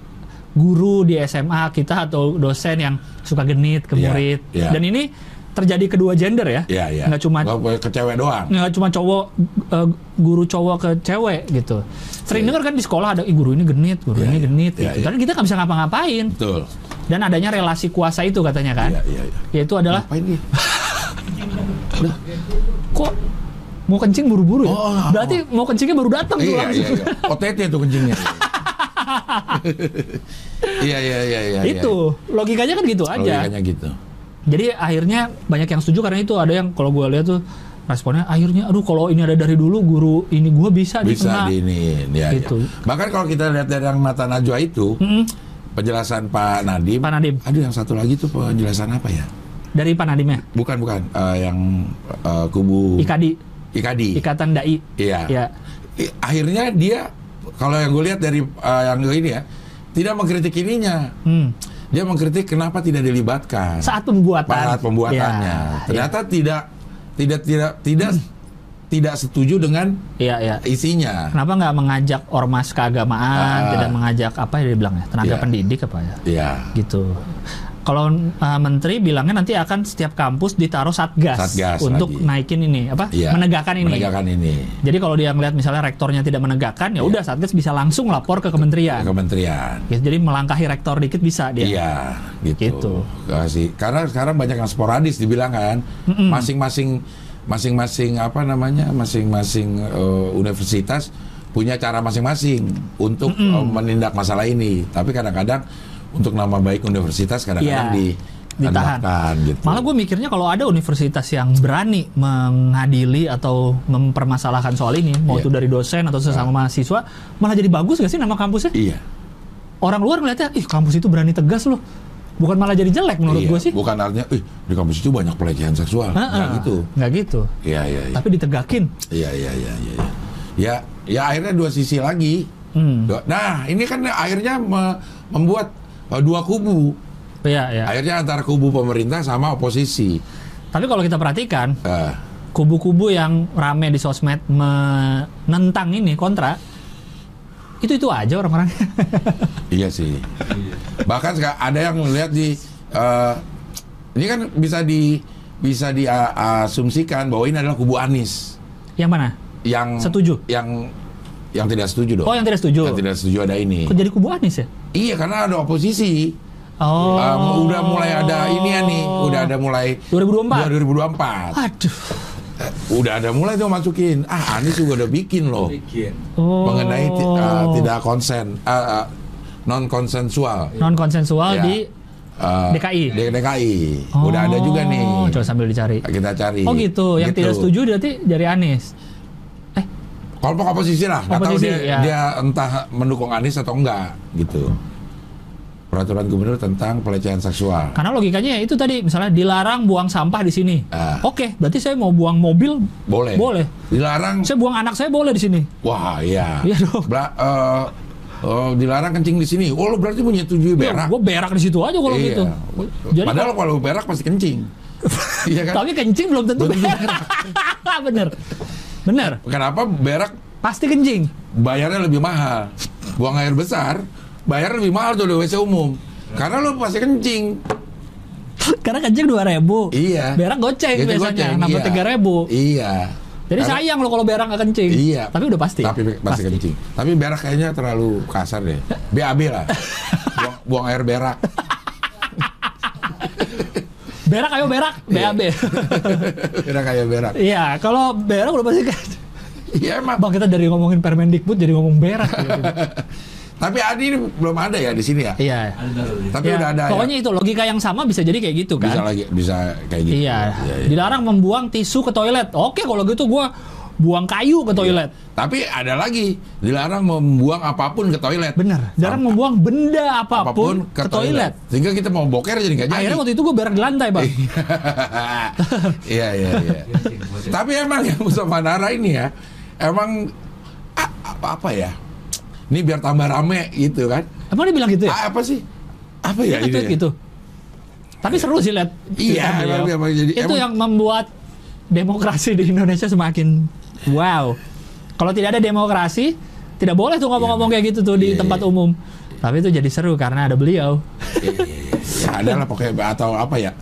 guru di SMA kita atau dosen yang suka genit ke murid. iya. Dan ini terjadi kedua gender ya. Iya, iya. Nggak cuma Nggak ke cewek doang. nggak cuma cowok eh, guru cowok ke cewek gitu. Sering Iya. dengar kan di sekolah ada "Ih, guru ini genit, guru Iya, ini iya. genit Iya, gitu. iya. Karena kita nggak bisa ngapa-ngapain. Betul. Dan adanya relasi kuasa itu katanya kan. Iya, iya, iya. Yaitu adalah Ngapain dia? kok mau kencing buru-buru ya? Oh, oh, Berarti mau kencingnya baru datang tuh Iya, langsung. iya, iya. OTT tuh kencingnya. Iya, iya, iya, iya. itu logikanya kan gitu iya. aja. Logikanya gitu. Jadi akhirnya banyak yang setuju karena itu ada yang kalau gue lihat tuh responnya akhirnya aduh kalau ini ada dari dulu guru ini gue bisa, Bisa di ini, ya, ya. Gitu. Bahkan kalau kita lihat dari yang mata Najwa itu, Mm-mm. penjelasan Pak Nadim. Pak Nadim Ada yang satu lagi tuh penjelasan apa ya? dari Pak Nadim ya Bukan, bukan. Eh, yang eh, kubu IKADI IKADI. Ikatan Dai Iya. ya Akhirnya dia, kalau yang gue lihat dari eh, yang ini ya, tidak mengkritik ininya. Hmm. Dia mengkritik kenapa tidak dilibatkan. saat pembuatan Saat pembuatannya. Ya, Ternyata tidak, tidak, tidak, tidak, tidak setuju dengan ya, ya. isinya. Kenapa nggak mengajak ormas keagamaan, Ah. tidak mengajak apa ya dia bilang ya, tenaga Iya. pendidik apa ya, Iya. gitu. Kalau uh, menteri bilangnya nanti akan setiap kampus ditaruh satgas, Satgas untuk lagi. naikin ini apa, Iya. menegakkan ini. Menegakkan ini. Jadi kalau dia melihat misalnya rektornya tidak menegakkan, ya Iya. udah satgas bisa langsung lapor ke kementerian. Kementerian. Gitu, jadi melangkahi rektor dikit bisa dia. Iya, gitu. Gitu. Kasih. Karena sekarang banyak yang sporadis dibilang kan. Masing-masing masing-masing apa namanya? Masing-masing eh, universitas punya cara masing-masing untuk eh, menindak masalah ini. Tapi kadang-kadang untuk nama baik universitas kadang-kadang Iya, di ditahan. andalkan, gitu. Malah gue mikirnya kalau ada universitas yang berani mengadili atau mempermasalahkan soal ini, mau Iya. itu dari dosen atau sesama mahasiswa, malah jadi bagus gak sih nama kampusnya? Iya. Orang luar ngeliatnya, ih kampus itu berani tegas loh. Bukan malah jadi jelek menurut iya. gue sih. Bukan artinya, ih di kampus itu banyak pelecehan seksual. Nggak Heeh, gitu. Nggak gitu. Iya, iya, iya. Tapi ditegakin. Iya, iya, iya, iya. iya. Ya, ya akhirnya dua sisi lagi. Hmm. Nah, ini kan akhirnya me- membuat dua kubu. Iya, ya. Akhirnya antara kubu pemerintah sama oposisi. Tapi kalau kita perhatikan, Eh, kubu-kubu yang rame di sosmed menentang ini kontra, itu itu aja orang-orang. iya sih. Bahkan ada yang melihat di eh, ini kan bisa di bisa diasumsikan bahwa ini adalah kubu Anies yang mana? yang Setuju? yang yang tidak setuju dong. Oh, yang tidak setuju. Yang tidak setuju ada ini. Kok jadi kubu Anies ya? Iya, karena ada oposisi. Oh. Um, udah mulai ada ini ya nih, udah ada mulai 2024. 2024. Aduh. Eh, udah ada mulai tuh masukin. Ah, Anies juga udah bikin loh Bikin. Oh. mengenai uh, tidak konsen, uh, non konsensual. non konsensual Ya. di Uh, DKI? Di DKI. Udah ada juga nih. Oh, Coba sambil dicari. Kita cari. Oh gitu, yang Gitu. tidak setuju berarti dari Anies. Kelompok oposisi lah. Nggak tahu dia, ya. dia entah mendukung Anies atau enggak gitu. Peraturan gubernur tentang pelecehan seksual. karena logikanya ya itu tadi misalnya dilarang buang sampah di sini. Ah. Oke, berarti saya mau buang mobil Boleh. boleh. Dilarang. Saya buang anak saya boleh di sini. Wah, iya. Iya dong. Eh, dilarang kencing di sini. Oh, lu berarti punya tujuh berak. Gue berak di situ aja kalau Iya. gitu. Jadi Padahal kalau berak pasti kencing. Iya kan? tapi kencing belum tentu Belum tentu berak. Bener. Bener. Kenapa berak Pasti kencing. bayarnya lebih mahal? Buang air besar, bayar lebih mahal tuh di WC umum. Karena lu pasti kencing. Karena kencing dua ribu. Iya. Berak goceng Itu biasanya, goceng, nambah iya. tiga ribu. Iya. Jadi Karena- sayang lo kalau berak nggak kencing. Iya. Tapi udah pasti. Tapi pasti, kencing. Tapi berak kayaknya terlalu kasar deh. BAB lah. buang, buang air berak. Berak ayo berak, Iya. BAB. Berak kayak berak. Iya, kalau berak udah pasti kan. Iya emang. Bang kita dari ngomongin Permendikbud jadi ngomong berak. gitu. Tapi Adi ini belum ada ya di sini ya. iya. Tapi Ya, udah ada pokoknya ya. itu logika yang sama bisa jadi kayak gitu Bisa kan. lagi bisa kayak gitu. Iya. Iya, iya. Dilarang membuang tisu ke toilet. Oke, kalau gitu gua buang kayu ke toilet. Tapi ada lagi dilarang membuang apa pun ke toilet. Bener. Dilarang membuang benda apa pun, ke, toilet. Sehingga kita mau boker jadi nggak jadi. Akhirnya waktu itu gua berak di lantai, Bang. Iya iya iya. Tapi emang ya Mustafa Nara ini ya, emang a- apa, apa ya? Ini biar tambah rame gitu kan? Emang dia bilang gitu ya? Ah, apa sih? Apa ya ini? ya? gitu. Tapi seru sih lihat. Iya, emang- emang jadi- itu emang- yang membuat demokrasi di Indonesia semakin wow. Kalau tidak ada demokrasi, tidak boleh tuh ngomong-ngomong kayak gitu tuh di Iya, tempat iya. umum. Tapi itu jadi seru karena ada beliau. Iya, iya, iya. Ya, ada lah pokoknya atau apa ya?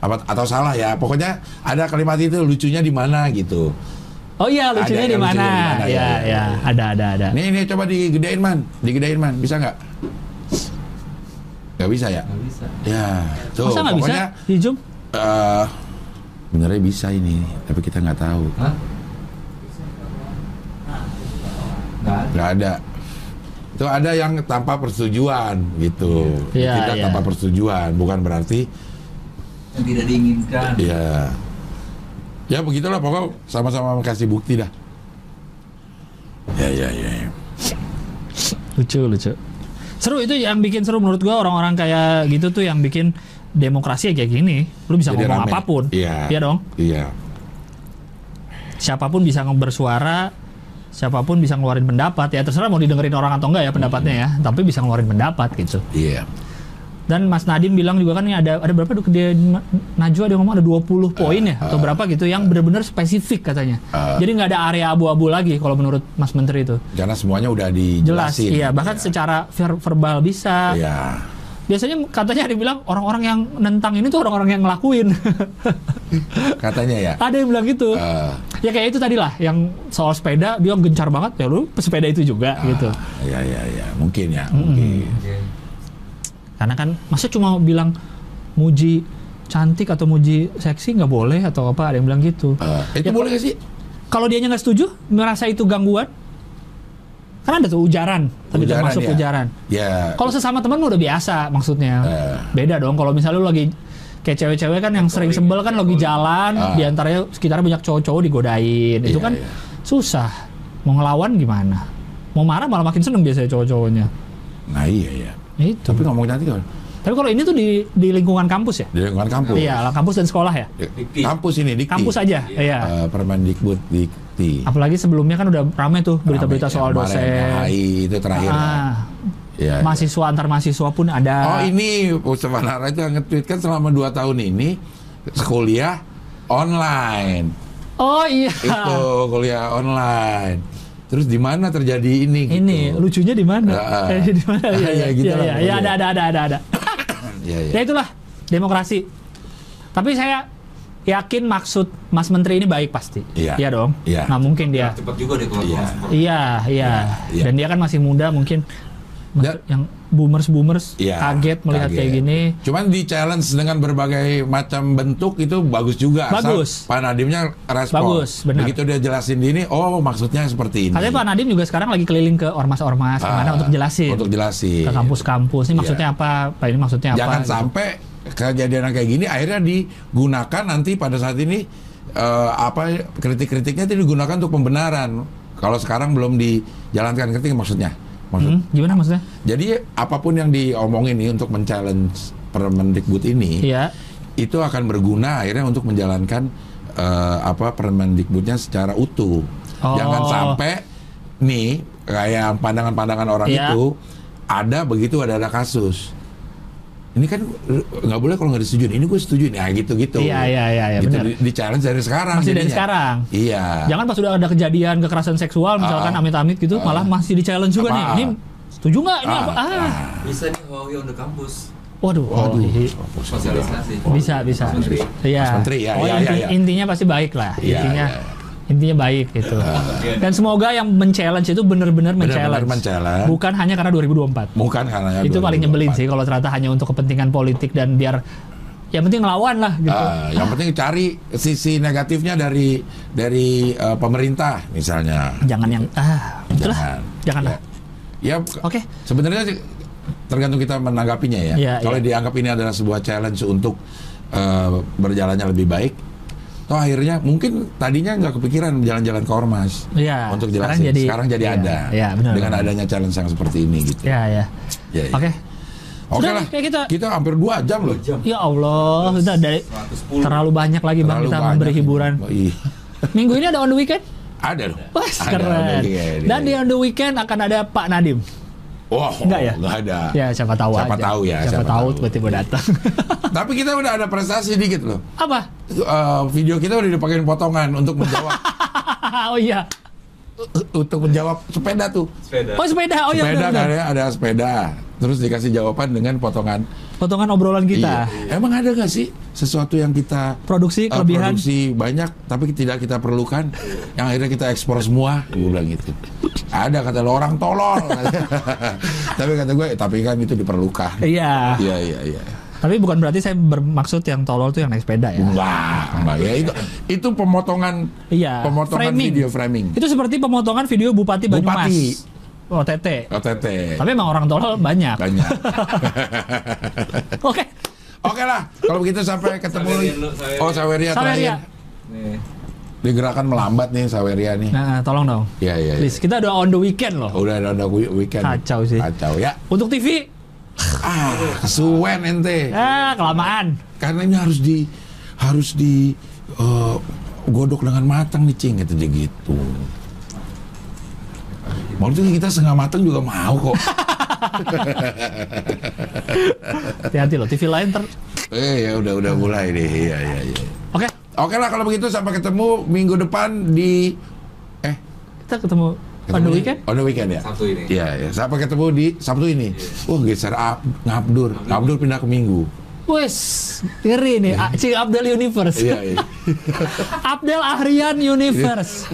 Apa, atau salah ya? Pokoknya ada kalimat itu lucunya di mana gitu. Oh iya, lucunya Ada, di mana? Ya, ya, ya, ya. ada, ada, ada. Nih nih coba digedein man, digedein man, bisa nggak? Nggak bisa ya? Nggak bisa. Ya, tuh Masa bisa pokoknya di zoom? eh benernya bisa ini, tapi kita nggak tahu. Hah? Nggak ada. Nggak ada. Itu ada yang tanpa persetujuan gitu. Iya, Tidak iya. tanpa persetujuan, bukan berarti Yang tidak diinginkan. ya ya begitulah pokok sama-sama kasih bukti dah. Ya ya ya. ya. Lucu, lucu. Seru itu yang bikin seru menurut gua orang-orang kayak gitu tuh yang bikin demokrasi ya kayak gini. Lu bisa Jadi ngomong rame. apa pun. Iya. Iya dong. Iya. Siapa pun bisa bersuara, siapa pun bisa ngeluarin pendapat ya terserah mau didengerin orang atau enggak ya pendapatnya ya, tapi bisa ngeluarin pendapat gitu. Iya. Dan Mas Nadim bilang juga kan ini ada ada berapa tuh dia Najwa dia ngomong ada 20 poin ya atau berapa gitu yang benar-benar spesifik katanya. Ah. Jadi nggak ada area abu-abu lagi kalau menurut Mas Menteri itu. Karena semuanya udah Jelas, dijelasin. iya bahkan secara ver- verbal bisa. Iya. Biasanya katanya ada yang bilang orang-orang yang nentang ini tuh orang-orang yang ngelakuin. Katanya ya. ada yang bilang gitu. Eh, ya kayak itu tadi lah yang soal sepeda dia gencar banget ya lu pesepeda itu juga gitu. Iya iya iya, mungkin ya, mungkin. Oke. Karena kan masa cuma bilang muji cantik atau muji seksi nggak boleh atau apa ada yang bilang gitu. Eh, itu Ya, boleh gak sih? Kalau dia nggak setuju, merasa itu gangguan, kan ada tuh ujaran, tadi Ujaran, termasuk ya. ujaran. Ya. Kalau sesama teman udah biasa maksudnya. Eh. Beda dong kalau misalnya lu lagi kayak cewek-cewek kan yang sering sebel kan lagi jalan, Ah. di antaranya sekitarnya banyak cowok-cowok digodain. Itu Iya, kan iya. susah. Mau ngelawan gimana? Mau marah malah makin seneng biasanya cowok-cowoknya. Nah iya iya. Itu. Tapi ngomong cantik kan? Tapi kalau ini tuh di di lingkungan kampus ya? Di lingkungan kampus. Iya, kampus dan sekolah ya. Dikti. Kampus ini Dikti. Kampus aja, iya. Eh, Permendikbud Dikti. Apalagi sebelumnya kan udah rame tuh berita-berita Rame, soal kemarin, dosen. HI itu terakhir. kan? Ah, Iya, iya. mahasiswa antar mahasiswa pun ada. Oh ini Mustafa Nara itu yang nge-tweet kan selama 2 tahun ini kuliah online. Oh iya. Itu kuliah online. Terus di mana terjadi ini gitu? Ini lucunya di mana? Eh, di mana? Ya, iya, gitu lah iya, pokoknya. iya, ada, ada, ada, ada, ada. Iya, iya. ya itulah demokrasi. Tapi saya yakin maksud Mas Menteri ini baik pasti. Iya. dong. Iya. Nggak mungkin dia. Cepat juga deh kalau Iya. transport. Iya, iya. Iya. Dan dia kan masih muda mungkin Dan- yang boomers-boomers Iya, kaget melihat kaget. kayak gini. Cuman di challenge dengan berbagai macam bentuk itu bagus juga. Asal Bagus. Pak Nadimnya respon. Bagus, benar. Begitu dia jelasin di ini, oh maksudnya seperti ini. Katanya Pak Nadiem juga sekarang lagi keliling ke ormas-ormas ke mana Ah, untuk jelasin Untuk jelasin. ke kampus-kampus. Ini maksudnya apa? Pak ini maksudnya apa? Jangan gitu. sampai kejadian yang kayak gini akhirnya digunakan nanti pada saat ini eh, apa kritik-kritiknya itu digunakan untuk pembenaran. Kalau sekarang belum dijalankan kritik maksudnya. Maksud, Hmm, gimana maksudnya? Jadi apa pun yang diomongin ini untuk men-challenge Permendikbud ini Iya. itu akan berguna akhirnya untuk menjalankan eh, apa Permendikbudnya secara utuh. Oh. Jangan sampai nih kayak pandangan-pandangan orang Iya. itu ada begitu ada ada kasus. Ini kan nggak boleh kalau nggak disetujui. Ini gue setuju nih, ah, gitu-gitu. Iya, iya, iya, iya, gitu, benar. di, di challenge dari sekarang. Masih dari sekarang. Iya. Jangan pas sudah ada kejadian kekerasan seksual misalkan Ah. amit-amit gitu Ah. malah masih di challenge juga nih. Apa? Ini setuju nggak ini Ah, apa? Ah. Bisa nih Huawei on the campus. Waduh. Waduh. Sosialisasi. Bisa, bisa. Mas Menteri. Iya. Mas Menteri, ya, oh, iya, inti- iya, iya. intinya pasti baik lah. Iya, intinya iya. Intinya baik gitu. Iya. Dan semoga yang men-challenge itu benar-benar men-challenge. men-challenge. Bukan hanya karena 2024. Bukan karena itu paling nyebelin sih kalau ternyata hanya untuk kepentingan politik dan biar yang penting ngelawan lah gitu. Ah, yang penting cari sisi negatifnya dari dari eh, pemerintah misalnya. Jangan yang ah, itulah. Jangan. Janganlah. Ya, Oke. sebenarnya sih tergantung kita menanggapinya ya. Iya, Kalau iya. dianggap ini adalah sebuah challenge untuk eh, berjalannya lebih baik, toh akhirnya mungkin tadinya nggak kepikiran jalan-jalan ke ormas Iya. untuk sekarang jelasin. jadi- sekarang jadi iya, ada iya, benar, dengan benar. adanya challenge yang seperti ini gitu. Ya, ya. Ya, ya. Oke. Oke Sudah, lah. kayak kita- Kita hampir dua jam loh. Jam. Ya Allah, sudah dari 110. terlalu banyak lagi Bang Terlalu kita banyak memberi hiburan. Oh, iya. Minggu ini ada on the weekend? Ada dong. Wah, Ada, keren. ada, iya, iya. Dan di on the weekend akan ada Pak Nadim. Wah, Enggak ya? Enggak ada. Ya, siapa tahu Siapa aja. tahu ya, Siapa, siapa tahu tahu. tiba-tiba datang. Tapi kita udah ada prestasi dikit loh. Apa? Eh, video kita udah dipakein potongan untuk menjawab oh iya. untuk menjawab sepeda tuh. Sepeda. Oh sepeda. Oh iya sepeda benar. kan ya, ada sepeda. Terus dikasih jawaban dengan potongan. Potongan obrolan kita. Iya. Emang ada gak sih sesuatu yang kita Produksi eh, kelebihan. produksi banyak tapi tidak kita perlukan yang akhirnya kita ekspor semua? Gue bilang gitu. Ada kata lo orang tolol. tapi kata gue, tapi kan itu diperlukan. Iya. Iya iya iya. Tapi bukan berarti saya bermaksud yang tolol tuh yang naik sepeda ya. Enggak, enggak ya itu itu pemotongan Iya. pemotongan Framing. video framing. Itu seperti pemotongan video Bupati Banyumas. Bupati. OTT. OTT. Tapi emang orang tolol banyak. banyak. Oke. Oke lah, kalau begitu sampai ketemu. Saweria dulu, Saweria. Oh, Saweria, Saweria. terakhir. Nih. Digerakan melambat nih Saweria nih. Nah, tolong dong. Iya, iya. iya. Please, kita udah on the weekend loh. Udah ada ada wi- weekend. Kacau sih. Kacau ya. Untuk TV, Ah, kesuwen ente. ah kelamaan. Karena ini harus di harus di eh, godok dengan matang nih cing gitu dia gitu. Maksudnya kita setengah matang juga mau kok. Hati-hati loh, TV lain ter... eh ya udah udah mulai deh. Iya iya iya. Oke, Oke lah kalau begitu sampai ketemu minggu depan di eh kita ketemu on the weekend. On the weekend ya. Sabtu ini. Iya ya. Sampai ketemu di Sabtu ini. Wah geser Ab, ngabdur. Ngabdur pindah ke Minggu. Wes, ngeri nih, A- Cing Abdel Universe. Iya iya. Abdel Ahrian Universe.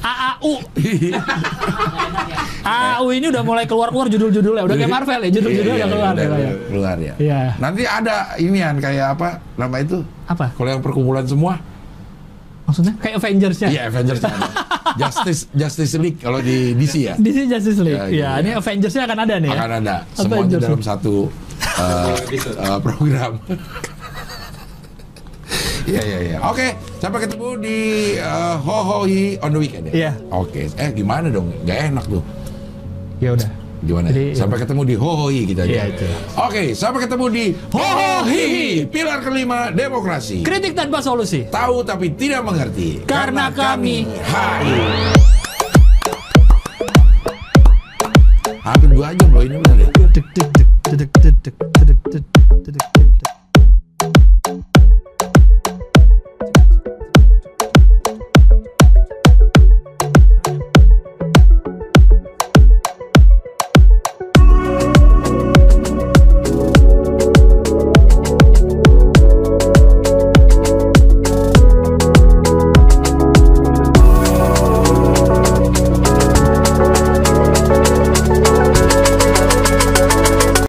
AAU. AAU ini udah mulai keluar-keluar judul-judulnya. Udah kayak Marvel ya, judul-judulnya Iya, udah keluar. ya, udah ya. keluar ya. Iya. Nanti ada inian kayak apa nama itu? Apa? Kalau yang perkumpulan semua? Maksudnya kayak Avengers-nya. Iya Avengers. Justice Justice League kalau di DC ya. Sini Justice League. Ya, Ya, iya. ini Avengers-nya akan ada nih ya. Akan ada semuanya Avengers. dalam satu uh, uh, program. Iya iya iya. Oke, sampai ketemu di uh, Hohoi on the weekend ya. Iya. Oke. Eh gimana dong? Gak enak tuh. Ya udah. Gimana? Jadi, sampai ketemu di Hohoi kita Iya, aja. itu. Oke, sampai ketemu di Hohoi, pilar kelima demokrasi. Kritik tanpa solusi. Tahu tapi tidak mengerti. Karena kami HI. Hampir dua jam loh ini benar ya. Dek, dek, dek, Tıdık tıdık tıdık tıdık tıdık tıdık.